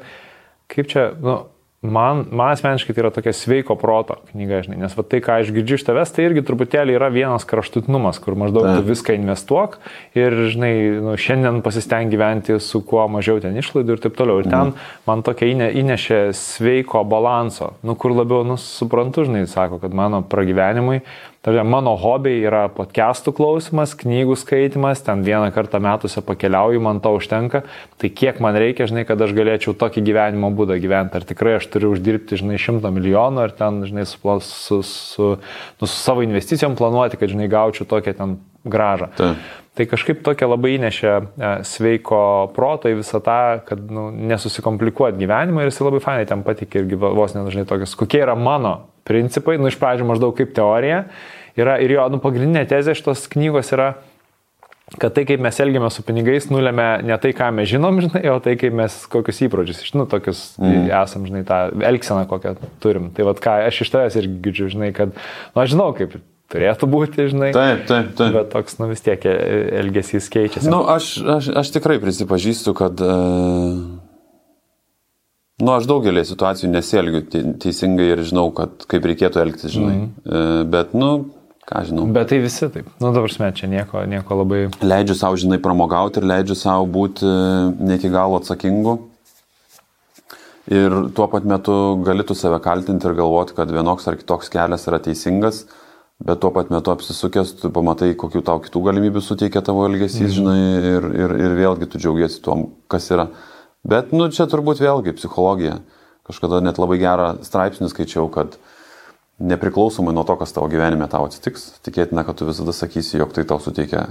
Speaker 1: kaip čia, nu, Man, man asmeniškai tai yra tokia sveiko proto knyga, žinai, nes va, tai, ką aš girdžiu iš tavęs, tai irgi truputėlį yra vienas kraštutinumas, kur maždaug Ta. tu viską investuok ir, žinai, nu, šiandien pasisteng gyventi su kuo mažiau ten išlaidų ir taip toliau. Ir ten mm. man tokia įne, įnešė sveiko balanso, nu, kur labiau, nu, suprantu, žinai, sako, kad mano pragyvenimui Tarė, mano hobiai yra podcastų klausimas, knygų skaitimas, ten vieną kartą metuose pakeliauju, man to užtenka. Tai kiek man reikia, žinai, kad aš galėčiau tokį gyvenimo būdą gyventi. Ar tikrai aš turiu uždirbti, žinai, šimtą milijonų, ar ten, žinai, su, su, su, nu, su savo investicijom planuoti, kad, žinai, gaučiau tokią ten gražą. Ta. Tai kažkaip tokia labai įnešė e, sveiko proto į visą tą, kad nu, nesusikomplikuoti gyvenimą ir jis labai fainai ten patikė irgi vos nedažnai tokius, kokie yra mano principai, nu iš pradžių maždaug kaip teorija. Yra, ir jo, nu, pagrindinė tezė šitos knygos yra, kad tai, kaip mes elgiamės su pinigais, nulėmė ne tai, ką mes žinom, žinai, o tai, kaip mes kokius įpročius, nu, tokius mm. esam, žinai, tą elgseną, kokią turim. Tai vad, ką aš iš tavęs irgi girdžiu, žinai, kad, nu, aš žinau, kaip turėtų būti, žinai.
Speaker 2: Taip, taip, taip.
Speaker 1: Bet toks, nu, vis tiek elgesys keičiasi.
Speaker 2: Nu, aš, aš, aš tikrai prisipažįstu, kad uh Nu, aš daugelį situacijų nesielgiu teisingai ir žinau, kad kaip reikėtų elgtis, žinai. Mm. Bet, nu, ką žinau.
Speaker 1: Bet tai visi taip. Nu, dabar mes čia nieko, nieko labai.
Speaker 2: Leidžiu savo, žinai, pramogauti ir leidžiu savo būti e, ne iki galo atsakingu. Ir tuo pat metu gali tu save kaltinti ir galvoti, kad vienoks ar kitoks kelias yra teisingas, bet tuo pat metu apsisukęs, tu pamatai, kokių tau kitų galimybių suteikia tavo elgesys, mm. žinai, ir, ir, ir vėlgi tu džiaugiesi tuo, kas yra. Bet, nu, čia turbūt vėlgi psichologija. Kažkada net labai gerą straipsnį skaičiau, kad nepriklausomai nuo to, kas tavo gyvenime tau atsitiks, tikėtina, kad tu visada sakysi, jog tai tau suteikia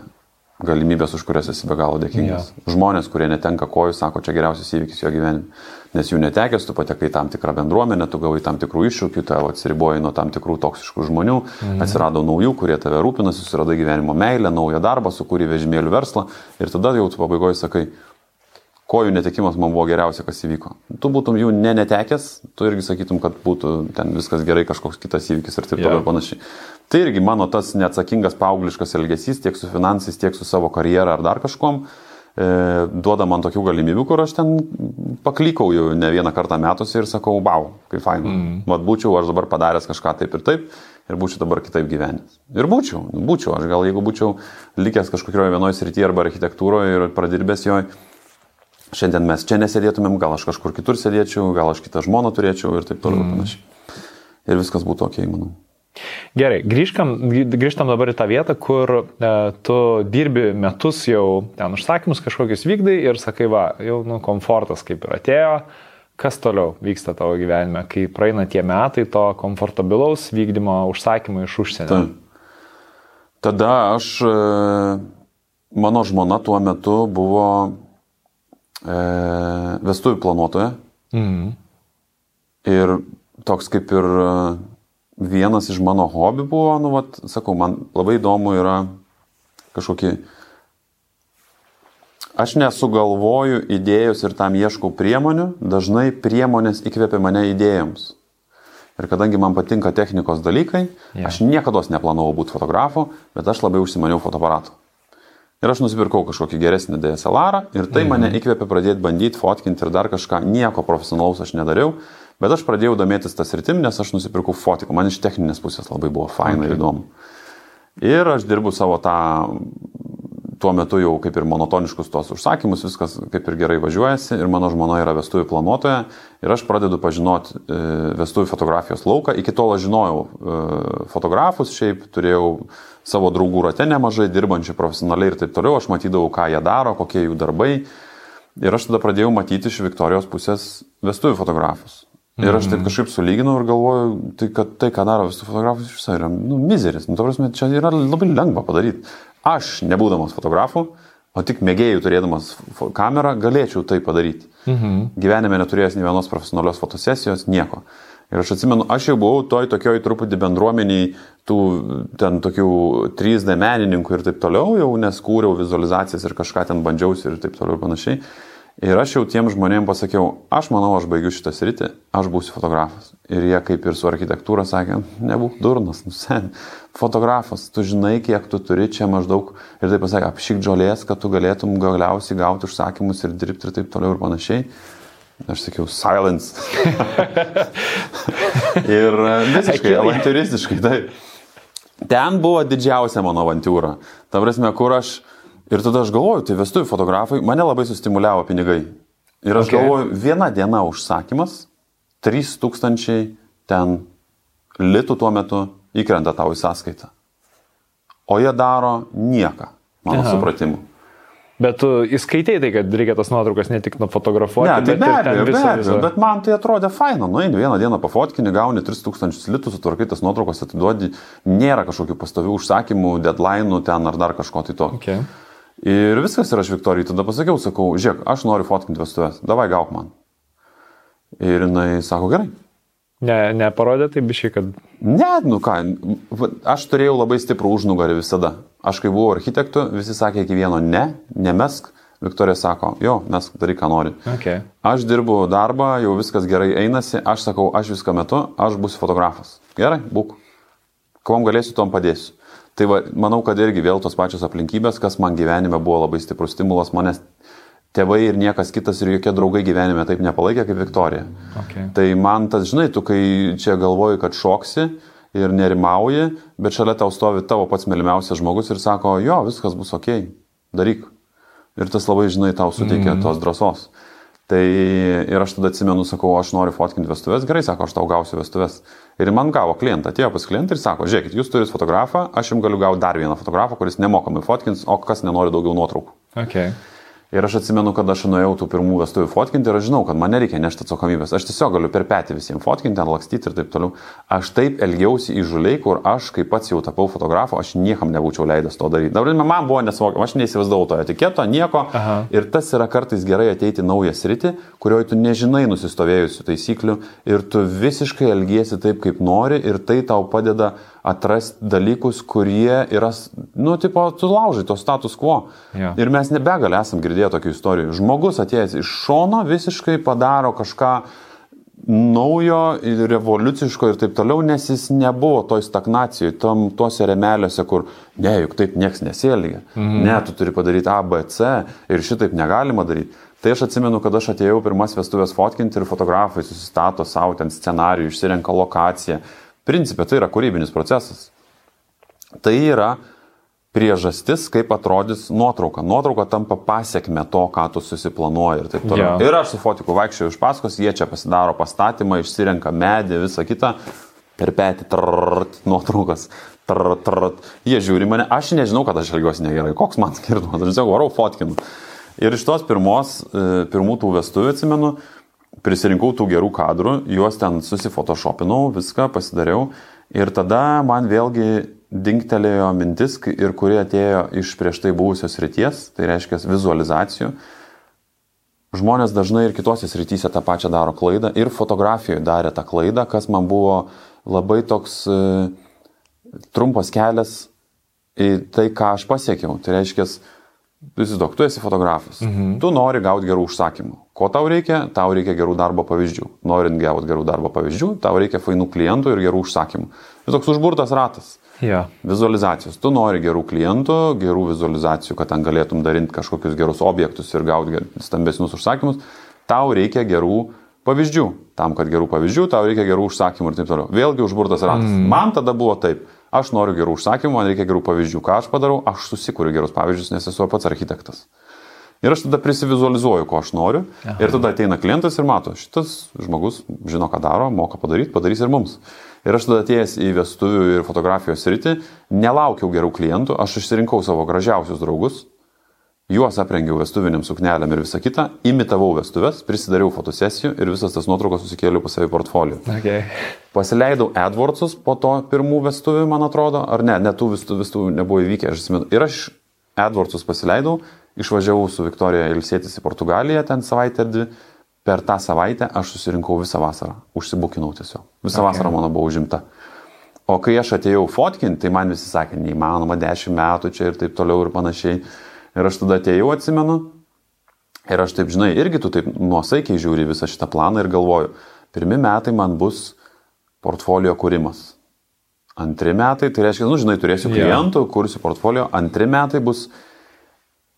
Speaker 2: galimybės, už kurias esi be galo dėkingas. Ja. Žmonės, kurie netenka kojų, sako, čia geriausias įvykis jo gyvenime. Nes jų netekęs, tu patekai tam tikrą bendruomenę, tu gavai tam tikrų iššūkių, tavo atsiriboji nuo tam tikrų toksiškų žmonių, mhm. atsirado naujų, kurie tave rūpinasi, susiradai gyvenimo meilę, naują darbą, sukūrė vežimėlių verslą ir tada jau tu pabaigoje sakai, kojų netekimas man buvo geriausia, kas įvyko. Tu būtum jų ne netekęs, tu irgi sakytum, kad būtų ten viskas gerai, kažkoks kitas įvykis ir taip toliau yeah. ir panašiai. Tai irgi mano tas neatsakingas paaugliškas elgesys tiek su finansais, tiek su savo karjera ar dar kažkom e, duoda man tokių galimybių, kur aš ten paklykau jau ne vieną kartą metuose ir sakau, wow, kaip faina. Mm. Vat būčiau aš dabar padaręs kažką taip ir taip ir būčiau dabar kitaip gyvenęs. Ir būčiau, būčiau, aš gal jeigu būčiau likęs kažkokioje vienoje srityje arba architektūroje ir pradirbęs joje, šiandien mes čia nesėdėtumėm, gal aš kažkur kitur sėdėčiau, gal aš kitą žmoną turėčiau ir taip toliau mm. panašiai. Ir viskas būtų ok, manau.
Speaker 1: Gerai, grįžtam, grįžtam dabar į tą vietą, kur e, tu dirbi metus jau ten užsakymus kažkokius vykdai ir sakai, va, jau nu, komfortas kaip ir atėjo, kas toliau vyksta tavo gyvenime, kai praeina tie metai to komfortabilaus vykdymo užsakymų iš užsienio. Ta.
Speaker 2: Tada aš, e, mano žmona tuo metu buvo vestuvių planuotoja. Mhm. Ir toks kaip ir e, vienas iš mano hobių buvo, nu, vat, sakau, man labai įdomu yra kažkokį... Aš nesugalvoju idėjos ir tam ieškau priemonių, dažnai priemonės įkvėpia mane idėjoms. Ir kadangi man patinka technikos dalykai, yeah. aš niekada neplanavau būti fotografu, bet aš labai užsimaniau fotoaparatu. Ir aš nusipirkau kažkokį geresnį DSLR ir tai mhm. mane įkvėpė pradėti bandyti fotkinti ir dar kažką. Nieko profesionalaus aš nedariau, bet aš pradėjau domėtis tas rytim, nes aš nusipirkau fotiką. Man iš techninės pusės labai buvo faina okay. ir įdomu. Ir aš dirbu savo tą tuo metu jau kaip ir monotoniškus tos užsakymus, viskas kaip ir gerai važiuojasi ir mano žmona yra vestuvių planuotoja ir aš pradedu pažinoti e, vestuvių fotografijos lauką. Iki tol aš žinojau e, fotografus, šiaip turėjau savo draugų rate nemažai, dirbančių profesionaliai ir taip toliau, aš matydavau, ką jie daro, kokie jų darbai. Ir aš tada pradėjau matyti iš Viktorijos pusės vestuvių fotografus. Ir aš taip mhm. kažkaip sulyginau ir galvoju, tai kad tai, ką daro visų fotografus, iš viso yra, nu, mizeris. Nu, prasme, čia yra labai lengva padaryti. Aš, nebūdamas fotografu, o tik mėgėjų turėdamas kamerą, galėčiau tai padaryti. Mhm. Gyvenime neturėjęs nei vienos profesionalios fotosesijos, nieko. Ir aš atsimenu, aš jau buvau toj tokioj truputį bendruomeniai tų ten tokių 3D menininkų ir taip toliau, jau nes kūriau vizualizacijas ir kažką ten bandžiausi ir taip toliau ir panašiai. Ir aš jau tiem žmonėm pasakiau, aš manau, aš baigiu šitą sritį, aš būsiu fotografas. Ir jie kaip ir su architektūra sakė, nebūk durnas, nu sen, fotografas, tu žinai, kiek tu turi čia maždaug. Ir taip pasakė, apšyk žolės, kad tu galėtum galiausiai gauti užsakymus ir dirbti ir taip toliau ir panašiai. Aš sakiau, silence. ir e, visiškai avantūristiškai, taip. Ten buvo didžiausia mano avantūra. Ta prasme, kur aš... Ir tada aš galvoju, tai vestuvių fotografai, mane labai sustimuliavo pinigai. Ir aš okay. galvoju, viena diena užsakymas, 3000 ten litų tuo metu įkrenta tau į sąskaitą. o jie daro nieką, mano
Speaker 1: Aha.
Speaker 2: supratimu.
Speaker 1: Bet tu įskaitėjai tai, kad reikia tas nuotraukas ne tik nufotografuoti,
Speaker 2: Ne, tai
Speaker 1: bet
Speaker 2: be abejo, be abejo, bet man tai atrodė faina, nu eini vieną dieną pafotkini, gauni 3000 litų, sutvarkytas nuotraukas atiduodi, nėra kažkokių pastovių užsakymų, deadline'ų ten ar dar kažko tai to.
Speaker 1: Okay.
Speaker 2: Ir viskas ir aš Viktorijai tada pasakiau, sakau, žiūrėk, aš noriu fotkinti vestuvės, davai gauk man. Ir jinai sako, gerai.
Speaker 1: Ne, neparodė tai bišiai, kad...
Speaker 2: Ne, nu ką, aš turėjau labai stiprų užnugarį visada. Aš kai buvau architektu, visi sakė iki vieno ne, nemesk. Viktorija sako, jo, mesk, daryk, ką nori.
Speaker 1: Okay.
Speaker 2: Aš dirbu darbą, jau viskas gerai einasi, aš sakau, aš viską metu, aš būsiu fotografas. Gerai, būk. Kuom galėsiu, tom padėsiu. Tai va, manau, kad irgi vėl tos pačios aplinkybės, kas man gyvenime buvo labai stiprus stimulas, manęs tėvai ir niekas kitas ir jokie draugai gyvenime taip nepalaikė kaip Viktorija.
Speaker 1: Okay.
Speaker 2: Tai man tas, žinai, tu kai čia galvoji, kad šoksi ir nerimauji, bet šalia tau stovi tavo pats mylimiausias žmogus ir sako, jo, viskas bus ok, daryk. Ir tas labai, žinai, tau suteikia mm. tos drąsos. Tai ir aš tada atsimenu, sakau, aš noriu fotkinti vestuvės, gerai, sako, aš tau gausiu vestuvės. Ir man gavo klientą, atėjo pas klientą ir sako, žiūrėkit, jūs turite fotografą, aš jums galiu gauti dar vieną fotografą, kuris nemokamai fotkins, o kas nenori daugiau nuotraukų.
Speaker 1: Okay.
Speaker 2: Ir aš atsimenu, kad aš nuėjau tų pirmų vestuvių fotkinti ir aš žinau, kad man nereikia nešti atsakomybės. Aš tiesiog galiu per petį visiems fotkinti, ten lakstyti ir taip toliau. Aš taip elgiausi įžuliai, kur aš, kai pats jau tapau fotografu, aš niekam nebūčiau leidęs to daryti. Dabar man buvo nesuvokiama, aš neįsivaizdavau to etiketo, nieko.
Speaker 1: Aha.
Speaker 2: Ir tas yra kartais gerai ateiti naują sritį, kurioje tu nežinai nusistovėjusių taisyklių ir tu visiškai elgiesi taip, kaip nori ir tai tau padeda atrasti dalykus, kurie yra, nu, tipo, tu laužai to status quo.
Speaker 1: Jo.
Speaker 2: Ir mes nebegalė esam girdėję tokių istorijų. Žmogus atėjęs iš šono visiškai padaro kažką naujo ir revoliuciško ir taip toliau, nes jis nebuvo toj stagnacijoje, tom, tuose remeliuose, kur ne, juk taip nieks nesielgia. Mhm. Ne, tu turi padaryti A, B, C ir šitaip negalima daryti. Tai aš atsimenu, kad aš atėjau pirmas vestuvės fotkinti ir fotografai susistato savo ten scenarijų, išsirenka lokaciją. Principė tai yra kūrybinis procesas. Tai yra priežastis, kaip atrodys nuotrauka. Nuotrauka tampa pasiekme to, ką tu susiplanuoji ir taip toliau.
Speaker 1: Jo.
Speaker 2: Ir aš su fotiku vaikščiau iš paskos, jie čia pasidaro pastatymą, išsirenka medį, visą kitą, per petį, trrrt, nuotraukas. Trrrt, trrrt. Jie žiūri mane, aš nežinau, kad aš elgiuosi negerai, koks man skirtumas, aš tiesiog varau fotkinu. Ir iš tos pirmos, e, pirmų tų vestuvių atsimenu, prisirinkau tų gerų kadrų, juos ten susifotoshopinau, viską pasidariau. Ir tada man vėlgi dingtelėjo mintis, ir kuri atėjo iš prieš tai buvusios ryties, tai reiškia vizualizacijų. Žmonės dažnai ir kitose srityse tą pačią daro klaidą ir fotografijoje darė tą klaidą, kas man buvo labai toks e, trumpas kelias į tai, ką aš pasiekiau. Tai reiškia, įsivaizduok, tu esi fotografas, mhm. tu nori gauti gerų užsakymų. Ko tau reikia? Tau reikia gerų darbo pavyzdžių. Norint gauti gerų darbo pavyzdžių, tau reikia fainų klientų ir gerų užsakymų. Tai toks užburtas ratas.
Speaker 1: Jo.
Speaker 2: Vizualizacijos. Tu nori gerų klientų, gerų vizualizacijų, kad ten galėtum daryti kažkokius gerus objektus ir gauti stambesnius užsakymus. Tau reikia gerų pavyzdžių. Tam, kad gerų pavyzdžių, tau reikia gerų užsakymų ir taip toliau. Vėlgi užburtas ratas. Mm. Man tada buvo taip. Aš noriu gerų užsakymų, man reikia gerų pavyzdžių. Ką aš padarau? Aš susikuriu gerus pavyzdžius, nes esu pats architektas. Ir aš tada prisivizualizuoju, ko aš noriu. Aha. Ir tada ateina klientas ir mato, šitas žmogus žino, ką daro, moka padaryti, padarys ir mums. Ir aš tada atėjęs į vestuvių ir fotografijos rytį, nelaukiau gerų klientų, aš išsirinkau savo gražiausius draugus, juos aprengiau vestuviniam suknelėm ir visą kitą, imitavau vestuves, prisidariau fotosesijų ir visas tas nuotraukas susikėliau pas save į portfolio.
Speaker 1: Okay.
Speaker 2: Pasileidau AdWordsus po to pirmų vestuvių, man atrodo, ar ne, net tų vestuvių, vestuvių nebuvo įvykę, aš atsimenu. Ir aš AdWordsus pasileidau, išvažiavau su Viktorija ilsėtis į Portugaliją ten savaitę ar dvi. Per tą savaitę aš susirinkau visą vasarą, užsibukinau tiesiog. Visą okay. vasarą mano buvo užimta. O kai aš atėjau fotkinti, tai man visi sakė, neįmanoma, 10 metų čia ir taip toliau ir panašiai. Ir aš tada atėjau, atsimenu. Ir aš taip, žinai, irgi tu taip nuosaikiai žiūri visą šitą planą ir galvoju, pirmi metai man bus portfolio kūrimas. Antri metai, tai reiškia, nu, žinai, turėsiu klientų, kursiu portfolio. Antri metai bus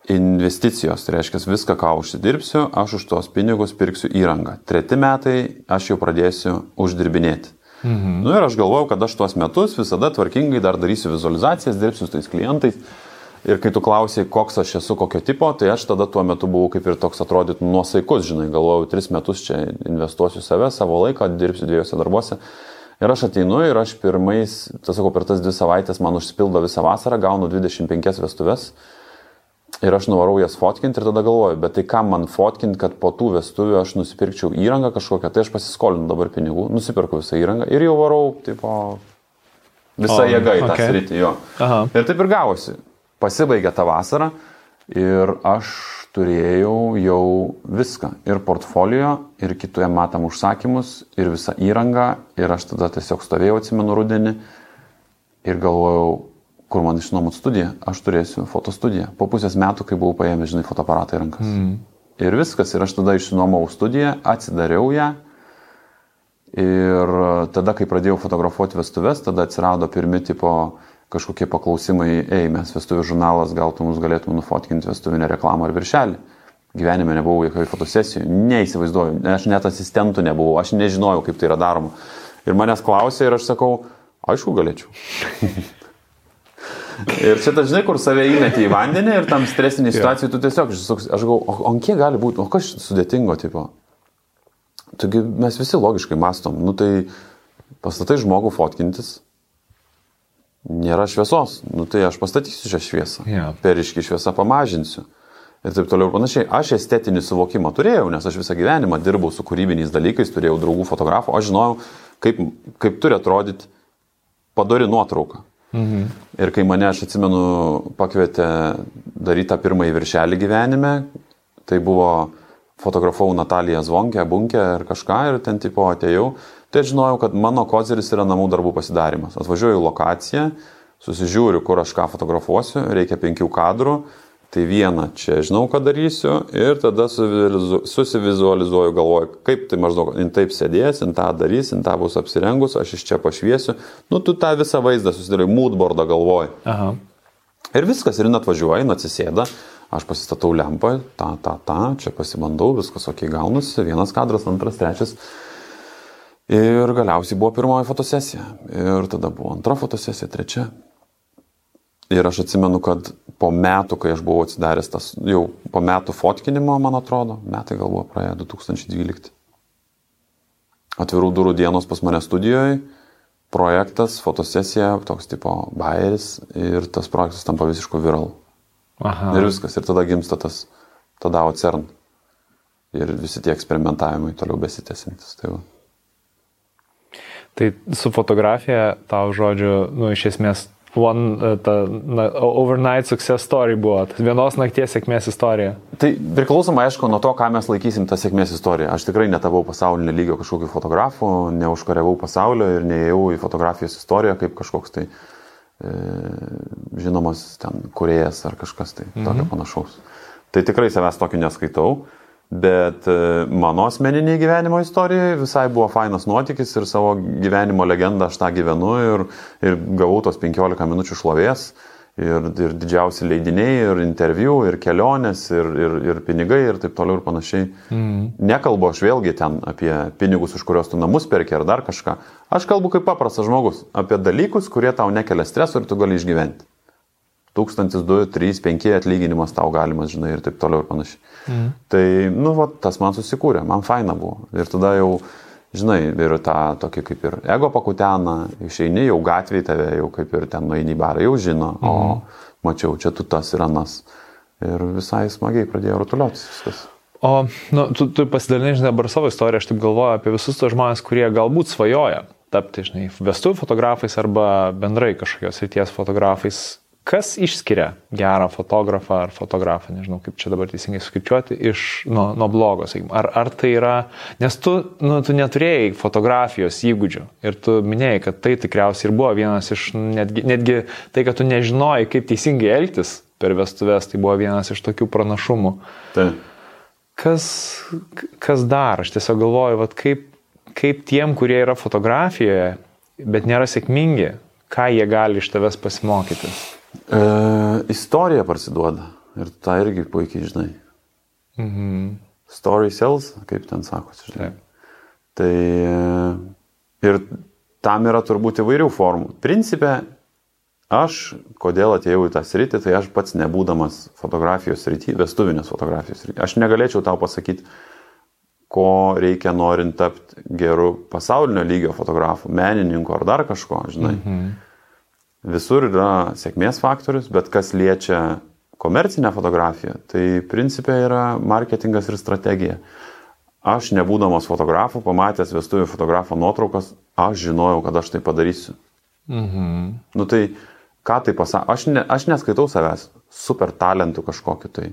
Speaker 2: investicijos, tai reiškia, viską, ką užsidirbsiu, aš už tuos pinigus pirksiu įrangą. Treti metai aš jau pradėsiu uždirbinėti. Mhm. Nu ir aš galvojau, kad aš tuos metus visada tvarkingai dar darysiu vizualizacijas, dirbsiu su tais klientais. Ir kai tu klausai, koks aš esu, kokio tipo, tai aš tada tuo metu buvau kaip ir toks atrodytų nuosaikus, žinai, galvojau, tris metus čia investuosiu save, savo laiką, dirbsiu dviejose darbuose. Ir aš ateinu ir aš pirmais, tas sakau, per tas dvi savaitės man užsipildo visą vasarą, gaunu 25 vestuves. Ir aš nuvarau jas fotkinti ir tada galvoju, bet tai kam man fotkinti, kad po tų vestuvių aš nusipirkčiau įrangą kažkokią, tai aš pasiskolinu dabar pinigų, nusipirku visą įrangą ir jau varau, tipo, visą jėgą į tą
Speaker 1: okay.
Speaker 2: sritį jo.
Speaker 1: Aha.
Speaker 2: Ir taip ir gavosi. Pasibaigė tą vasarą ir aš turėjau jau viską. Ir portfolio, ir kitų matom užsakymus, ir visą įrangą. Ir aš tada tiesiog stovėjau, atsimenu, rudenį ir galvojau, kur man išnuomot studiją, aš turėsiu fotostudiją. Po pusės metų, kai buvau paėmęs, žinai, fotoaparatą į rankas. Mm. Ir viskas, ir aš tada išsinuomau studiją, atsidariau ją. Ir tada, kai pradėjau fotografuoti vestuves, tada atsirado pirmi tipo kažkokie paklausimai, ei, mes vestuvių žurnalas, gal tu mums galėtum nufotkinti vestuvinę reklamą ar viršelį. Gyvenime nebuvau jokioj fotosesijų, neįsivaizduoju, aš net asistentų nebuvau, aš nežinojau, kaip tai yra daroma. Ir manęs klausė ir aš sakau, aišku, galėčiau. ir čia, ta, žinai, kur save įmeti į vandenį ir tam stresinį situacijų, tu tiesiog, aš galvoju, o, o kiek gali būti, o kas sudėtingo, tipo. Taigi mes visi logiškai mastom, nu tai pastatai žmogų fotkintis, nėra šviesos, nu tai aš pastatysiu šią šviesą,
Speaker 1: Yeah.
Speaker 2: periški šviesą pamažinsiu. Ir taip toliau ir panašiai. Aš estetinį suvokimą turėjau, nes aš visą gyvenimą dirbau su kūrybiniais dalykais, turėjau draugų fotografų, aš žinojau, kaip, kaip turi atrodyti padori nuotrauka. Mhm. Ir kai mane, aš atsimenu, pakvietė daryti tą pirmąjį viršelį gyvenime, tai buvo fotografavau Nataliją Zvonkę, Bunkę ir kažką ir ten tipo atėjau, tai aš žinojau, kad mano kozeris yra namų darbų pasidarimas. Atvažiuoju į lokaciją, susižiūriu, kur aš ką fotografuosiu, reikia penkių kadrų, tai vieną čia žinau, ką darysiu ir tada susivizualizuoju, galvoju, kaip tai maždaug, in taip sėdės, in tą darys, in tą bus apsirengus, aš iš čia pašviesiu, nu tu tą visą vaizdą susidarai, moodboardą galvoju.
Speaker 1: Aha.
Speaker 2: Ir viskas, ir atvažiuoja, atsisėda, aš pasistatau lempą, tą, tą, tą, čia pasibandau, viskas ok gaunasi, vienas kadras, antras, trečias. Ir galiausiai buvo pirmoji fotosesija. Ir tada buvo antra fotosesija, trečia. Ir aš atsimenu, kad po metų, kai aš buvau atsidaręs tas, jau po metų fotkinimo, man atrodo, metai gal buvo praėję 2012. Atvirų durų dienos pas mane studijoje, projektas, fotosesija, toks tipo bairis ir tas projektas tampa visiškai viralu.
Speaker 1: Aha.
Speaker 2: Ir viskas, ir tada gimsta tas, tada CERN. Ir visi tie eksperimentavimai toliau besitęsintis. Tai va.
Speaker 1: Tai su fotografija tau žodžiu, nu, iš esmės, one, e, ta, na, overnight success story buvo, vienos nakties sėkmės istorija.
Speaker 2: tai priklausomai, aišku, nuo to, ką mes laikysim tą sėkmės istoriją. Aš tikrai netavau pasaulinio lygio kažkokiu fotografu, neužkariavau pasaulio ir neėjau į fotografijos istoriją kaip kažkoks tai e, žinomas ten kuriejas ar kažkas tai mhm. tokio panašaus. Tai tikrai savęs tokio neskaitau. Bet e, mano asmeniniai gyvenimo istorijoje visai buvo fainas nuotykis ir savo gyvenimo legendą aš tą gyvenu ir, ir gavau tos 15 minučių šlovės ir, ir didžiausi leidiniai, ir interviu, ir kelionės, ir, ir, ir pinigai, ir taip toliau ir panašiai. Mm. Nekalbu aš vėlgi ten apie pinigus, už kuriuos tu namus perki ar dar kažką. Aš kalbu kaip paprastas žmogus apie dalykus, kurie tau nekelia streso ir tu gali išgyventi. 1000, 2, 3, 5 atlyginimas tau galimas, žinai, ir taip toliau ir panašiai. Mm. Tai, nu, va, tas man susikūrė, man faina buvo. Ir tada jau, žinai, ir tą tokį kaip ir ego pakutena, išeini jau gatvėje tave, jau kaip ir ten nueini į barą, jau žino, mm. o mačiau, čia tu tas ir anas. Ir visai smagiai pradėjo rutuliotis viskas.
Speaker 1: O, nu, tu, tu pasidalinai, žinai, dabar savo istoriją, aš taip galvoju apie visus tos žmonės, kurie galbūt svajoja tapti, žinai, vestuvių fotografais arba bendrai kažkokios ryties fotografais. Kas išskiria gerą fotografą ar fotografą, nežinau kaip čia dabar teisingai skaičiuoti, iš nuo, nuo blogo, sakykim. Ar, ar tai yra, nes tu, nu, tu neturėjai fotografijos įgūdžių ir tu minėjai, kad tai tikriausiai ir buvo vienas iš, netgi, netgi tai, kad tu nežinojai, kaip teisingai elgtis per vestuvės, tai buvo vienas iš tokių pranašumų.
Speaker 2: Tai.
Speaker 1: Kas, kas dar, aš tiesiog galvoju, vat, kaip, kaip tiem, kurie yra fotografijoje, bet nėra sėkmingi, ką jie gali iš tavęs pasimokyti.
Speaker 2: E, istorija parsiduoda ir tą irgi puikiai žinai. Mhm. Story sells, kaip ten sakosi, žinai.
Speaker 1: Taip.
Speaker 2: Tai e, ir tam yra turbūt įvairių formų. Principė, aš, kodėl atėjau į tą sritį, tai aš pats nebūdamas fotografijos srity, vestuvinės fotografijos srity, aš negalėčiau tau pasakyti, ko reikia norint tapti geru pasaulinio lygio fotografu, menininku ar dar kažko, žinai. Mhm. Visur yra sėkmės faktorius, bet kas liečia komercinę fotografiją, tai principė yra marketingas ir strategija. Aš nebūdamas fotografu, pamatęs vestuvių fotografo nuotraukas, aš žinojau, kad aš tai padarysiu. Mhm. Nu tai, ką tai pasako, aš, ne, aš neskaitau savęs super talentų kažkokiu tai.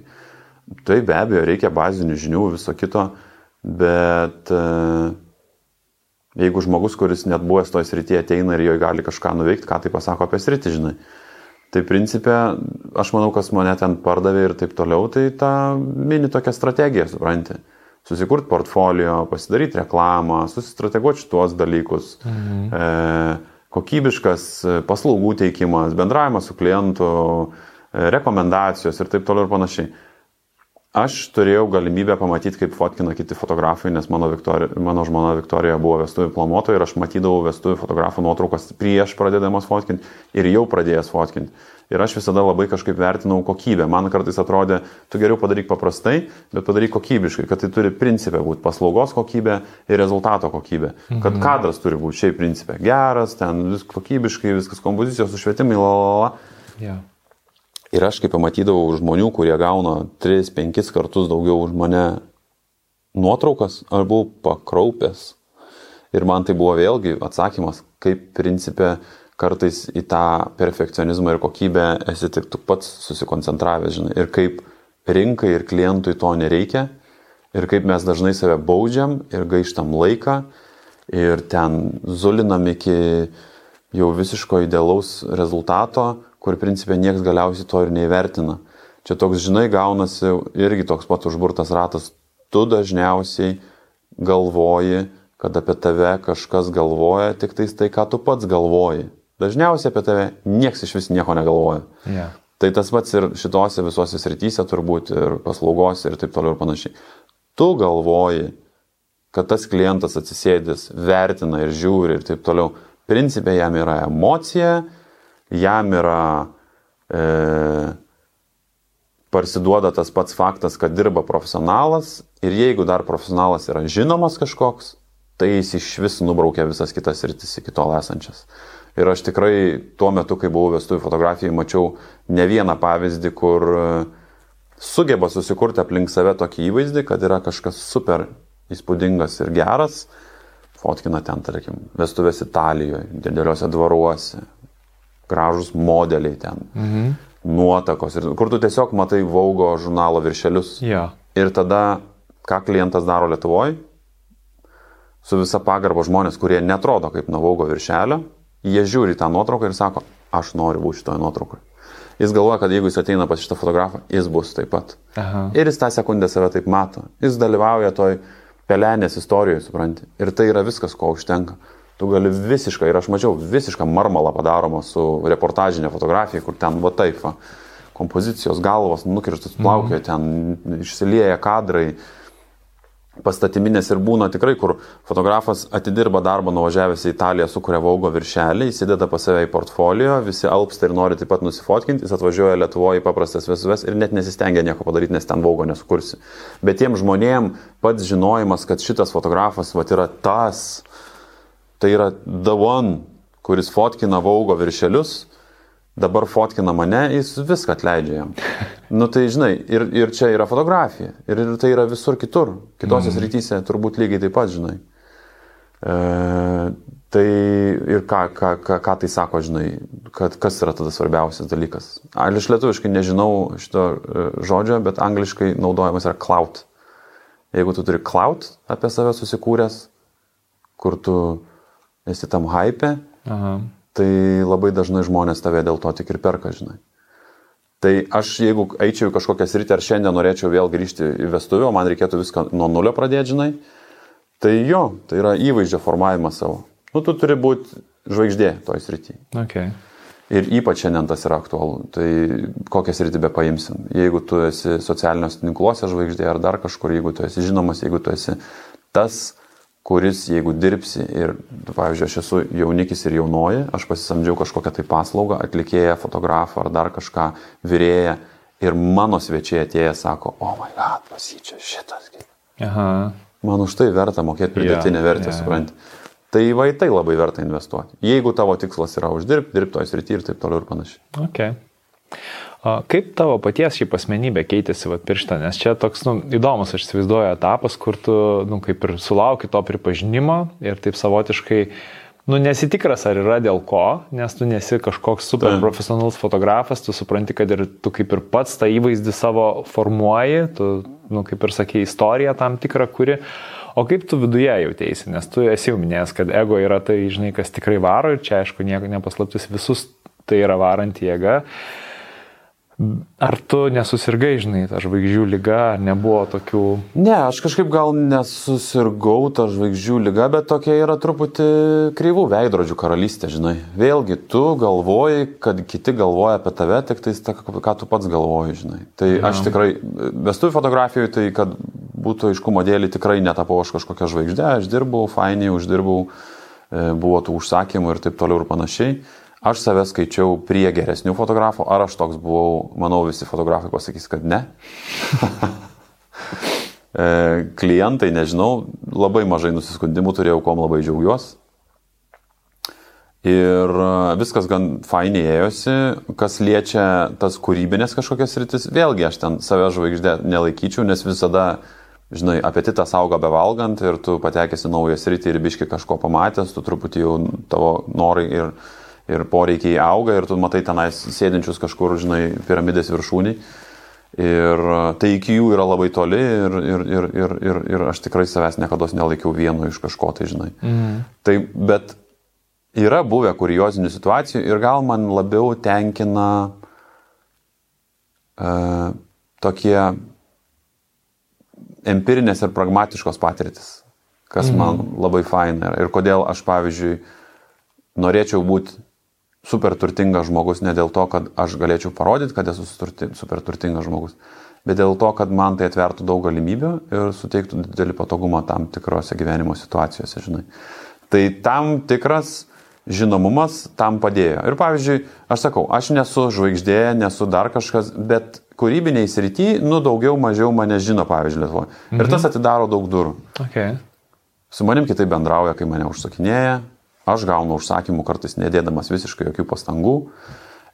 Speaker 2: Tai be abejo, reikia bazinių žinių, viso kito, bet e, jeigu žmogus, kuris net buvęs toje srityje ateina ir jo gali kažką nuveikti, ką tai pasako apie sritį, žinai. Tai principė, aš manau, kas mane ten pardavė ir taip toliau, tai ta mini tokia strategija, supranti. Susikurti portfolio, pasidaryti reklamą, susistrateguoti šituos dalykus. Mhm. E, kokybiškas paslaugų teikimas, bendravimas su klientu, e, rekomendacijos ir taip toliau ir panašiai. Aš turėjau galimybę pamatyti, kaip fotkina kiti fotografai, nes mano, Viktorija, mano žmona Viktorija buvo vestuvių planuotoja ir aš matydavau vestuvių fotografų nuotraukas prieš pradėdamas fotkinti ir jau pradėjęs fotkinti. Ir aš visada labai kažkaip vertinau kokybę. Man kartais atrodė, tu geriau padaryk paprastai, bet padaryk kokybiškai, kad tai turi principė būti paslaugos kokybė ir rezultato kokybė. Mhm. Kad kadras turi būti šiaip principė geras, ten viskas kokybiškai, viskas kompozicijos, sušvietimai, la la la. Yeah. Ir aš kaip pamatydavau žmonių, kurie gauna 3-5 kartus daugiau už mane nuotraukas, aš buvau pakraupęs. Ir man tai buvo vėlgi atsakymas, kaip principė kartais į tą perfekcionizmą ir kokybę esi tik tu pats susikoncentravęs, žinai. Ir kaip rinkai ir klientui to nereikia. Ir kaip mes dažnai save baudžiam ir gaištam laiką. Ir ten zulinam iki jau visiško idealaus rezultato kur principė nieks galiausiai to ir neįvertina. Čia toks, žinai, gaunasi irgi toks pat užburtas ratas. Tu dažniausiai galvoji, kad apie tave kažkas galvoja, tik tais tai, ką tu pats galvoji. Dažniausiai apie tave nieks iš vis nieko negalvoja. Yeah. Tai tas pats ir šitose visose srityse turbūt ir paslaugos ir taip toliau ir panašiai. Tu galvoji, kad tas klientas atsisėdęs vertina ir žiūri ir taip toliau. Principė jam yra emocija, jam yra e, parsiduoda tas pats faktas, kad dirba profesionalas ir jeigu dar profesionalas yra žinomas kažkoks, tai jis iš vis nubraukia visas kitas rytis iki tol esančias. Ir aš tikrai tuo metu, kai buvau vestuvių fotografijai, mačiau ne vieną pavyzdį, kur e, sugeba susikurti aplink save tokį įvaizdį, kad yra kažkas super įspūdingas ir geras. Fotkina ten, tarkim, vestuvės Italijoje, dideliuose dvaruose, gražus modeliai ten, mhm. nuotakos, ir, kur tu tiesiog matai Vaugo žurnalo viršelius.
Speaker 1: Ja.
Speaker 2: Ir tada, ką klientas daro Lietuvoje, su visa pagarba žmonės, kurie netrodo kaip nuo Vaugo viršelio, jie žiūri tą nuotrauką ir sako, aš noriu būti šitoje nuotraukoje. Jis galvoja, kad jeigu jis ateina pas šitą fotografą, jis bus taip pat. Aha. Ir jis tą sekundę save taip mato. Jis dalyvauja toj pelenės istorijoje, supranti. Ir tai yra viskas, ko užtenka tu gali visiškai, ir aš mačiau visišką marmalą padaromą su reportažinė fotografija, kur ten va taip, va, kompozicijos galvos nukirstus plaukia, mm. ten išsilieja kadrai, pastatyminės ir būna tikrai, kur fotografas atidirba darbą nuvažiavęs į Italiją, sukuria Vaugo viršelį, įsideda pas save į portfolio, visi alpsta ir nori taip pat nusifotkinti, jis atvažiuoja Lietuvoje į paprastas vesuves ir net nesistengia nieko padaryti, nes ten Vaugo nesukursi. Bet tiem žmonėm pats žinojimas, kad šitas fotografas va, yra tas, Tai yra the one, kuris fotkina Vaugo viršelius, dabar fotkina mane, jis viską atleidžia jam. Nu tai žinai, ir, ir čia yra fotografija, ir, ir tai yra visur kitur, kitose mm. rytise turbūt lygiai taip pat, žinai. E, tai ir ką, ką, ką, ką tai sako, žinai, kad kas yra tada svarbiausias dalykas. Aš lietuviškai nežinau šito e, žodžio, bet angliškai naudojamas yra cloud. Jeigu tu turi cloud apie save susikūręs, kur tu esi tam hype, Aha. tai labai dažnai žmonės tave dėl to tik ir perka, žinai. Tai aš jeigu eičiau į kažkokią sritį ar šiandien norėčiau vėl grįžti į vestuvę, man reikėtų viską nuo nulio pradėti, žinai, tai jo, tai yra įvaizdžio formavimas savo. Nu, tu turi būti žvaigždė toj srity.
Speaker 1: Okay.
Speaker 2: Ir ypač šiandien tas yra aktualu. Tai kokią sritį be paimsim. Jeigu tu esi socialiniuose tinkluose žvaigždė ar dar kažkur, jeigu tu esi žinomas, jeigu tu esi tas, kuris, jeigu dirbsi ir, pavyzdžiui, aš esu jaunikis ir jaunoji, aš pasisamdžiau kažkokią tai paslaugą, atlikėją, fotografą ar dar kažką, vyrėją ir mano svečiai atėję sako, o oh my god, pasyčia šitas.
Speaker 1: Aha.
Speaker 2: man už tai verta mokėti pridėtinę
Speaker 1: Jo,
Speaker 2: vertę,
Speaker 1: jo.
Speaker 2: supranti. Tai va į tai labai verta investuoti. Jeigu tavo tikslas yra uždirbti, dirbti toj srity ir taip toliau ir panašiai.
Speaker 1: Okay. Kaip tavo paties šiaip asmenybė keitėsi vat, per šitą, nes čia toks nu, įdomus, aš įsivaizduoju, etapas, kur tu nu, kaip ir sulauki to pripažinimo ir taip savotiškai, nu, nesitikras, ar yra dėl ko, nes tu nesi kažkoks super
Speaker 2: Taip.
Speaker 1: profesionalus fotografas, tu supranti, kad ir tu kaip ir pats tą įvaizdį savo formuoji, tu, nu, kaip ir sakė, istoriją tam tikrą kuri. O kaip tu viduje jautėsi, nes tu esi jau minėjęs, kad ego yra tai, žinai, kas tikrai varo ir čia, aišku, nieko nepaslaptis, visus tai yra varanti jėga. Ar tu nesusirgai, žinai, ta žvaigždžių lyga, ar nebuvo tokių...
Speaker 2: Ne, aš kažkaip gal nesusirgau tą žvaigždžių lygą, bet tokia yra truputį kreivų veidrodžių karalystė, žinai. Vėlgi, tu galvoji, kad kiti galvoja apie tave, tik tai ta, ką tu pats galvoji, žinai. Tai ja. aš tikrai, vestuvių fotografijoje, tai kad būtų aiškumo dėlį, tikrai netapau aš kažkokią žvaigždę, aš dirbau, fainiai uždirbau, e, buvo tų užsakymų ir taip toliau ir panašiai. Aš save skaičiau prie geresnių fotografų, ar aš toks buvau, manau, visi fotografai pasakys, kad ne. E, Klientai, nežinau, labai mažai nusiskundimų turėjau, kuom labai džiaugiuosi. Ir e, viskas gan fainiai ėjosi, kas liečia tas kūrybinės kažkokias rytis, vėlgi aš ten save žvaigždė nelaikyčiau, nes visada, žinai, apetitas auga bevalgant ir tu patekęs į naują sritį ir biški kažko pamatęs, tu truputį jau tavo norai ir, ir poreikiai auga ir tu matai tenais sėdinčius kažkur, žinai, piramidės viršūniai. Ir e, tai iki jų yra labai toli ir, ir, ir, ir, ir, ir aš tikrai savęs niekada nelaikiau vienu iš kažko, tai žinai. Mm. Tai, bet yra buvę kuriozinių situacijų ir gal man labiau tenkina uh, tokie empirinės ir pragmatiškos patirtis, kas mm. man labai faina yra. Ir kodėl aš, pavyzdžiui, norėčiau būti super turtingas žmogus ne dėl to, kad aš galėčiau parodyti, kad esu super turtingas žmogus, bet dėl to, kad man tai atvertų daug galimybių ir suteiktų didelį patogumą tam tikrose gyvenimo situacijose, žinai. Tai tam tikras žinomumas tam padėjo. Ir pavyzdžiui, aš sakau, aš nesu žvaigždė, nesu dar kažkas, bet kūrybiniai srity, nu daugiau mažiau mane žino, pavyzdžiui, Lietuvoje. Mhm. Ir tas atidaro daug durų.
Speaker 1: Okay.
Speaker 2: Su manim kitai bendrauja, kai mane užsakinėja, aš gaunu užsakymų kartais nedėdamas visiškai jokių pastangų.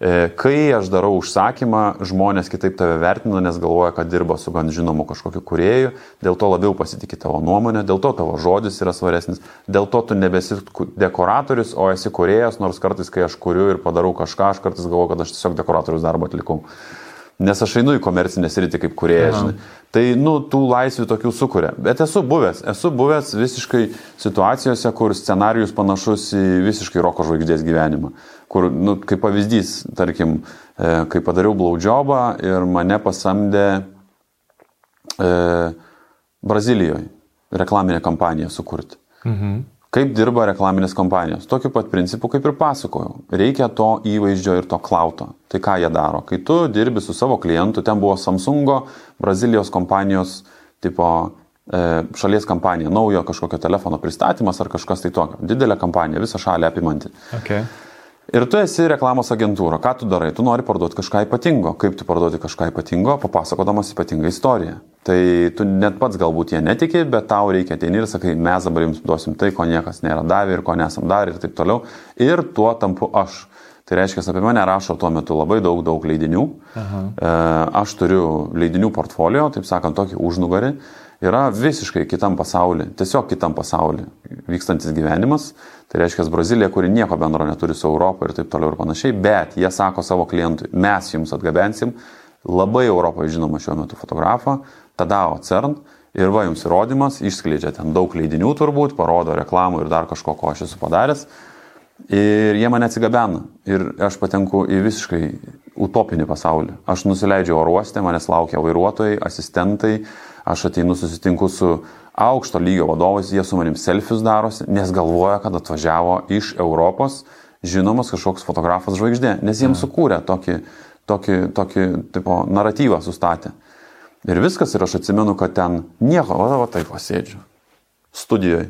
Speaker 2: E, Kai aš darau užsakymą, žmonės kitaip tave vertina, nes galvoja, kad dirba su gan žinomu kažkokiu kurieju, dėl to labiau pasitikė tavo nuomonė, dėl to tavo žodis yra svaresnis, dėl to tu nebesi dekoratorius, o esi kuriejas, nors kartais, kai aš kuriu ir padarau kažką, aš kartais galvoju, kad aš tiesiog dekoratorius darbą atlikau. Nes aš einu į komercinę sritį kaip kuriejas, žinai. Tai, nu, tų laisvių tokių sukuria. Bet esu buvęs, esu buvęs visiškai situacijose, kur scenarius panašus į visiškai roko žvaigždės gyvenimą. Kur, nu, kaip pavyzdys, tarkim, e, kai padariau blaudžiobą ir mane pasamdė e, Brazilijoje reklaminę kampaniją sukurti. Mhm. Kaip dirba reklaminės kompanijos? Tokiu pat principu, kaip ir pasakojau. Reikia to įvaizdžio ir to klauto. Tai ką jie daro? Kai tu dirbi su savo klientu, ten buvo Samsungo, Brazilijos kompanijos tipo e, šalies kampanija, naujo kažkokio telefono pristatymas ar kažkas tai tokio. Didelė kampanija, visą šalį apimanti.
Speaker 1: Okay.
Speaker 2: Ir tu esi reklamos agentūra. Ką tu darai? Tu nori parduoti kažką ypatingo. Kaip tu parduoti kažką ypatingo? Papasakodamas ypatingą istoriją. Tai tu net pats galbūt jie netiki, bet tau reikia ateini ir sakai, mes dabar jums duosim tai, ko niekas nėra davę ir ko nesam darę ir taip toliau. Ir tuo tampu aš. Tai reiškia, apie mane rašo tuo metu labai daug, daug leidinių. Aha. E, Aš turiu leidinių portfolio, taip sakant, tokį užnugarį. Yra visiškai kitam pasauliu, tiesiog kitam pasauliu vykstantis gyvenimas. Tai reiškia, Brazilija, kuri nieko bendro neturi su Europą ir taip toliau ir panašiai, bet jie sako savo klientui, mes jums atgabensim labai Europoje žinomą šiuo metu fotografą, tada CERN ir va jums įrodymas, išskleidžia ten daug leidinių turbūt, parodo reklamų ir dar kažko, ko aš esu padaręs. Ir jie mane atsigabena. Ir aš patenku į visiškai utopinį pasaulį. Aš nusileidžiu oro uoste, manęs laukia vairuotojai, asistentai, aš ateinu susitinku su aukšto lygio vadovais, jie su manim selfius darosi, nes galvoja, kad atvažiavo iš Europos žinomas kažkoks fotografas žvaigždė, nes jiems sukūrė tokį, tokį, tokį tipo, naratyvą sustatę. Ir viskas, ir aš atsimenu, kad ten nieko, va, va taip pasėdžiu. Studijoje.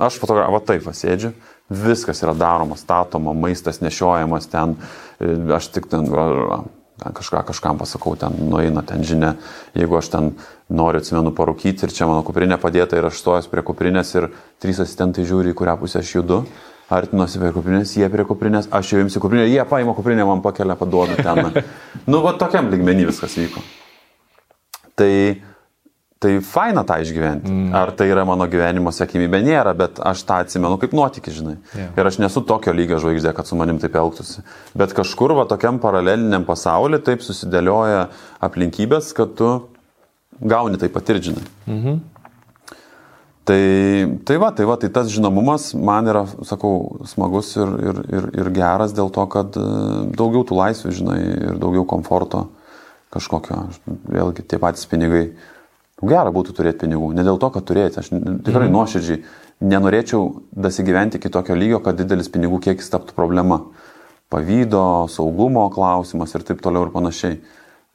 Speaker 2: Aš fotografą taip pasėdžiu, viskas yra daroma, statoma, maistas nešiojamas ten, aš tik ten ten kažką kažkam pasakau, ten nueina ten žinia, jeigu aš ten noriu atsimenu parūkyti ir čia mano kuprinė padėta ir aš stojas prie kuprinės ir trys asistentai žiūri, į kurią pusę aš judu, artinuosi prie kuprinės, jie prie kuprinės, aš jau imsiu kuprinę, jie paima kuprinę, man pakelia, paduoda ten. nu, va tokiam ligmenį viskas vyko. Tai Tai faina tą išgyventi. Mm. Ar tai yra mano gyvenimo sėkmybė, nėra, bet aš tą atsimenu kaip nuotykį, žinai. Yeah. Ir aš nesu tokio lygio žvaigždė, kad su manim taip elgtųsi. Bet kažkur va tokiam paraleliniam pasauliu taip susidėlioja aplinkybės, kad tu gauni tai patirdžinai. Mm -hmm. Tai, tai va, tai va, tai tas žinomumas man yra, sakau, smagus ir, ir, ir, ir geras dėl to, kad e, daugiau tų laisvių, žinai, ir daugiau komforto kažkokio, vėlgi tie patys pinigai Gera būtų turėti pinigų, ne dėl to, kad turėti, aš tikrai mm. nuoširdžiai nenorėčiau dasigyventi iki tokio lygio, kad didelis pinigų kiekis taptų problema. Pavydo, saugumo klausimas ir taip toliau ir panašiai.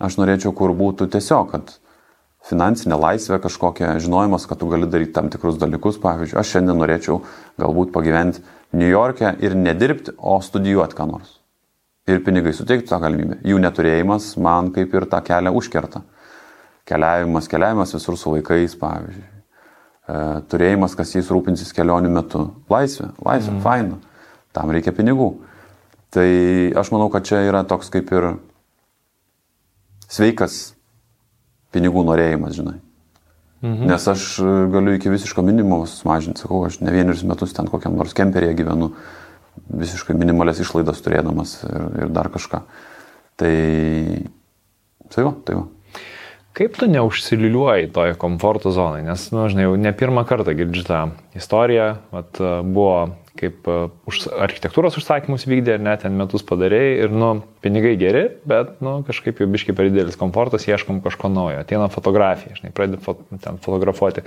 Speaker 2: Aš norėčiau, kur būtų tiesiog, kad finansinė laisvė kažkokia, žinojimas, kad tu gali daryti tam tikrus dalykus. Pavyzdžiui, aš šiandien norėčiau galbūt pagyventi New York'e ir nedirbti, o studijuoti ką nors. Ir pinigai suteiktų tą galimybę. Jų neturėjimas man kaip ir tą kelią užkerta. Keliavimas, keliavimas visur su vaikais, pavyzdžiui. E, turėjimas, kas jais rūpinsis kelionių metu. Laisvė, laisvė, mm. faina. Tam reikia pinigų. Tai aš manau, kad čia yra toks kaip ir sveikas pinigų norėjimas, žinai. Mhm. Nes aš galiu iki visiško minimumo sumažinti, sakau, aš ne vienerius metus ten kokiam nors kemperėje gyvenu, visiškai minimalės išlaidas turėdamas ir, ir dar kažką. Tai, tai va, tai va.
Speaker 1: Kaip tu neužsiliuliuoji toje komforto zonai, nes, na, nu, žinai, jau ne pirmą kartą girdžiu tą istoriją, vat, buvo kaip už, architektūros užsakymus vykdė, net ten metus padarėjai ir, nu, pinigai geri, bet, nu, kažkaip jau biškai per didelis komfortas, ieškom kažko naujo, ateina fotografija, žinai, pradedi fot, ten fotografuoti.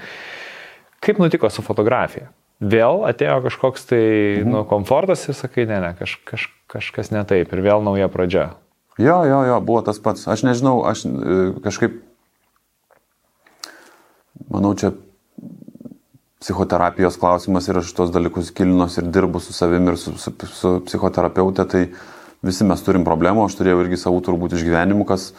Speaker 1: Kaip nutiko su fotografija? Vėl atėjo kažkoks tai, mhm. nu, komfortas ir sakai, ne, ne, kaž, kaž, kažkas ne taip ir vėl nauja pradžia.
Speaker 2: Jo, jo, jo, buvo tas pats. Aš nežinau, aš e, kažkaip manau, čia psichoterapijos klausimas ir aš tos dalykus gilinuosi ir dirbu su savimi ir su, su, su psichoterapeutė, tai visi mes turim problemų, aš turėjau irgi savų turbūt išgyvenimų, kas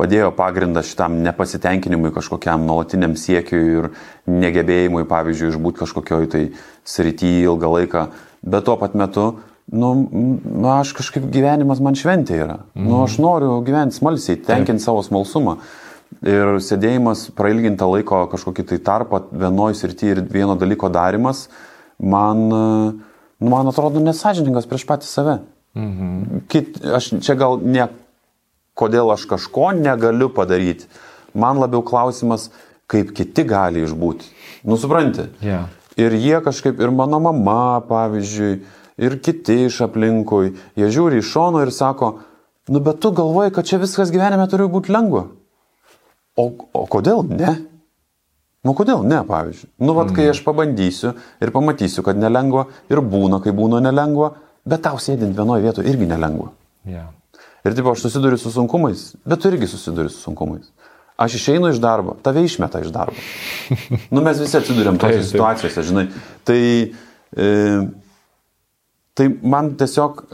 Speaker 2: padėjo pagrindą šitam nepasitenkinimui, kažkokiam nuolatiniam siekiui ir negebėjimui, pavyzdžiui, išbūti kažkokioj tai srityje ilgą laiką, bet tuo pat metu, nu, nu, aš kažkaip gyvenimas man šventė yra. Mm. Nu, aš noriu gyventi smalsiai, tenkinti savo smalsumą. Ir sėdėjimas, prailgintą laiko kažkokį tai tarpą vienoje srityje ir vieno dalyko darimas, man, nu, man atrodo nesažininkas prieš patį save. Mhm. Kit, aš čia gal ne kodėl aš kažko negaliu padaryti. Man labiau klausimas, kaip kiti gali išbūti. Nusipranti.
Speaker 1: Yeah.
Speaker 2: Ir jie kažkaip, ir mano mama, pavyzdžiui, ir kiti iš aplinkui, jie žiūri iš šono ir sako, nu bet tu galvoji, kad čia viskas gyvenime turi būti lengva. O, o kodėl ne? Nu kodėl ne, pavyzdžiui? Nu, vad, kai mm. aš pabandysiu ir pamatysiu, kad nelengva ir būna, kai būna nelengva, bet tau sėdint vienoje vietoje irgi nelengva.
Speaker 1: Yeah.
Speaker 2: Ir taip aš susiduriu su sunkumais, bet tu irgi susiduri su sunkumais. Aš išeinu iš darbo, tave išmeta iš darbo. Nu, mes visi atsiduriam tokiose situacijose, žinai. Tai, e, tai man tiesiog,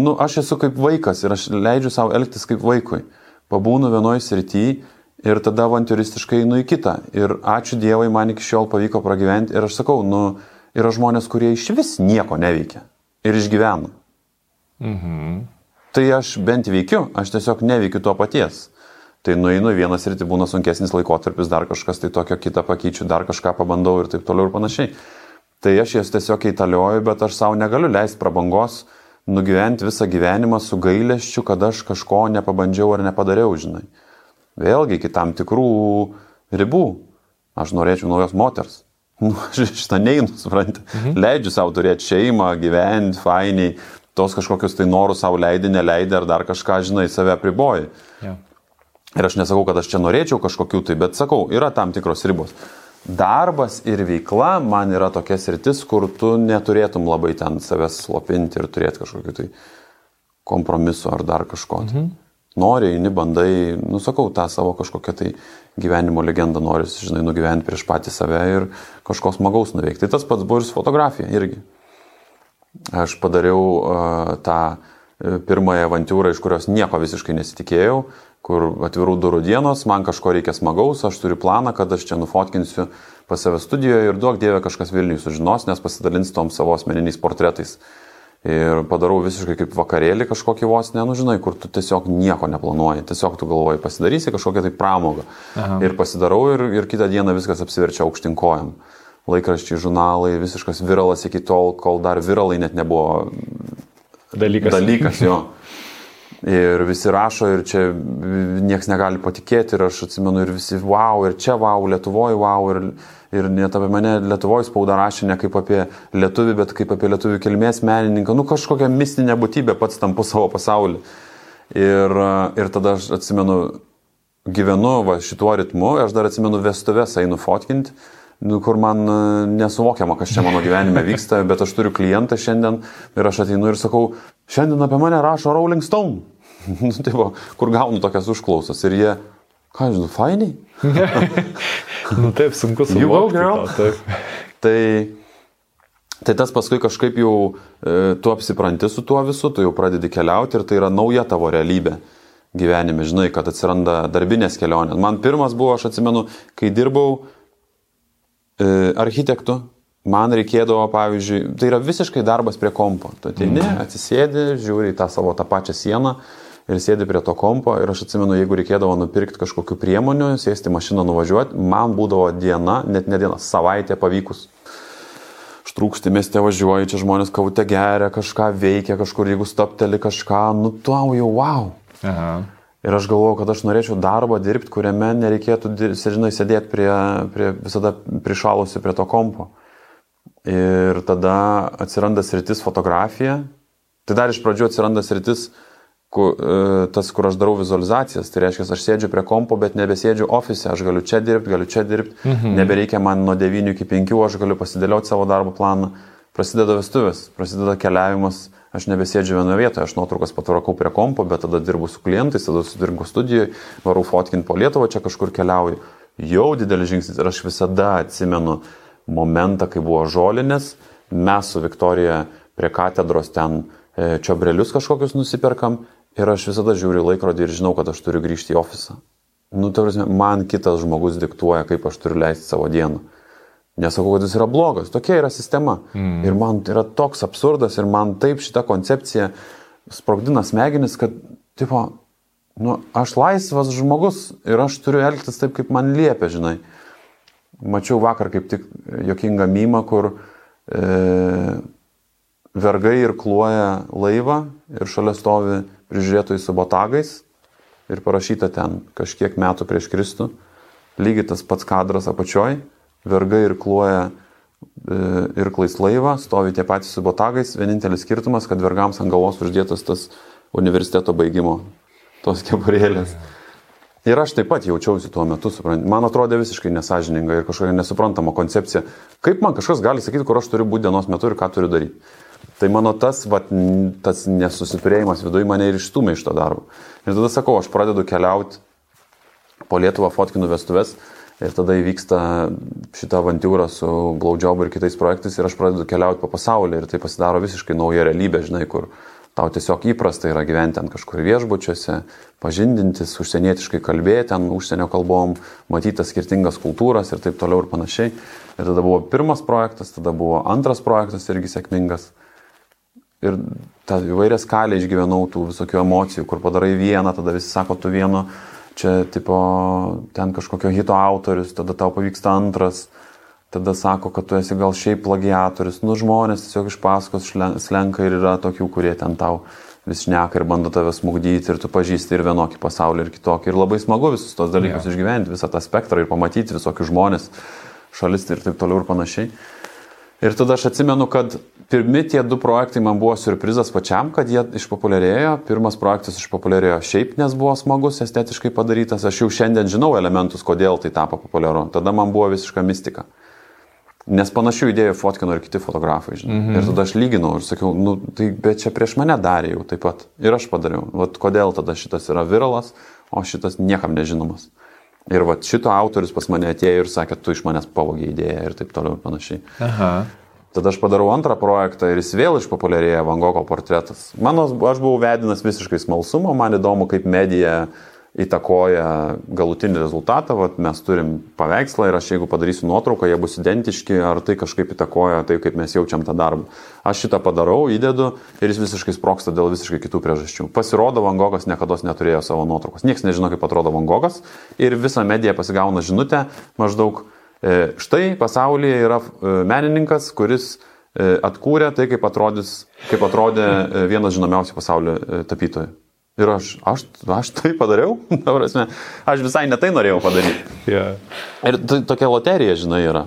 Speaker 2: nu, aš esu kaip vaikas ir aš leidžiu savo elgtis kaip vaikui. Pabūnu vienoje srityje ir tada avantūristiškai einu į kitą. Ir ačiū Dievui, man iki šiol pavyko pragyventi ir aš sakau, nu, yra žmonės, kurie iš vis nieko neveikia ir išgyvena. Mhm. Tai aš bent veikiu, aš tiesiog neveikiu to paties. Tai nueinu į vieną sritį, būna sunkesnis laikotarpis, dar kažkas tai tokio kitą pakeičiu, dar kažką pabandau ir taip toliau ir panašiai. Tai aš jas tiesiog įtalioju, bet aš savo negaliu leisti prabangos nugyventi visą gyvenimą su gailėščiu, kad aš kažko nepabandžiau ar nepadariau, žinai. Vėlgi iki tam tikrų ribų. Aš norėčiau naujos moters. Nu, aš šitą neinu, suprantate. Mhm. Leidžiu savo turėti šeimą, gyventi, fainiai, tos kažkokius tai norus savo leidai, neleidai ar dar kažką, žinai, save priboji. Ja. Ir aš nesakau, kad aš čia norėčiau kažkokių tai, bet sakau, yra tam tikros ribos. Darbas ir veikla man yra tokia sritis, kur tu neturėtum labai ten savęs slopinti ir turėti kažkokiu tai kompromisu ar dar kažko. Mhm nori, eini, bandai, nusakau, tą savo kažkokią tai gyvenimo legendą nori, žinai, nugyventi prieš patį save ir kažko smagaus nuveikti. Tai tas pats buvo ir su fotografija irgi. Aš padariau uh, tą pirmąją avantūrą, iš kurios nieko visiškai nesitikėjau, kur atvirų durų dienos, man kažko reikia smagaus, aš turiu planą, kad aš čia nufotkinsiu pas save studijoje ir duok dievę kažkas Vilniui sužinos, nes pasidalins tom savo asmeniniais portretais. Ir padarau visiškai kaip vakarėlį kažkokį vos, ne, nu žinai, kur tu tiesiog nieko neplanuoji, tiesiog tu galvoji, pasidarysi kažkokią tai pramogą. Aha. Ir pasidarau ir, ir kitą dieną viskas apsiverčia aukštinkojam. Laikraščiai, žurnalai, visiškas viralas iki tol, kol dar viralai net nebuvo
Speaker 1: dalykas.
Speaker 2: Dalykas jo. Ir visi rašo ir čia niekas negali patikėti ir aš atsimenu ir visi wow, ir čia wow, Lietuvoje wow, ir, ir net apie mane Lietuvoje spauda rašė ne kaip apie lietuvių, bet kaip apie lietuvių kilmės menininką, nu kažkokią mistinę būtybę pats tampu savo pasaulį. Ir, ir tada aš atsimenu, gyvenu va, šituo ritmu, aš dar atsimenu vestuvės einu fotkinti nu, kur man e, nesuvokiama, kas čia mano gyvenime vyksta, bet aš turiu klientą šiandien ir aš ateinu ir sakau, šiandien apie mane rašo Rolling Stone. nu, tai va, kur gaunu tokias užklausas ir jie, ką žinau, fainiai.
Speaker 1: nu taip, sunku suvokti.
Speaker 2: Taip. tai, tai tas paskui kažkaip jau e, tu apsipranti su tuo visu, tu jau pradedi keliauti ir tai yra nauja tavo realybė gyvenime, žinai, kad atsiranda darbinės kelionės. Man pirmas buvo, aš atsimenu, kai dirbau, E, architektų, man reikėdavo, pavyzdžiui, tai yra visiškai darbas prie kompo. Tu ateini, atsisėdi, žiūri į tą savo tą pačią sieną ir sėdi prie to kompo ir aš atsimenu, jeigu reikėdavo nupirkti kažkokių priemonių, sėsti mašiną nuvažiuoti, man būdavo diena, net ne diena, savaitė pavykus. Štrūksti mieste važiuoji, čia žmonės kautė geria, kažką veikia, kažkur jeigu stapteli kažką, nu tau jau wow. Aha. Ir aš galvojau, kad aš norėčiau darbą dirbti, kuriame nereikėtų, žinai, sėdėti prie, prie visada prišalusi prie to kompo. Ir tada atsiranda sritis fotografija. Tai dar iš pradžių atsiranda sritis, kur, e, tas, kur aš darau vizualizacijas. Tai reiškia, aš sėdžiu prie kompo, bet nebesėdžiu ofise, aš galiu čia dirbti, galiu čia dirbti. Mhm. Nebereikia man nuo 9 iki 5, aš galiu pasidėlioti savo darbo planą. Prasideda vestuvės, prasideda keliavimas Aš nebesėdžiu vienoje vietoje, aš nuotraukas patvarkau prie kompo, bet tada dirbu su klientais, tada sudirbu studijoje, varau fotkinti po Lietuvą, čia kažkur keliauju. Jau didelis žingsnis ir aš visada atsimenu momentą, kai buvo žolinės, mes su Viktorija prie katedros ten e, čiobrelius kažkokius nusiperkam ir aš visada žiūriu laikrodį ir žinau, kad aš turiu grįžti į ofisą. Nu, ta prasme, man kitas žmogus diktuoja, kaip aš turiu leisti savo dieną. Nesakau, kad jis yra blogas, tokia yra sistema. Mm. Ir man yra toks absurdas ir man taip šita koncepcija sprogdina smegenis, kad, tipo, nu, aš laisvas žmogus ir aš turiu elgtis taip, kaip man liepia, žinai. Mačiau vakar kaip tik jokingą mymą, kur e, vergai ir kluoja laivą ir šalia stovi prižiūrėtojai su botagais ir parašyta ten kažkiek metų prieš Kristų. Lygiai tas pats kadras apačioj vergai ir kluoja e, ir klais laivą, stovi tie patys su botagais, vienintelis skirtumas, kad vergams ant galvos uždėtas tas universiteto baigimo, tos kepurėlės. Ir aš taip pat jaučiausi tuo metu, suprant. Man atrodė visiškai nesažininga ir kažkokia nesuprantama koncepcija. Kaip man kažkas gali sakyti, kur aš turiu būti dienos metu ir ką turiu daryti. Tai mano tas, va, tas nesusiturėjimas viduje mane ir išstumė iš to darbo. Ir tada sakau, aš pradedu keliauti po Lietuvą, fotkinu vestuvės Ir tada įvyksta šita avantūra su Blaudžiobu ir kitais projektais ir aš pradedu keliauti po pasaulį ir tai pasidaro visiškai nauja realybė, žinai, kur tau tiesiog įprasta yra gyventi ant kažkur viešbučiuose, pažindintis, užsienietiškai kalbėti ten užsienio kalbom, matyti skirtingas kultūras ir taip toliau ir panašiai. Ir tada buvo pirmas projektas, tada buvo antras projektas irgi sėkmingas. Ir tą įvairią skalę išgyvenau tų visokių emocijų, kur padarai vieną, tada visi sako, tu vieno čia tipo ten kažkokio hito autorius, tada tau pavyksta antras, tada sako, kad tu esi gal šiaip plagiatorius. Nu, žmonės tiesiog iš paskos slenka ir yra tokių, kurie ten tau vis šneka ir bando tave smugdyti ir tu pažįsti ir vienokį pasaulį ir kitokį. Ir labai smagu visus tos dalykus yeah. išgyventi, visą tą spektrą ir pamatyti visokius žmonės, šalis ir taip toliau ir panašiai. Ir tada aš atsimenu, kad pirmi tie du projektai man buvo surprizas pačiam, kad jie išpopuliarėjo. Pirmas projektas išpopuliarėjo šiaip, nes buvo smagus, estetiškai padarytas. Aš jau šiandien žinau elementus, kodėl tai tapo populiaru. Tada man buvo visiška mistika. Nes panašių idėjų fotkino ir kiti fotografai, žinai. Mm -hmm. Ir tada aš lyginau ir sakiau, nu, tai bet čia prieš mane darė jau taip pat. Ir aš padariau. Vat kodėl tada šitas yra viralas, o šitas niekam nežinomas. Ir va šito autorius pas mane atėjo ir sakė, tu iš manęs pavogė idėją ir taip toliau ir panašiai. Aha. Tada aš padarau antrą projektą ir jis vėl išpopuliarėja Van Gogho portretas. Mano, aš buvau vedinas visiškai smalsumo, man įdomu, kaip medija įtakoja galutinį rezultatą, Vat mes turim paveikslą ir aš jeigu padarysiu nuotrauką, jie bus identiški, ar tai kažkaip įtakoja tai, kaip mes jaučiam tą darbą. Aš šitą padarau, įdedu ir jis visiškai sproksta dėl visiškai kitų priežasčių. Pasirodo, Van Gogas niekada neturėjo savo nuotraukos. Niekas nežino, kaip atrodo Van Gogas ir visa medija pasigauna žinutę maždaug E, štai pasaulyje yra e, menininkas, kuris e, atkūrė tai, kaip, atrodys, kaip atrodė vienas žinomiausių pasaulio tapytojų. Ir aš, aš, aš tai padariau, aš visai netai norėjau padaryti. Yeah. Ir tai tokia loterija, žinai, yra.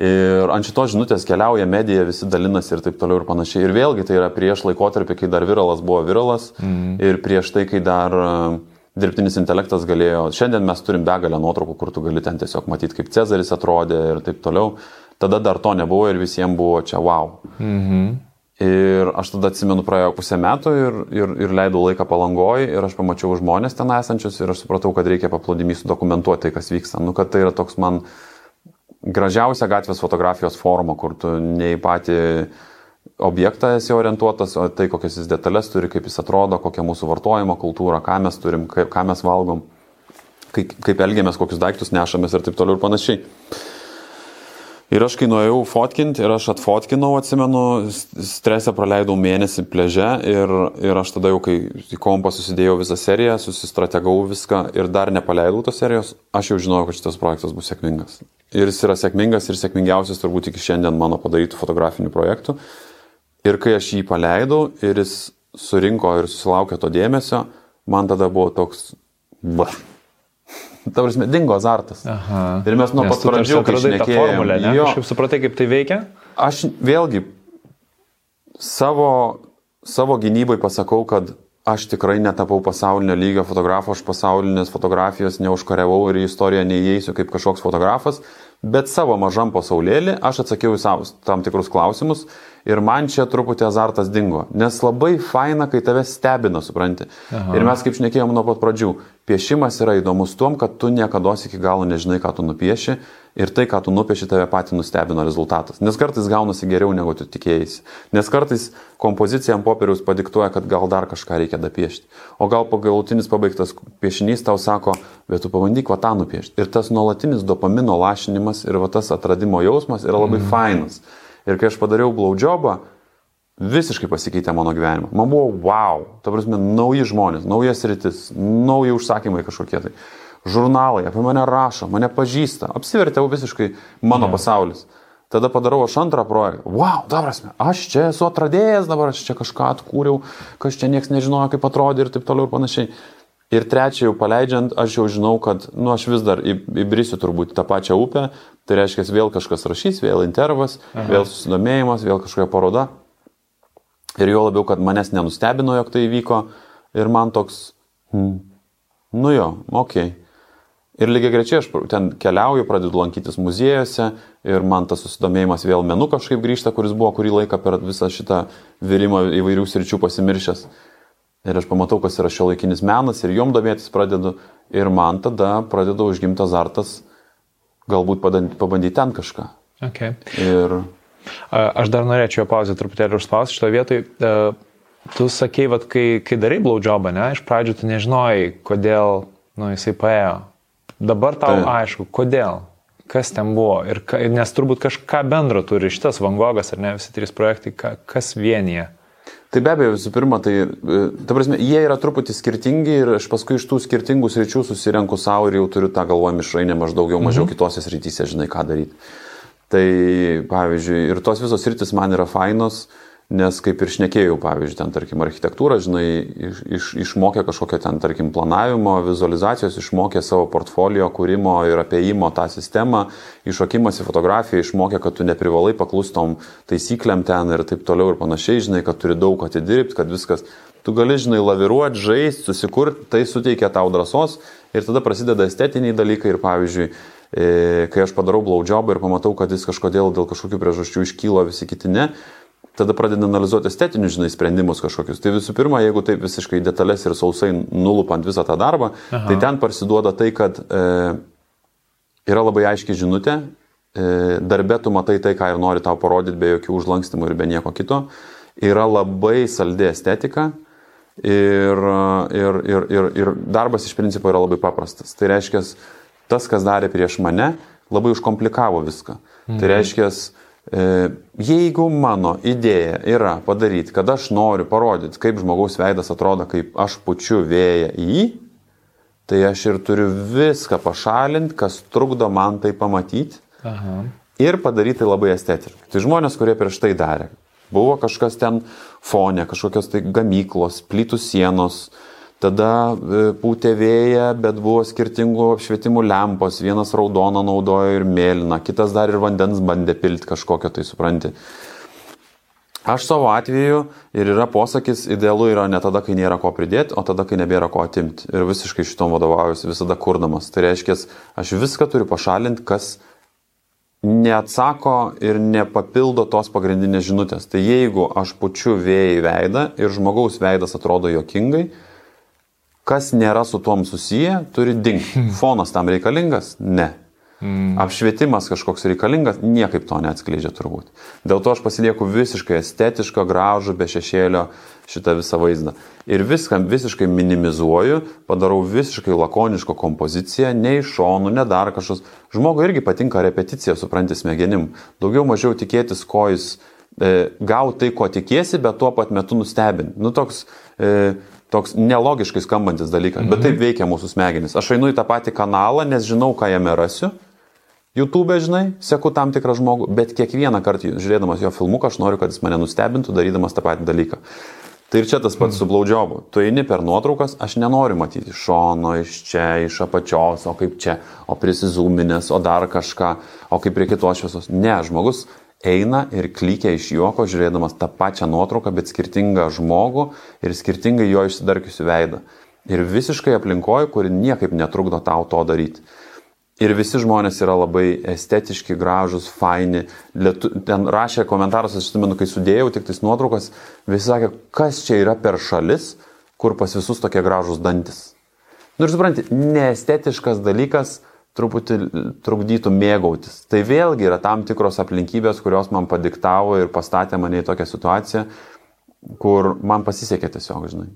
Speaker 2: Ir ant šitos žinutės keliauja medija, visi dalinasi ir taip toliau ir panašiai. Ir vėlgi tai yra prieš laikotarpį, kai dar viralas buvo viralas mm. ir prieš tai, kai dar uh, dirbtinis intelektas galėjo, šiandien mes turim begalę nuotraukų, kur tu gali ten tiesiog matyti, kaip Cezaris atrodė ir taip toliau. Tada dar to nebuvo ir visiems buvo čia wow. Mhm. Ir aš tada atsimenu, praėjo pusę metų ir, ir, ir leidau laiką palangoj ir aš pamačiau žmonės ten esančius ir aš supratau, kad reikia paplūdimį sudokumentuoti tai, kas vyksta. Nu, kad tai yra toks man gražiausia gatvės fotografijos forma, kur tu nei patį objektą esi orientuotas, o tai kokias jis detalės turi, kaip jis atrodo, kokia mūsų vartojimo kultūra, ką mes turim, kaip, ką mes valgom, kaip, kaip elgiamės, kokius daiktus nešamės ir taip toliau ir panašiai. Ir aš kai nuėjau fotkinti ir aš atfotkinau, atsimenu, stresę praleidau mėnesį pleže ir, ir aš tada jau, kai į kompą susidėjau visą seriją, susistrategavau viską ir dar nepaleidau tos serijos, aš jau žinojau, kad šitas projektas bus sėkmingas. Ir jis yra sėkmingas ir sėkmingiausias turbūt iki šiandien mano padarytų fotografinių projektų. Ir kai aš jį paleidau ir jis surinko ir susilaukė to dėmesio, man tada buvo toks... Bah. Ta prasme, dingo azartas. Aha. Ir mes nuo pat pradžių
Speaker 1: atradai tą formulę, ne? Jo, aš supratai, kaip tai veikia?
Speaker 2: Aš vėlgi savo, savo gynybai pasakau, kad aš tikrai netapau pasaulinio lygio fotografu, aš pasaulinės fotografijos neužkariavau ir į istoriją neįeisiu kaip kažkoks fotografas, bet savo mažam pasaulėlį aš atsakiau į savo tam tikrus klausimus ir man čia truputį azartas dingo, nes labai faina, kai tave stebina, supranti. Aha. Ir mes kaip šnekėjom nuo pat pradžių, piešimas yra įdomus tuom, kad tu niekada iki galo nežinai, ką tu nupieši ir tai, ką tu nupieši, tave patį nustebino rezultatas. Nes kartais gaunasi geriau, negu tu tikėjai. Nes kartais kompozicija ant popieriaus padiktuoja, kad gal dar kažką reikia dapiešti. O gal pagalutinis pabaigtas piešinys tau sako, bet tu pabandyk va tą nupiešti. Ir tas nuolatinis dopamino lašinimas ir va tas atradimo jausmas yra labai mm. fainas. Ir kai aš padariau blaudžiobą, visiškai pasikeitė mano gyvenimą. Man buvo wow, ta prasme, nauji žmonės, naujas rytis, nauji užsakymai kažkokie tai. Žurnalai apie mane rašo, mane pažįsta, apsivertėjau visiškai mano yeah. pasaulis. Tada padarau aš antrą projektą. Wow, ta prasme, aš čia esu atradėjęs, dabar aš čia kažką atkūriau, kas čia niekas nežinojo, kaip atrodė ir taip toliau ir panašiai. Ir trečią jau paleidžiant, aš jau žinau, kad, nu, aš vis dar įbrisiu turbūt tą pačią upę, tai reiškia, vėl kažkas rašys, vėl intervas, Aha. vėl susidomėjimas, vėl kažkokia paroda. Ir jo labiau, kad manęs nenustebino, jog tai įvyko. Ir man toks, hmm, nu jo, okei. Okay. Ir lygiai grečiai aš ten keliauju, pradedu lankytis muziejuose ir man tas susidomėjimas vėl menu kažkaip grįžta, kuris buvo kurį laiką per visą šitą virimą įvairių sričių pasimiršęs. Ir aš pamatau, kas yra šio laikinis menas ir jom domėtis pradedu. Ir man tada pradeda užgimti azartas galbūt pabandyti ten kažką.
Speaker 1: Okay.
Speaker 2: Ir...
Speaker 1: Aš dar norėčiau pauzę truputėlį užspausti šitoje vietoje. Tu sakei, kad kai, kai darai blaudžiobą, ne, iš pradžių tu nežinojai, kodėl nu, jisai paėjo. Dabar tau tai. aišku, kodėl, kas ten buvo. Ir, nes turbūt kažką bendro turi šitas Vangogas ar ne visi trys projektai, kas vienyje.
Speaker 2: Tai be abejo, visų pirma, tai, e, ta prasme, jie yra truputį skirtingi ir aš paskui iš tų skirtingų sričių susirenku savo ir jau turiu tą galvoje mišrainę maždaug daugiau mažiau mhm. kitose srityse, žinai, ką daryti. Tai, pavyzdžiui, ir tos visos sritis man yra fainos, uh, Nes kaip ir šnekėjau, pavyzdžiui, ten, tarkim, architektūra, žinai, iš, iš, išmokė kažkokią ten, tarkim, planavimo, vizualizacijos, išmokė savo portfolio kūrimo ir apieimo tą sistemą, iššokimas į fotografiją, išmokė, kad tu neprivalai paklustom taisyklėm ten ir taip toliau ir panašiai, žinai, kad turi daug atidirbti, kad viskas, tu gali, žinai, laviruoti, žaisti, susikurti, tai suteikia tau drąsos ir tada prasideda estetiniai dalykai ir, pavyzdžiui, e, kai aš padarau blaudžiobą ir pamatau, kad jis kažkodėl dėl kažkokių priežasčių iškyla, visi kiti ne, tada pradedi analizuoti estetinius, žinai, sprendimus kažkokius. Tai visų pirma, jeigu taip visiškai detalės ir sausai nulupant visą tą darbą, Aha. tai ten parsiduoda tai, kad e, yra labai aiški žinutė, e, darbė tu matai tai, ką ir nori tau parodyti, be jokių užlankstimų ir be nieko kito. Yra labai saldi estetika ir, ir, ir, ir, ir darbas iš principo yra labai paprastas. Tai reiškia, tas, kas darė prieš mane, labai užkomplikavo viską. Tai mhm. Tai reiškia, jeigu mano idėja yra padaryti, kad aš noriu parodyti, kaip žmogaus veidas atrodo, kaip aš pučiu vėją į jį, tai aš ir turiu viską pašalinti, kas trukdo man tai pamatyti Aha. ir padaryti tai labai estetiškai. Tai žmonės, kurie prieš tai darė, buvo kažkas ten fone, kažkokios tai gamyklos, plytų sienos, uh, Tada e, pūtė vėja, bet buvo skirtingų apšvietimų lempos. Vienas raudoną naudojo ir mėlyną, kitas dar ir vandens bandė pilti kažkokio, tai supranti. Aš savo atveju ir yra posakis, idealu yra ne tada, kai nėra ko pridėti, o tada, kai nebėra ko atimti. Ir visiškai šitom vadovaujuosi visada kurdamas. Tai reiškia, aš viską turiu pašalinti, kas neatsako ir nepapildo tos pagrindinės žinutės. Tai jeigu aš pučiu vėjai veidą ir žmogaus veidas atrodo jokingai, kas nėra su tuom susiję, turi dingti. Fonas tam reikalingas? Ne. Mm. Apšvietimas kažkoks reikalingas, niekaip to neatskleidžia turbūt. Dėl to aš pasilieku visiškai estetišką, gražų, be šešėlio šitą visą vaizdą. Ir viską visiškai minimizuoju, padarau visiškai lakonišką kompoziciją, ne iš šonų, ne dar kažkas. Žmogui irgi patinka repeticija, supranti, smegenim. Daugiau mažiau tikėtis, ko jis e, gauti tai, ko tikiesi, bet tuo pat metu nustebinti. Nu, toks e, toks nelogiškai skambantis dalykas, mhm. bet taip veikia mūsų smegenys. Aš einu į tą patį kanalą, nes žinau, ką jame rasiu. YouTube, žinai, seku tam tikrą žmogų, bet kiekvieną kartą žiūrėdamas jo filmuką, aš noriu, kad jis mane nustebintų, darydamas tą patį dalyką. Tai ir čia tas pats mm. su blaudžiobu. Tu eini per nuotraukas, aš nenoriu matyti iš šono, iš čia, iš apačios, o kaip čia, o prisizūminės, o dar kažką, o kaip prie kitos šviesos. Ne, žmogus eina ir klykia iš juoko, žiūrėdamas tą pačią nuotrauką, bet skirtingą žmogų ir skirtingai jo išsidarkiusių veidą. Ir visiškai aplinkoje, kuri niekaip netrukdo tau to daryti. Ir visi žmonės yra labai estetiški, gražus, faini. Lietu, ten rašė komentaras, aš atsimenu, kai sudėjau tik tais nuotraukas, visi sakė, kas čia yra per šalis, kur pas visus tokie gražus dantis. Nu ir supranti, neestetiškas dalykas, truputį trukdytų mėgautis. Tai vėlgi yra tam tikros aplinkybės, kurios man padiktavo ir pastatė mane į tokią situaciją, kur man pasisekė tiesiog, žinai.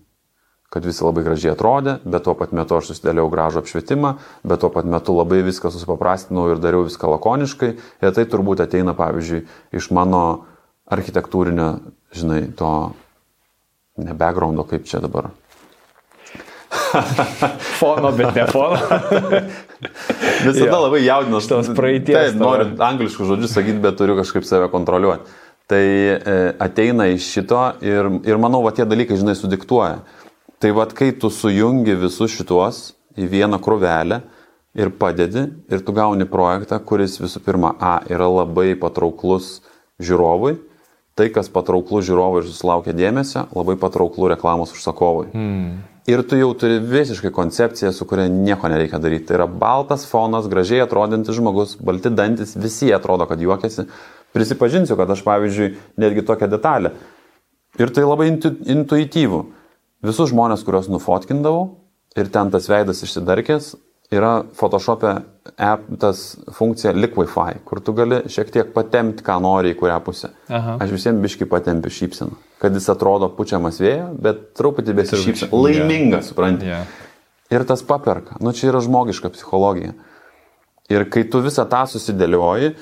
Speaker 2: Kad visi labai gražiai atrodė, bet tuo pat metu aš susidėliau gražų apšvietimą, bet tuo pat metu labai viską susipaprastinau ir dariau viską lakoniškai. Ir tai turbūt ateina, pavyzdžiui, iš mano architektūrinio, žinai, to ne backgroundo, kaip čia dabar
Speaker 1: fono, bet ne fono.
Speaker 2: Visada ja. labai jaudinas.
Speaker 1: Tos praeities.
Speaker 2: Taip, noriu angliškų žodžių sakyti, bet turiu kažkaip save kontroliuoti. Tai e, ateina iš šito ir, ir manau, va tie dalykai, žinai, sudiktuoja. Tai va, kai tu sujungi visus šituos į vieną krūvelę ir padedi, ir tu gauni projektą, kuris visų pirma, A, yra labai patrauklus žiūrovui, tai, kas patrauklus žiūrovui ir susilaukia dėmesio, labai patrauklų reklamos užsakovui. Hmm. Ir tu jau turi visiškai koncepciją, su kuria nieko nereikia daryti. Tai yra baltas fonas, gražiai atrodantis žmogus, balti dantis, visi atrodo, kad juokiasi. Prisipažinsiu, kad aš, pavyzdžiui, netgi tokią detalę. Ir tai labai intu, intuityvu. Visus žmonės, kuriuos nufotkindavau ir ten tas veidas išsidarkęs, yra Photoshop'e app, tas funkcija Liquify, kur tu gali šiek tiek patemti, ką nori į kurią pusę. Aha. Aš visiems biški patempiu šypseną, kad jis atrodo pučiamas vėjo, bet truputį besišypsena. Laimingas, yeah. supranti. Yeah. Ir tas paperka. Nu, čia yra žmogiška psichologija. Ir kai tu visą tą susidėlioji,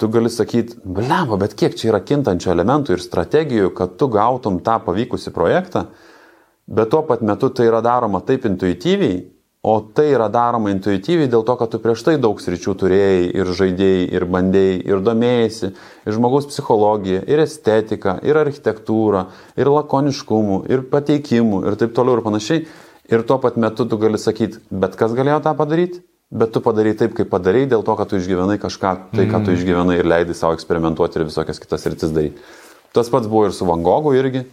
Speaker 2: tu gali sakyti, blemba, bet kiek čia yra kintančių elementų ir strategijų, kad tu gautum tą pavykusi projektą, bet tuo pat metu tai yra daroma taip intuityviai, O tai yra daroma intuityviai dėl to, kad tu prieš tai daug sričių turėjai ir žaidėjai, ir bandėjai, ir domėjai, ir žmogaus psichologija, ir estetika, ir architektūra, ir lakoniškumų, ir pateikimų, ir taip toliau ir panašiai. Ir tuo pat metu tu gali sakyti, bet kas galėjo tą padaryti, bet tu padarai taip, kaip padarai, dėl to, kad tu išgyvenai kažką, tai, ką tu mm. išgyvenai ir leidai savo eksperimentuoti ir visokias kitas rytis daryti. Tas pats buvo ir su Van Gogu irgi.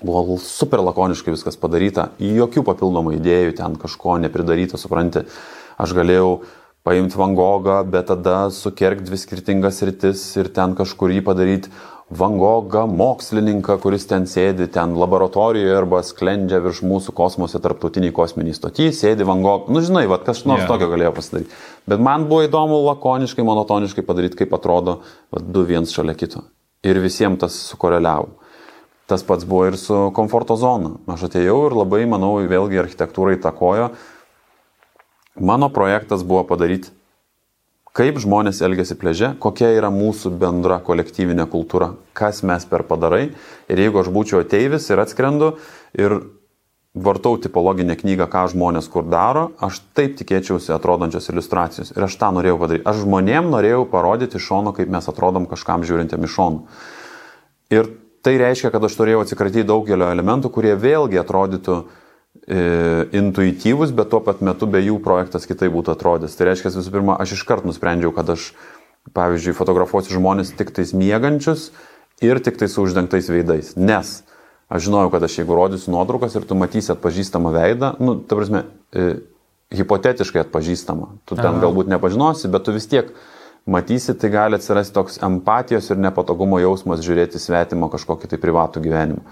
Speaker 2: Buvo super lakoniškai viskas padaryta, jokių papildomų idėjų, ten kažko nepridaryta, supranti. Aš galėjau paimti Van Gogą, bet tada sukerkti dvi skirtingas rytis ir ten kažkur jį padaryti Van Gogą, mokslininką, kuris ten sėdi, ten laboratorijoje arba sklendžia virš mūsų kosmose tarptautiniai kosminiai stotį, sėdi Van Gogą, nu žinai, vad kas nors yeah. tokio galėjo pasidaryti. Bet man buvo įdomu lakoniškai, monotoniškai padaryti, kaip atrodo vat, du viens šalia kito. Ir visiems tas sukoreliavo. Tas pats buvo ir su komforto zona. Aš atėjau ir labai, manau, vėlgi architektūrai takojo. Mano projektas buvo padaryti kaip žmonės elgesi pleže, kokia yra mūsų bendra kolektyvinė kultūra, kas mes per padarai. Ir jeigu aš būčiau ateivis ir atskrendu ir vartau tipologinę knygą, ką žmonės kur daro, aš taip tikėčiausi atrodančios iliustracijos. Ir aš tą norėjau padaryti. Aš žmonėm norėjau parodyti iš šono, kaip mes atrodom kažkam žiūrintėm iš šono. Ir tai reiškia, kad aš turėjau atsikratyti daugelio elementų, kurie vėlgi atrodytų E, intuityvus, bet tuo pat metu be jų projektas kitaip būtų atrodęs. Tai reiškia, visų pirma, aš iškart nusprendžiau, kad aš, pavyzdžiui, fotografuosiu žmonės tik tais miegančius ir tik tais uždengtais veidais. Nes aš žinojau, kad aš jeigu rodysiu nuotraukas ir tu matysi atpažįstamą veidą, nu, ta prasme, e, hipotetiškai atpažįstamą. Tu ten Aha. galbūt nepažinosi, bet tu vis tiek matysi, tai gali atsirasti toks empatijos ir nepatogumo jausmas žiūrėti svetimo kažkokį tai privatų gyvenimą.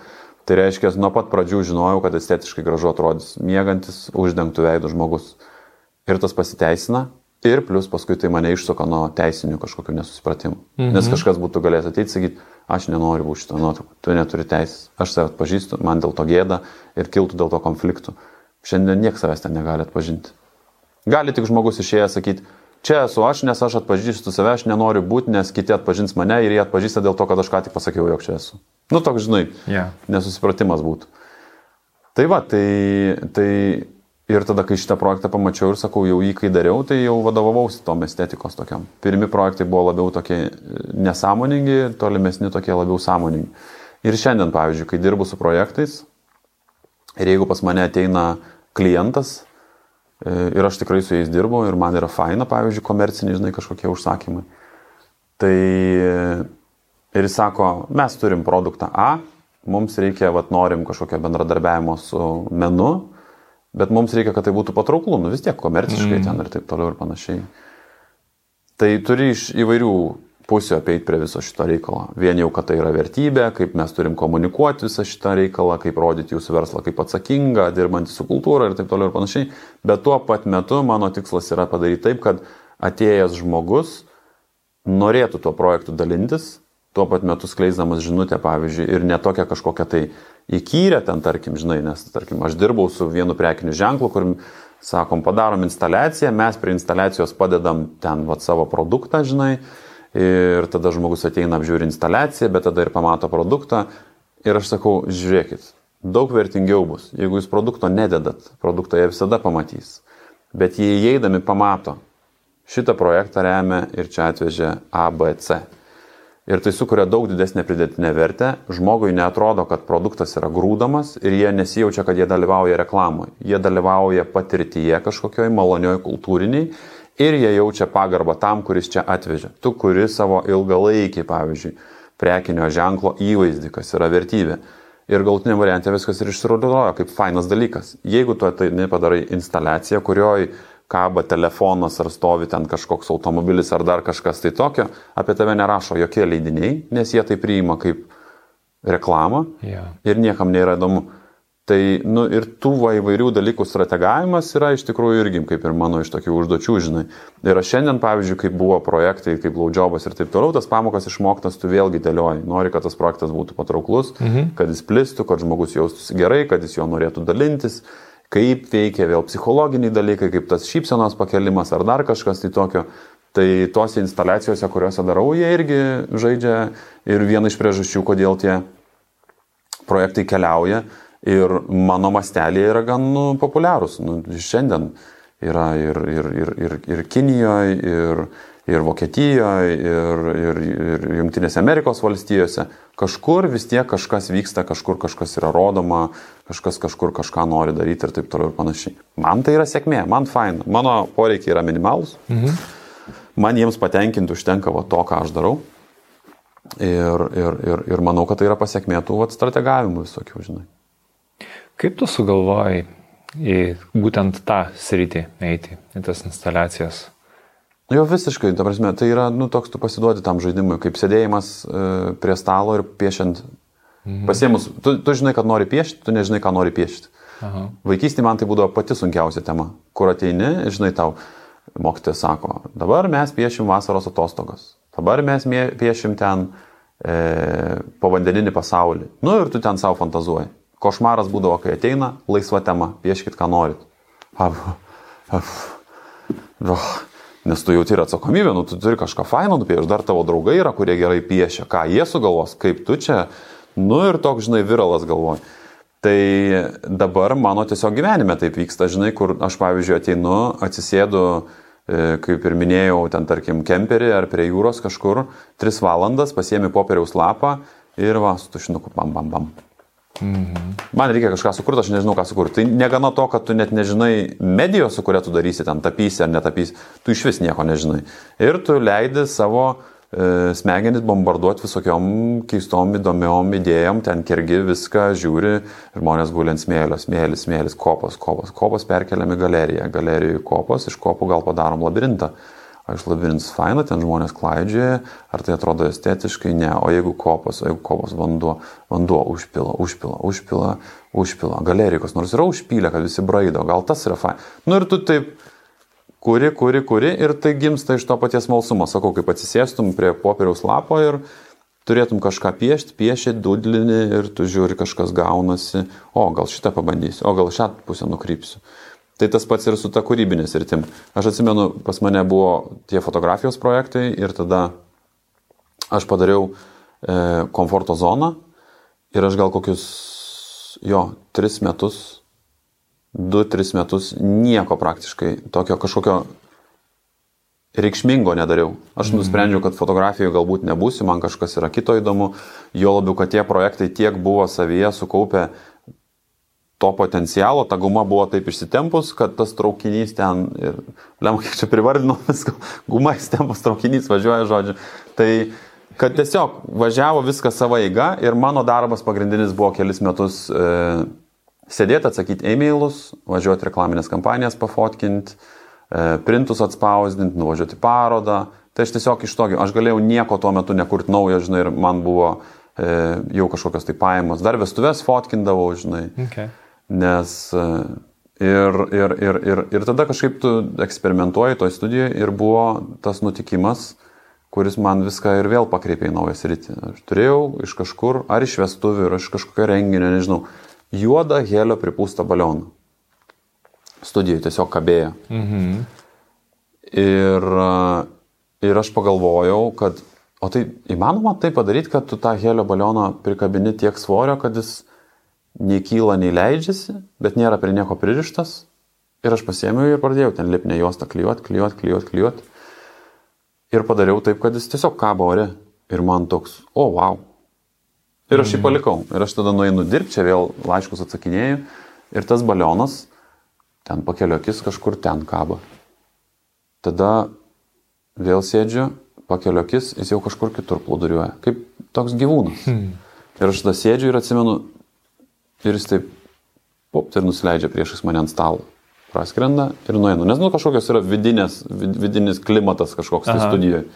Speaker 2: Tai reiškia, nuo pat pradžių žinojau, kad estetiškai gražu atrodys mėgantis, uždengtų veidų žmogus. Ir tas pasiteisina. Ir plus paskui tai mane išsuka nuo teisinių kažkokių nesusipratimų. Mhm. Nes kažkas būtų galėjęs ateiti ir sakyti, aš nenoriu būti šito nuotrauko, tu neturi teisės, aš save atpažįstu, man dėl to gėda ir kiltų dėl to konfliktų. Šiandien niekas savęs ten negali atpažinti. Gali tik žmogus išėjęs sakyti, čia esu aš, nes aš atpažįstu save, aš nenoriu būti, nes kiti atpažins mane ir jie atpažįsta dėl to, kad aš ką tik pasakiau, jog čia esu. Nu, toks, žinai, yeah. nesusipratimas būtų. Tai va, tai, tai ir tada, kai šitą projektą pamačiau ir sakau, jau jį kai dariau, tai jau vadovavausi tom estetikos tokiam. Pirmi projektai buvo labiau tokie nesąmoningi, tolimesni tokie labiau sąmoningi. Ir šiandien, pavyzdžiui, kai dirbu su projektais ir jeigu pas mane ateina klientas e, ir aš tikrai su jais dirbu ir man yra faina, pavyzdžiui, komerciniai, žinai, kažkokie užsakymai, tai ir jis sako, mes turim produktą A, mums reikia, vat, norim kažkokio bendradarbiavimo su menu, bet mums reikia, kad tai būtų patrauklu, nu vis tiek komerciškai mm. ten ir taip toliau ir panašiai. Tai turi iš įvairių pusių apeiti prie viso šito reikalo. Vien jau, kad tai yra vertybė, kaip mes turim komunikuoti visą šitą reikalą, kaip rodyti jūsų verslą kaip atsakingą, dirbantį su kultūra ir taip toliau ir panašiai. Bet tuo pat metu mano tikslas yra padaryti taip, kad atėjęs žmogus norėtų tuo projektu dalintis, tuo pat metu skleisdamas žinutę, pavyzdžiui, ir ne tokia kažkokia tai įkyrė ten, tarkim, žinai, nes, tarkim, aš dirbau su vienu prekiniu ženklu, kur, sakom, padarom instaliaciją, mes prie instaliacijos padedam ten vat, savo produktą, žinai, ir tada žmogus ateina apžiūri instaliaciją, bet tada ir pamato produktą. Ir aš sakau, žiūrėkit, daug vertingiau bus, jeigu jūs produkto nededat, produktą jie visada pamatys. Bet jie įeidami pamato, šitą projektą remia ir čia atvežė ABC ir tai sukuria daug didesnę pridėtinę vertę, žmogui netrodo, kad produktas yra grūdamas ir jie nesijaučia, kad jie dalyvauja reklamoje. Jie dalyvauja patirtyje kažkokioj malonioj kultūriniai ir jie jaučia pagarbą tam, kuris čia atvežė. Tu kuri savo ilgalaikį, pavyzdžiui, prekinio ženklo įvaizdį, kas yra vertybė. Ir galtinė variantė viskas ir išsirodojo kaip fainas dalykas. Jeigu tu tai nepadarai instaliaciją, kurioje kaba telefonas ar stovi ten kažkoks automobilis ar dar kažkas tai tokio, apie tave nerašo jokie leidiniai, nes jie tai priima kaip reklamą yeah. ir niekam nėra įdomu. Tai, nu, ir tų va įvairių dalykų strategavimas yra iš tikrųjų irgi kaip ir mano iš tokių užduočių, žinai. Ir aš šiandien, pavyzdžiui, kaip buvo projektai, kaip laudžiobas ir taip toliau, tas pamokas išmoktas tu vėlgi dėlioji. Nori, kad tas projektas būtų patrauklus, mhm. kad jis plistų, kad žmogus jaustųsi gerai, kad jis jo norėtų dalintis kaip veikia vėl psichologiniai dalykai, kaip tas šypsenos pakelimas ar dar kažkas tai tokio. Tai tose instaliacijose, kuriuose darau, jie irgi žaidžia ir viena iš priežasčių, kodėl tie projektai keliauja ir mano mastelėje yra gan nu, populiarūs. Nu, šiandien yra ir, ir, ir, ir, ir Kinijoje, ir, ir Vokietijoje, ir, ir, ir Junktinėse Amerikos valstijose. Kažkur vis tiek kažkas vyksta, kažkur kažkas yra rodoma, kažkas kažkur kažką nori daryti ir taip toliau ir panašiai. Man tai yra sėkmė, man fain, mano poreikiai yra minimalus, mhm. man jiems patenkinti užtenka va, to, ką aš darau. Ir, ir, ir, ir manau, kad tai yra pasiekmė tų strategavimų visokių, žinai.
Speaker 1: Kaip tu sugalvojai į būtent tą sritį eiti, į tas instaliacijas?
Speaker 2: Jo visiškai, ta prasme, tai yra, nu, toks tu pasiduodi tam žaidimui, kaip sėdėjimas e, prie stalo ir piešiant. Mhm. Pasiemus, tu, tu žinai, kad nori piešti, tu nežinai, ką nori piešti. Vaikystėje man tai būdavo pati sunkiausia tema, kur ateini, žinai, tau mokytojas sako, dabar mes piešim vasaros atostogas, dabar mes piešim ten e, povandeninį pasaulį. Nu ir tu ten savo fantazuoji. Košmaras būdavo, kai ateina, laisva tema, pieškit, ką norit. Af, af, oh. Nes tu jauti ir atsakomybę, nu tu turi kažką faino nupiešti, dar tavo draugai yra, kurie gerai piešia, ką jie sugalvos, kaip tu čia, nu ir toks, žinai, viralas galvoj. Tai dabar mano tiesiog gyvenime taip vyksta, žinai, kur aš, pavyzdžiui, ateinu, atsisėdu, e, kaip ir minėjau, ten tarkim kemperį ar prie jūros kažkur, tris valandas, pasiemi popieriaus lapą ir va, su tušinuku, bam, bam, bam. Mhm. Man reikia kažką sukurti, aš nežinau, ką sukurti. Tai negana to, kad tu net nežinai medijos, su kuria tu darysi, ten tapysi ar netapysi, tu iš vis nieko nežinai. Ir tu leidi savo e, smegenis bombarduoti visokiom keistom, įdomiom idėjom, ten kergi viską, žiūri, žmonės guli ant smėlio, smėlis, smėlis, kopos, kopos, kopos perkeliami galeriją, galerijų kopos, iš kopų gal padarom labirintą aš labirintas faina, ten žmonės klaidžioja, ar tai atrodo estetiškai, ne, o jeigu kopos, o jeigu kopos vanduo, vanduo užpila, užpila, užpila, užpila, galerikos, nors yra užpylę, kad visi braido, gal tas yra faina. Nu ir tu taip kuri, kuri, kuri ir tai gimsta iš to paties malsumo, sakau, kaip atsisėstum prie popieriaus lapo ir turėtum kažką piešti, piešti, dudlinį ir tu žiūri, kažkas gaunasi, o gal šitą pabandysiu, o gal šią pusę nukrypsiu. Tai tas pats ir su ta kūrybinė sritim. Aš atsimenu, pas mane buvo tie fotografijos projektai ir tada aš padariau e, komforto zoną ir aš gal kokius, jo, tris metus, du, tris metus nieko praktiškai tokio kažkokio reikšmingo nedariau. Aš mhm. nusprendžiau, kad fotografijoje galbūt nebūsiu, man kažkas yra kito įdomu, jo labiau, kad tie projektai tiek buvo savyje sukaupę to potencialo, ta guma buvo taip išsitempus, kad tas traukinys ten, ir, lem, kiek čia privardino viską, guma išsitempus traukinys važiuoja, žodžiu. Tai, kad tiesiog važiavo viskas savo eiga ir mano darbas pagrindinis buvo kelis metus e, sėdėti, atsakyti e-mailus, važiuoti reklaminės kampanijas pafotkinti, e, printus atspausdinti, nuvažiuoti parodą. Tai aš tiesiog iš tokio, aš galėjau nieko tuo metu nekurti naujo, žinai, ir man buvo e, jau kažkokios tai pajamos. Dar vestuvės fotkindavau, žinai. Okay. Nes e, ir, ir, ir, ir, ir tada kažkaip tu eksperimentuoji toj studijoje ir buvo tas nutikimas, kuris man viską ir vėl pakreipė į naują sritį. Aš turėjau iš kažkur, ar iš vestuvių, ar iš kažkokio renginio, nežinau, juodą helio pripūstą balioną. Studijoje tiesiog kabėjo. Mhm. Ir, e, ir aš pagalvojau, kad, o tai įmanoma tai padaryti, kad tu tą helio balioną prikabini tiek svorio, kad jis nei kyla, nei leidžiasi, bet nėra prie nieko pririštas. Ir aš pasėmiau ir pradėjau ten lipnę juostą klijuoti, klijuoti, klijuoti, klijuoti. Ir padariau taip, kad jis tiesiog kabo ore. Ir man toks, o, wow. Ir aš jį mhm. palikau. Ir aš tada nueinu dirbti, čia vėl laiškus atsakinėjau. Ir tas balionas ten pakelio akis kažkur ten kabo. Tada vėl sėdžiu, pakelio akis, jis jau kažkur kitur plūduriuoja. Kaip toks gyvūnas. Hmm. Ir aš tada sėdžiu ir atsimenu, Ir jis taip, pop, ir nusileidžia priešais mane ant stalo. Praskrenda ir nueina. Nes, nu, kažkokios yra vidinės, vid, vidinis klimatas kažkoks tai studijoje.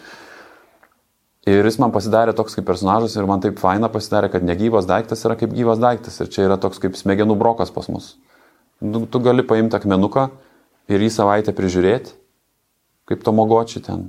Speaker 2: Ir jis man pasidarė toks kaip personažas ir man taip faina pasidarė, kad negyvas daiktas yra kaip gyvas daiktas. Ir čia yra toks kaip smegenų brokas pas mus. Nu, tu gali paimti akmenuką ir jį savaitę prižiūrėti, kaip to mogočiai ten.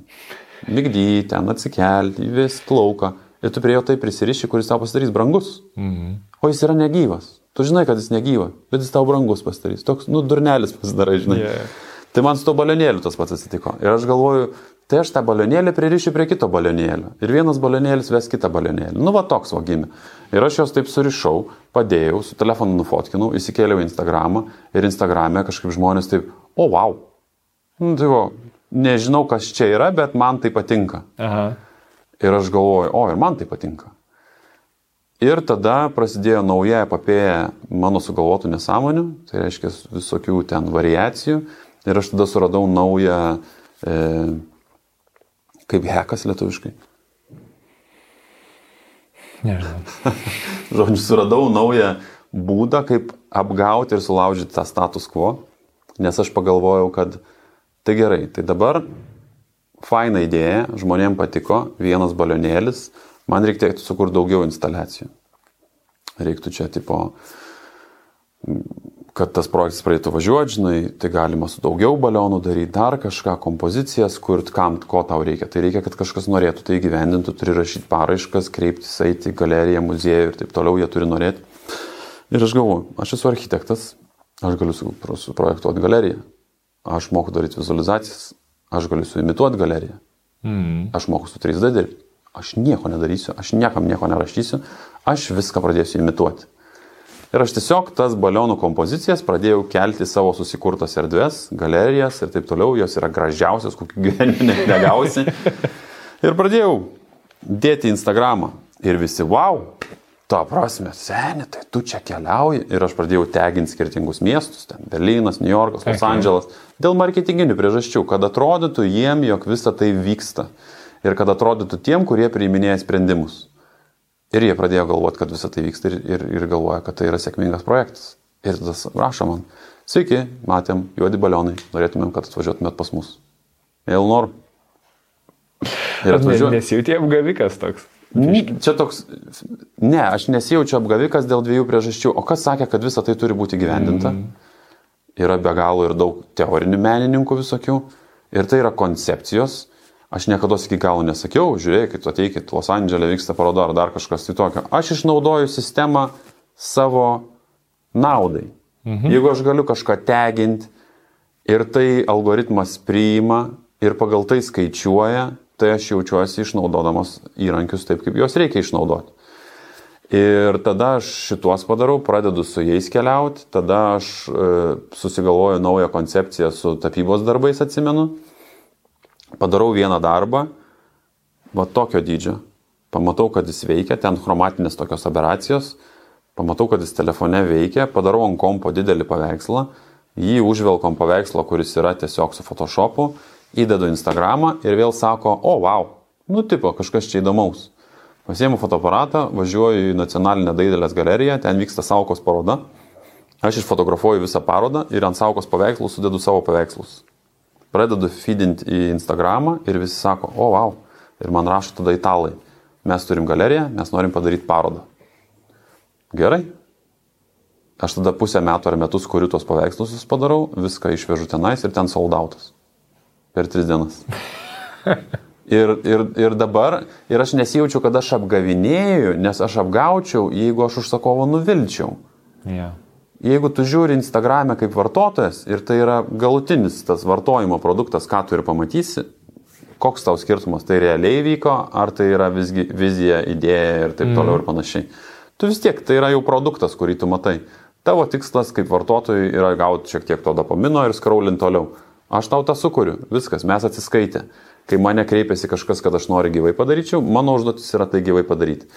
Speaker 2: Migdyti, ten atsikelti, įvesti lauką. Ir tu prie jo taip prisiriši, kuris tau pasidarys brangus. Mhm. O jis yra negyvas. Tu žinai, kad jis negyva, bet jis tau brangus pasidarys. Toks, nu, durnelis pasidarai, žinai. Yeah. Tai man su to balionėliu tas pats atsitiko. Ir aš galvoju, tai aš tą balionėlį pririšiu prie kito balionėlio. Ir vienas balionėlis ves kitą balionėlį. Nu, va toks vagimi. Ir aš juos taip surišau, padėjau, su telefonu nufotkinau, įsikėliau į Instagramą ir Instagram'e kažkaip žmonės taip, o, wow. Nu, tai va, nežinau, kas čia yra, bet man tai patinka. Aha. Ir aš galvoju, o, ir man tai patinka. Ir tada prasidėjo nauja epopėja mano sugalvotų nesąmonių, tai reiškia visokių ten variacijų. Ir aš tada suradau naują, e, kaip hekas lietuviškai.
Speaker 1: Nežinau.
Speaker 2: Žodžiu, suradau naują būdą, kaip apgauti ir sulaužyti tą status quo, nes aš pagalvojau, kad tai gerai, tai dabar faina idėja, žmonėms patiko, vienas balionėlis, man reikėtų sukurti daugiau instaliacijų. Reiktų čia tipo, kad tas projektas pradėtų važiuoti, žinai, tai galima su daugiau balionų daryti, dar kažką, kompozicijas, kur kam, ko tau reikia. Tai reikia, kad kažkas norėtų tai gyvendintų, turi rašyti paraiškas, kreiptis, eiti į galeriją, muziejų ir taip toliau, jie turi norėti. Ir aš galvoju, aš esu architektas, aš galiu suprojektuoti galeriją, aš moku daryti vizualizacijas, aš galiu suimituoti galeriją, mm. aš moku su 3D dirbti, aš nieko nedarysiu, aš niekam nieko nerašysiu, aš viską pradėsiu imituoti. Ir aš tiesiog tas balionų kompozicijas pradėjau kelti savo susikurtas erdves, galerijas ir taip toliau, jos yra gražiausios, kokių gyvenime negausi. Ir pradėjau dėti Instagramą. Ir visi, wow, to prasme, seniai, tai tu čia keliauji. Ir aš pradėjau teginti skirtingus miestus, ten Berlynas, New Yorkas, Los Andželas, dėl marketinginių priežasčių, kad atrodytų jiem, jog visa tai vyksta. Ir kad atrodytų tiem, kurie priiminėja sprendimus. Ir jie pradėjo galvoti, kad visa tai vyksta ir, ir, ir galvoja, kad tai yra sėkmingas projektas. Ir tada rašo man, sveiki, matėm, juodi balionai, norėtumėm, kad atvažiuotumėt pas mus. Vėl nor.
Speaker 1: Ir atvažiuoju. Nesijauti apgavikas toks.
Speaker 2: Čia toks, ne, aš nesijaučiu apgavikas dėl dviejų priežasčių. O kas sakė, kad visa tai turi būti gyvendinta? Mm. Yra be galo ir daug teorinių menininkų visokių. Ir tai yra koncepcijos Aš niekada iki galo nesakiau, žiūrėkit, ateikit, Los Andželė vyksta paroda ar dar kažkas tai tokio. Aš išnaudoju sistemą savo naudai. Mhm. Jeigu aš galiu kažką teginti ir tai algoritmas priima ir pagal tai skaičiuoja, tai aš jaučiuosi išnaudodamas įrankius taip, kaip juos reikia išnaudoti. Ir tada aš šituos padarau, pradedu su jais keliauti, tada aš e, susigalvoju naują koncepciją su tapybos darbais, atsimenu padarau vieną darbą, va tokio dydžio, pamatau, kad jis veikia, ten chromatinės tokios aberacijos, pamatau, kad jis telefone veikia, padarau ant kompo didelį paveikslą, jį užvelkom paveikslą, kuris yra tiesiog su Photoshopu, įdedu Instagramą ir vėl sako, o, wow, nu tipo, kažkas čia įdomaus. Pasiemu fotoaparatą, važiuoju į nacionalinę dailės galeriją, ten vyksta saukos paroda. Aš išfotografuoju visą parodą ir ant saukos paveikslų sudedu savo paveikslus pradedu feedinti į Instagramą ir visi sako, o, wow, ir man rašo tada italai, mes turim galeriją, mes norim padaryti parodą. Gerai. Aš tada pusę metų ar metus kuriu tos paveikslus, vis padarau, viską išvežu tenais ir ten soldautas. Per tris dienas. Ir, ir, ir dabar, ir aš nesijaučiu, kad aš apgavinėju, nes aš apgaučiau, jeigu aš užsakovo nuvilčiau.
Speaker 1: Yeah
Speaker 2: jeigu tu žiūri Instagram'e kaip vartotojas ir tai yra galutinis tas vartojimo produktas, ką tu ir pamatysi, koks tau skirtumas, tai realiai vyko, ar tai yra visgi vizija, idėja ir taip mm. toliau ir panašiai. Tu vis tiek, tai yra jau produktas, kurį tu matai. Tavo tikslas kaip vartotojui yra gauti šiek tiek to dopamino ir skraulint toliau. Aš tau tą sukuriu, viskas, mes atsiskaitė. Kai mane kreipiasi kažkas, kad aš noriu gyvai padaryčiau, mano užduotis yra tai gyvai padaryti.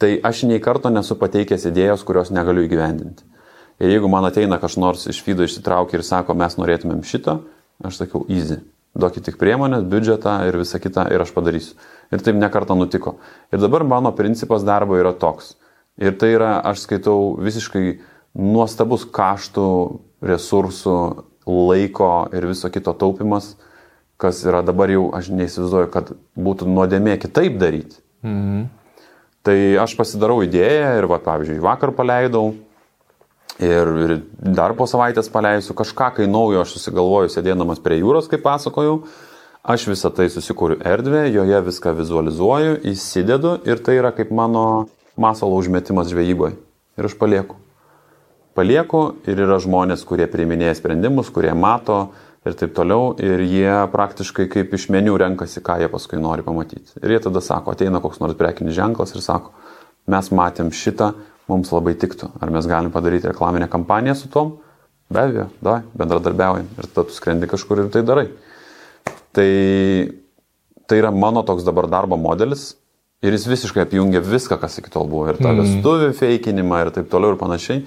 Speaker 2: Tai aš nei karto nesu pateikęs idėjos, kurios negaliu įgyvendinti. Ir jeigu man ateina kažkas nors iš vydo išsitraukia ir sako, mes norėtumėm šito, aš sakiau, easy. Duokit tik priemonės, biudžetą ir visą kitą ir aš padarysiu. Ir taip nekarta nutiko. Ir dabar mano principas darbo yra toks. Ir tai yra, aš skaitau, visiškai nuostabus kaštų, resursų, laiko ir viso kito taupimas, kas yra dabar jau, aš neįsivaizduoju, kad būtų nuodėmė kitaip daryti. Mhm. Tai aš pasidarau idėją ir, va, pavyzdžiui, vakar paleidau, Ir, ir dar po savaitės paleisiu kažką, kai naujo aš susigalvoju sėdėdamas prie jūros, kaip pasakojau. Aš visą tai susikūriu erdvę, joje viską vizualizuoju, įsidedu ir tai yra kaip mano masalo užmetimas žvejyboje. Ir aš palieku. Palieku ir yra žmonės, kurie priiminėja sprendimus, kurie mato ir taip toliau. Ir jie praktiškai kaip iš menių renkasi, ką jie paskui nori pamatyti. Ir jie tada sako, ateina koks nors prekinis ženklas ir sako, mes matėm šitą, mums labai tiktų. Ar mes galim padaryti reklaminę kampaniją su tom? Be abejo, da, bendradarbiaujam. Ir tada tu skrendi kažkur ir tai darai. Tai, tai yra mano toks dabar darbo modelis. Ir jis visiškai apjungia viską, kas iki tol buvo. Ir tą mm. vestuvių feikinimą ir taip toliau ir panašiai.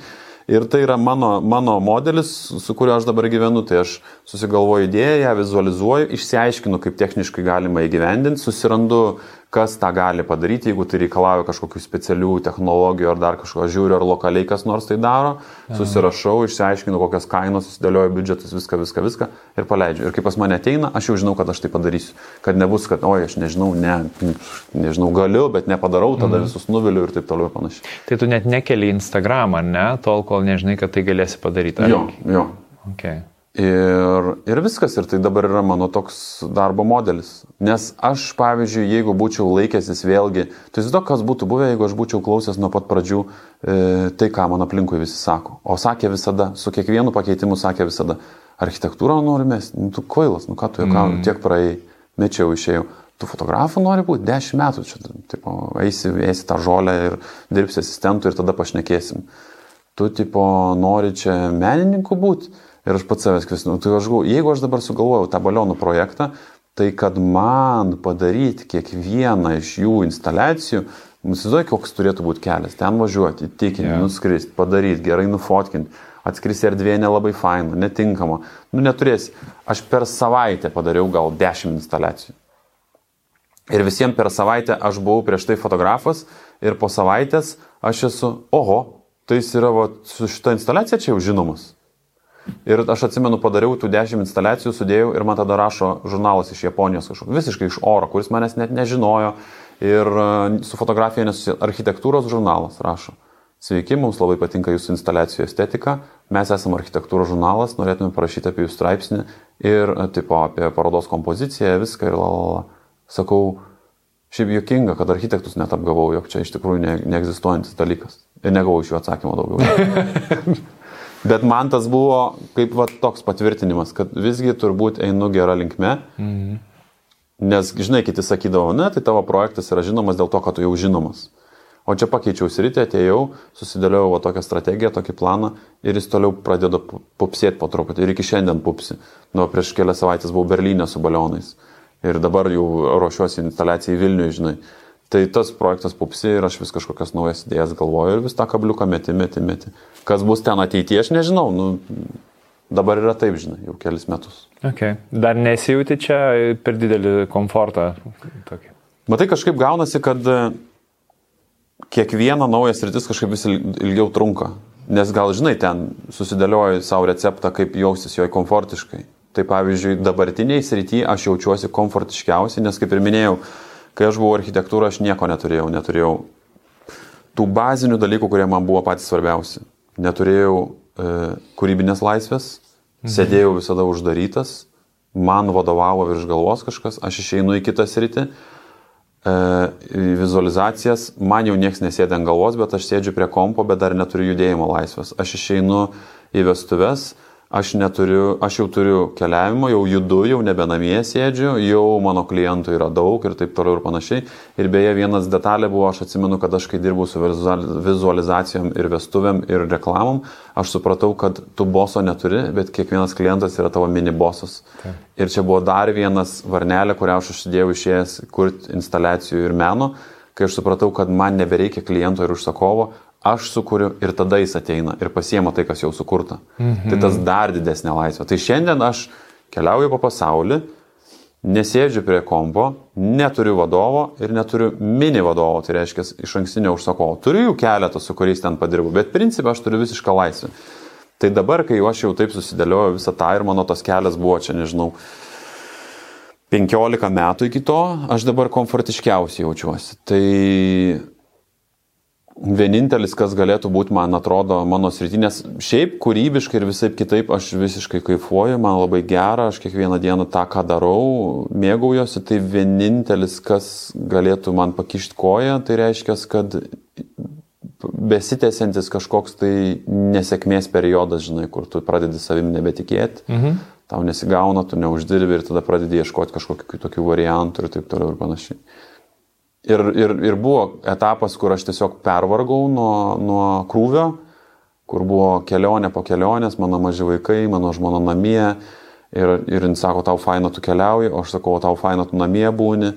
Speaker 2: Ir tai yra mano, mano modelis, su kuriuo aš dabar gyvenu. Tai aš susigalvoju idėją, ją vizualizuoju, išsiaiškinu, kaip techniškai galima įgyvendinti, susirandu kas tą gali padaryti, jeigu tai reikalauja kažkokių specialių technologijų ar dar kažko, žiūriu, ar lokaliai kas nors tai daro, susirašau, išsiaiškinu, kokias kainos, susidėlioju biudžetus, viską, viską, viską ir paleidžiu. Ir kai pas mane ateina, aš jau žinau, kad aš tai padarysiu. Kad nebus, kad, oi, aš nežinau, ne, nežinau, galiu, bet nepadarau, tada mhm. visus nuviliu ir taip toliau ir panašiai.
Speaker 1: Tai tu net nekeli Instagramą, ne, tol, kol nežinai, kad tai galėsi padaryti. Ar?
Speaker 2: Jo, jo.
Speaker 1: Okay.
Speaker 2: Ir, ir viskas, ir tai dabar yra mano toks darbo modelis. Nes aš, pavyzdžiui, jeigu būčiau laikęsis vėlgi, tai žinau, kas būtų buvę, jeigu aš būčiau klausęs nuo pat pradžių e, tai, ką man aplinkui visi sako. O sakė visada, su kiekvienu pakeitimu sakė visada, architektūrą norime, nu, tu kvailas, nu ką tu jau mm. tiek praėjai, mečiau, išėjau. Tu fotografu nori būti 10 metų, čia, tipo, eisi, eisi tą žolę ir dirbsi asistentų ir tada pašnekėsim. Tu, tipo, nori čia menininku būti Ir aš pats savęs kvesinu, tai aš galvoju, jeigu aš dabar sugalvojau tą balionų projektą, tai kad man padaryti kiekvieną iš jų instaliacijų, Įsivaizduoju, koks turėtų būti kelias. Ten važiuoti, įtikinti, yeah. nuskristi, padaryti, gerai nufotkinti, atskristi erdvė nelabai faina, netinkama. Nu, neturėsi. Aš per savaitę padariau gal 10 instaliacijų. Ir visiems per savaitę aš buvau prieš tai fotografas ir po savaitės aš esu, oho, tai jis yra va, su šita instaliacija čia jau žinomas. Ir aš atsimenu, padariau tų dešimt instaliacijų, sudėjau ir man tada rašo žurnalas iš Japonijos kažkoks, visiškai iš oro, kuris manęs net nežinojo. Ir e, su fotografija nesusiję. Architektūros žurnalas rašo. Sveiki, mums labai patinka jūsų instaliacijų estetika, mes esame architektūros žurnalas, norėtume parašyti apie jūsų straipsnį ir e, tipo, apie parodos kompoziciją, viską ir lalala. Sakau, šiaip juokinga, kad architektus net apgavau, jog čia iš tikrųjų ne, neegzistuojantis dalykas. Ir negavau iš jų atsakymą daugiau. Bet man tas buvo kaip va, toks patvirtinimas, kad visgi turbūt einu gerą linkmę. Mhm. Nes, žinai, kiti sakydavo, ne, tai tavo projektas yra žinomas dėl to, kad tu jau žinomas. O čia pakeičiau sritį, atėjau, susidėliojau va, tokią strategiją, tokį planą ir jis toliau pradėjo pupsėti po truputį. Ir iki šiandien pupsi. Nu, prieš kelias savaitės buvau Berlyne su balionais. Ir dabar jau ruošiuosi instaliacijai Vilniuje, žinai. Tai tas projektas pupsi ir aš vis kažkokias naujas idėjas galvoju ir vis tą kabliuką meti, meti, meti. Kas bus ten ateityje, aš nežinau. Nu, dabar yra taip, žinai, jau kelis metus.
Speaker 1: Okay. Dar nesijauti čia per didelį komfortą. Tokį.
Speaker 2: Matai, kažkaip gaunasi, kad e, kiekviena nauja sritis kažkaip vis ilgiau trunka. Nes gal, žinai, ten susidėlioju savo receptą, kaip jaustis joje komfortiškai. Tai pavyzdžiui, dabartiniai srityje aš jaučiuosi komfortiškiausiai, nes kaip ir minėjau, Kai aš buvau architektūra, aš nieko neturėjau. Neturėjau tų bazinių dalykų, kurie man buvo patys svarbiausi. Neturėjau e, kūrybinės laisvės, mhm. sėdėjau visada uždarytas, man vadovavo virš galvos kažkas, aš išeinu į kitą sritį, e, vizualizacijas, man jau niekas nesėdė ant galvos, bet aš sėdžiu prie kompo, bet dar neturiu judėjimo laisvės. Aš išeinu į vestuves, aš neturiu, aš jau turiu keliavimo, jau judu, jau nebe namie sėdžiu, jau mano klientų yra daug ir taip toliau ir panašiai. Ir beje, vienas detalė buvo, aš atsimenu, kad aš kai dirbau su vizualizacijom ir vestuvėm ir reklamom, aš supratau, kad tu boso neturi, bet kiekvienas klientas yra tavo mini bosas. Tai. Ir čia buvo dar vienas varnelė, kurią aš užsidėjau išėjęs kurti instaliacijų ir meno, kai aš supratau, kad man nebereikia kliento ir užsakovo, aš sukūriu ir tada jis ateina ir pasiema tai, kas jau sukurta. Mhm. Tai tas dar didesnė laisvė. Tai šiandien aš keliauju po pasaulį, nesėdžiu prie kompo, neturiu vadovo ir neturiu mini vadovo, tai reiškia iš ankstinio užsakovo. Turiu jų keletą, su kuriais ten padirbu, bet principė aš turiu visišką laisvę. Tai dabar, kai aš jau taip susidėlioju visą tą ir mano tas kelias buvo čia, nežinau, 15 metų iki to, aš dabar komfortiškiausiai jaučiuosi. Tai vienintelis, kas galėtų būti, man atrodo, mano sritinės, šiaip kūrybiškai ir visai kitaip aš visiškai kaifuoju, man labai gera, aš kiekvieną dieną tą, ką darau, mėgaujuosi, tai vienintelis, kas galėtų man pakišti koją, tai reiškia, kad besitęsiantis kažkoks tai nesėkmės periodas, žinai, kur tu pradedi savim nebetikėti, mhm. tau nesigauna, tu neuždirbi ir tada pradedi ieškoti kažkokių kitokių variantų ir taip toliau ir panašiai. Ir, ir, ir buvo etapas, kur aš tiesiog pervargau nuo, nuo krūvio, kur buvo kelionė po kelionės, mano maži vaikai, mano žmona namie. Ir, ir jis sako, tau faina tu keliauji, o aš sakau, tau faina tu namie būni.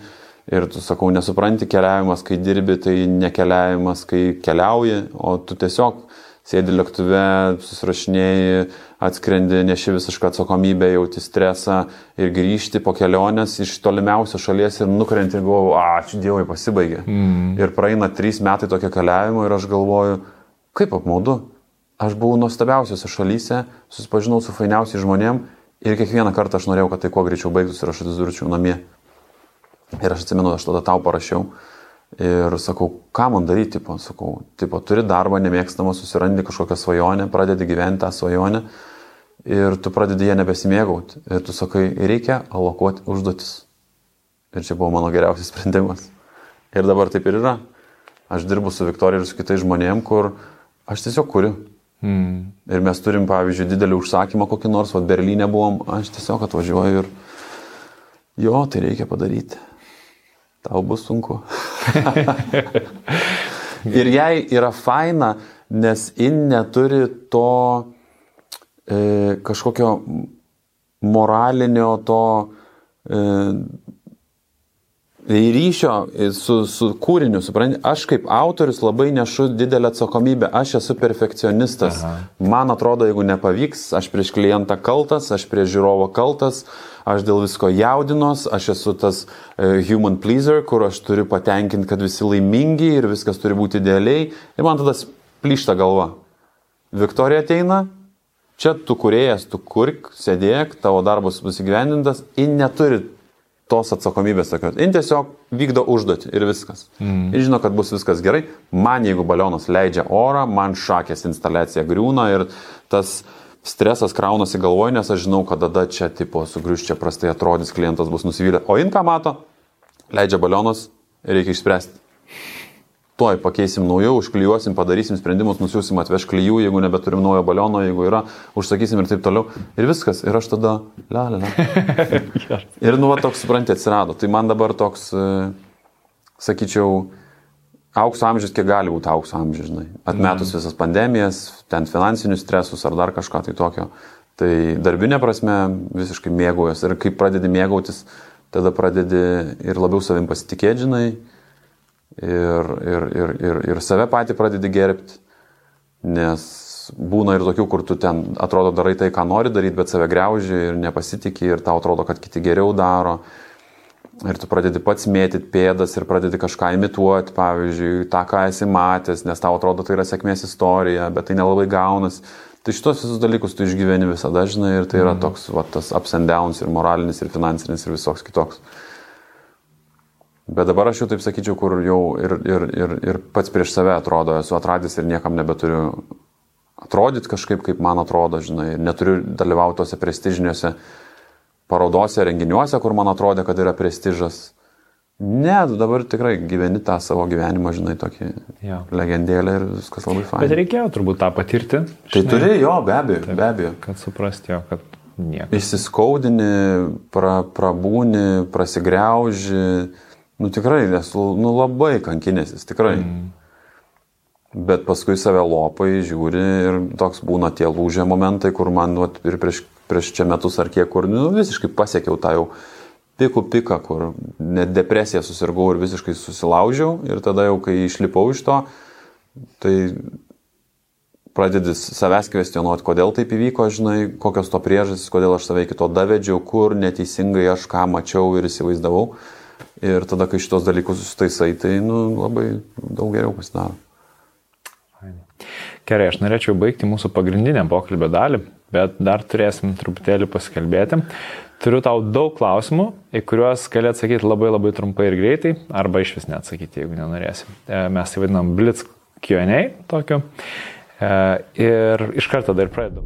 Speaker 2: Ir tu sakau, nesupranti keliavimas, kai dirbi, tai nekeliavimas, kai keliauji, o tu tiesiog sėdi lėktuve, susirašinėjai, atskrendi, neši visišką atsakomybę, jauti stresą ir grįžti po kelionės iš tolimiausios šalies ir nukrenti ir galvoju, ačiū Dievui, pasibaigė. Mm. Ir praeina trys metai tokio keliavimo ir aš galvoju, kaip apmaudu. Aš buvau nuostabiausiose šalyse, susipažinau su fainiausiais žmonėm ir kiekvieną kartą aš norėjau, kad tai kuo greičiau baigtųsi ir aš atsidurčiau namie. Ir aš atsimenu, aš tada tau parašiau Ir sakau, ką man daryti, tipo, sakau, tipo, turi darbą nemėgstamą, susirandi kažkokią svajonę, pradedi gyventi tą svajonę ir tu pradedi ją nebesimėgauti. Ir tu sakai, reikia alokuoti užduotis. Ir čia buvo mano geriausias sprendimas. Ir dabar taip ir yra. Aš dirbu su Viktorija ir su kitais žmonėm, kur aš tiesiog kuriu. Mm. Ir mes turim, pavyzdžiui, didelį užsakymą kokį nors, o Berlyne buvom, aš tiesiog atvažiuoju ir jo, tai reikia padaryti. Tau bus sunku. ir jai yra faina, nes in neturi to e, kažkokio moralinio to e, ryšio su, su kūriniu, supranti, aš kaip autorius labai nešu didelę atsakomybę, aš esu perfekcionistas. Aha. Man atrodo, jeigu nepavyks, aš prieš klientą kaltas, aš prieš žiūrovą kaltas, aš dėl visko jaudinos, aš esu tas uh, human pleaser, kur aš turiu patenkinti, kad visi laimingi ir viskas turi būti idealiai. Ir man tada plyšta galva. Viktorija ateina, čia tu kuriejas, tu kurk, sėdėk, tavo darbas bus įgyvendintas ir neturi tos atsakomybės tokios. Jis tiesiog vykdo užduotį ir viskas. Mm. Ir žino, kad bus viskas gerai. Man, jeigu balionas leidžia orą, man šakės instaliacija griūna ir tas stresas kraunasi galvoje, nes aš žinau, kad tada čia tipo sugrius, čia prastai atrodys, klientas bus nusivylę. O in ką mato? Leidžia balionas ir reikia išspręsti tuoj pakeisim naujų, užklijuosim, padarysim sprendimus, nusiusim atveš klyjų, jeigu nebeturim naujo baliono, jeigu yra, užsakysim ir taip toliau. Ir viskas. Ir aš tada, la, la, la. ir nu, va, toks, suprantate, atsirado. Tai man dabar toks, e, sakyčiau, aukso amžius, kiek gali būti aukso amžius, žinai. Atmetus mm. visas pandemijas, ten finansinius stresus ar dar kažką tai tokio. Tai darbinė prasme visiškai mėgaujas. Ir kai pradedi mėgautis, tada pradedi ir labiau savim pasitikėti, žinai ir, ir, ir, ir, ir save patį pradedi gerbti, nes būna ir tokių, kur tu ten atrodo darai tai, ką nori daryti, bet save greuži ir nepasitikė ir tau atrodo, kad kiti geriau daro. Ir tu pradedi pats mėtyti pėdas ir pradedi kažką imituoti, pavyzdžiui, tą, ką esi matęs, nes tau atrodo, tai yra sėkmės istorija, bet tai nelabai gaunas. Tai šitos visus dalykus tu išgyveni visada, žinai, ir tai yra mhm. toks, va, tas ups and downs ir moralinis, ir finansinis, ir visoks kitoks. Bet dabar aš jau taip sakyčiau, kur jau ir, ir, ir, ir pats prieš save atrodo, esu atradęs ir niekam nebeturiu atrodyti kažkaip, kaip man atrodo, žinai, ir neturiu dalyvauti tose prestižiniuose parodose, renginiuose, kur man atrodė, kad yra prestižas. Ne, dabar tikrai gyveni tą savo gyvenimą, žinai, tokį jo. legendėlę ir viskas labai faina.
Speaker 1: Bet reikėjo turbūt tą patirti.
Speaker 2: Tai žinai, turi, jo, be abejo, taip, be abejo.
Speaker 1: Kad suprasti jo, kad nieko.
Speaker 2: Įsiskaudini, pra, prabūni, prasigriauži Nu tikrai, esu nu, labai kankinėsis, tikrai. Mm. Bet paskui save lopai žiūri ir toks būna tie lūžė momentai, kur man nu, ir prieš, prieš čia metus ar kiek, kur nu, visiškai pasiekiau tą jau pikų piką, kur net depresiją susirgau ir visiškai susilaužiau. Ir tada jau, kai išlipau iš to, tai pradedi savęs kvestionuoti, kodėl taip įvyko, žinai, kokios to priežastys, kodėl aš save iki to davedžiau, kur neteisingai aš ką mačiau ir įsivaizdavau. Ir tada, kai šitos dalykus susitaisai, tai nu, labai daug geriau pasidaro.
Speaker 1: Gerai, aš norėčiau baigti mūsų pagrindinę pokalbio dalį, bet dar turėsim truputėlį pasikalbėti. Turiu tau daug klausimų, į kuriuos gali atsakyti labai labai trumpai ir greitai, arba iš vis neatsakyti, jeigu nenorėsi. E, mes tai vadinam Blitz QA tokiu. E, ir iš karto dar pradedu.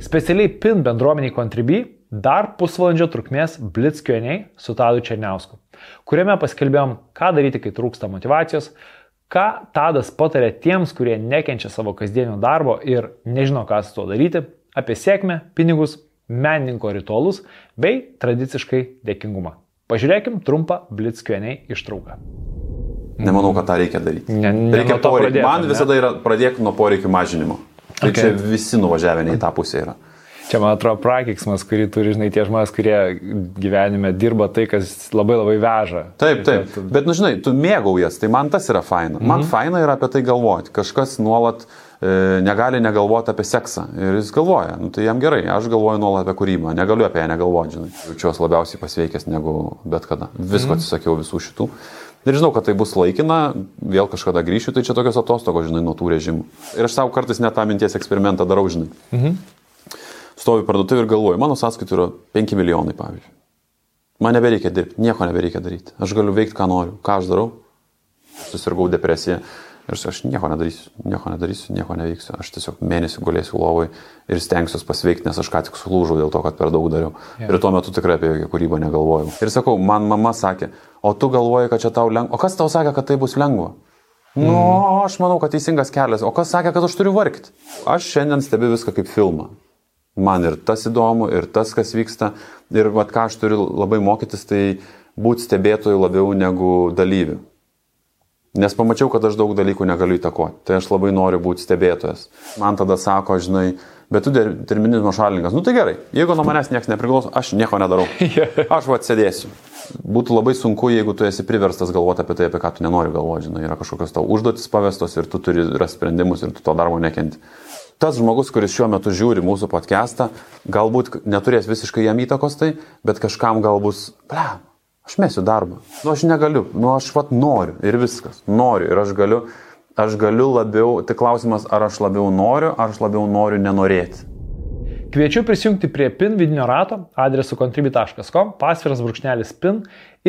Speaker 1: Specialiai PIN bendruomeniai Contribui dar pusvalandžio trukmės Blitz QA su Tadu Černiausku kuriame paskelbėjom, ką daryti, kai trūksta motivacijos, ką Tadas patarė tiems, kurie nekenčia savo kasdienio darbo ir nežino, ką su tuo daryti, apie sėkmę, pinigus, menininko ritualus bei tradiciškai dėkingumą. Pažiūrėkim trumpą Blitzkienei ištrauką.
Speaker 2: Nemanau, kad tą reikia daryti.
Speaker 1: Ne, ne
Speaker 2: reikia poreikį. Man visada yra pradėk nuo poreikių mažinimo. Tai okay. čia visi nuvažiavę į tą pusę yra.
Speaker 1: Čia, man atrodo, prakiksmas, kurį turi, žinai, tie žmonės, kurie gyvenime dirba tai, kas labai labai veža.
Speaker 2: Taip, taip. Bet, nu, žinai, tu mėgaujas, tai man tas yra faina. Man mhm. faina yra apie tai galvoti. Kažkas nuolat e, negali negalvoti apie seksą. Ir jis galvoja, nu, tai jam gerai. Aš galvoju nuolat apie kūrybą. Negaliu apie ją negalvoti, žinai. Jaučiuosi labiausiai pasveikęs negu bet kada. Visko mhm. atsisakiau visų šitų. Ir žinau, kad tai bus laikina, vėl kažkada grįšiu, tai čia tokios atostogos, žinai, nuo tų režimų. Ir aš savo kartais net tą minties eksperimentą darau, žinai. Mhm. Stoviu parduotuvį ir galvoju, mano sąskaitų yra 5 milijonai, pavyzdžiui. Man nebereikia dirbti, nieko nebereikia daryti. Aš galiu veikti, ką noriu. Ką aš darau? Susirgau depresiją. Ir aš nieko nedarysiu, nieko nedarysiu, nieko neveiksiu. Aš tiesiog mėnesį gulėsiu lovai ir stengsiuosi pasveikti, nes aš ką tik sulūžau dėl to, kad per daug dariau. Yeah. Ir tuo metu tikrai apie jokią kūrybą negalvojau. Ir sakau, man mama sakė, o tu galvoji, kad čia tau lengva. O kas tau sakė, kad tai bus lengva? Mm. Nu, aš manau, kad teisingas kelias. O kas sakė, kad aš turiu vargti? Aš šiandien stebiu viską kaip filmą. Man ir tas įdomu, ir tas, kas vyksta. Ir vad ką aš turiu labai mokytis, tai būti stebėtojų labiau negu dalyvių. Nes pamačiau, kad aš daug dalykų negaliu įtakoti. Tai aš labai noriu būti stebėtojas. Man tada sako, žinai, bet tu terminizmo šalininkas. Nu tai gerai, jeigu nuo manęs niekas nepriklauso, aš nieko nedarau. Aš va atsėdėsiu. Būtų labai sunku, jeigu tu esi priverstas galvoti apie tai, apie ką tu nenori galvoti. Žinai, yra kažkokios tau užduotis pavestos ir tu turi rasti sprendimus ir tu to darbo nekenti. Tas žmogus, kuris šiuo metu žiūri mūsų podcastą, galbūt neturės visiškai jam įtakos tai, bet kažkam gal bus, ble, Aš mesiu darbą. Nu, aš negaliu. Nu, aš vat noriu ir viskas. Noriu ir aš galiu. Aš galiu labiau, tai klausimas, ar aš labiau noriu, ar aš labiau noriu nenorėti.
Speaker 1: Kviečiu prisijungti prie PIN vidinio rato adresu contribui.com, pasviras brūkšnelis PIN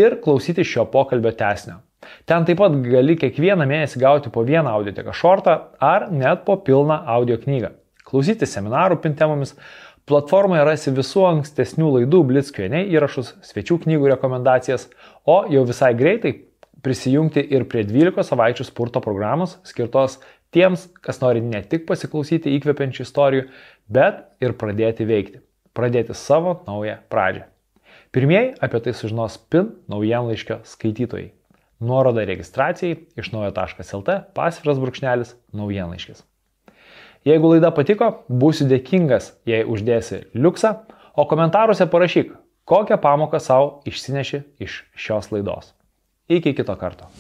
Speaker 1: ir klausyti šio pokalbio tesnio. Ten taip pat gali kiekvieną mėnesį gauti po vieną audioteką šortą ar net po pilną audio knygą. Klausyti seminarų PIN temomis, Platformoje rasi visų ankstesnių laidų Blitzkvieniai įrašus, svečių knygų rekomendacijas, o jau visai greitai prisijungti ir prie 12 savaičių spurto programos skirtos tiems, kas nori ne tik pasiklausyti įkvepiančių istorijų, bet ir pradėti veikti, pradėti savo naują pradžią. Pirmieji apie tai sužinos PIN naujienlaiškio skaitytojai. Nuoroda registracijai iš naujo.lt pasviras brūkšnelis naujienlaiškis. Jeigu laida patiko, būsiu dėkingas, jei uždėsi liuksą, o komentaruose parašyk, kokią pamoką savo išsineši iš šios laidos. Iki kito karto.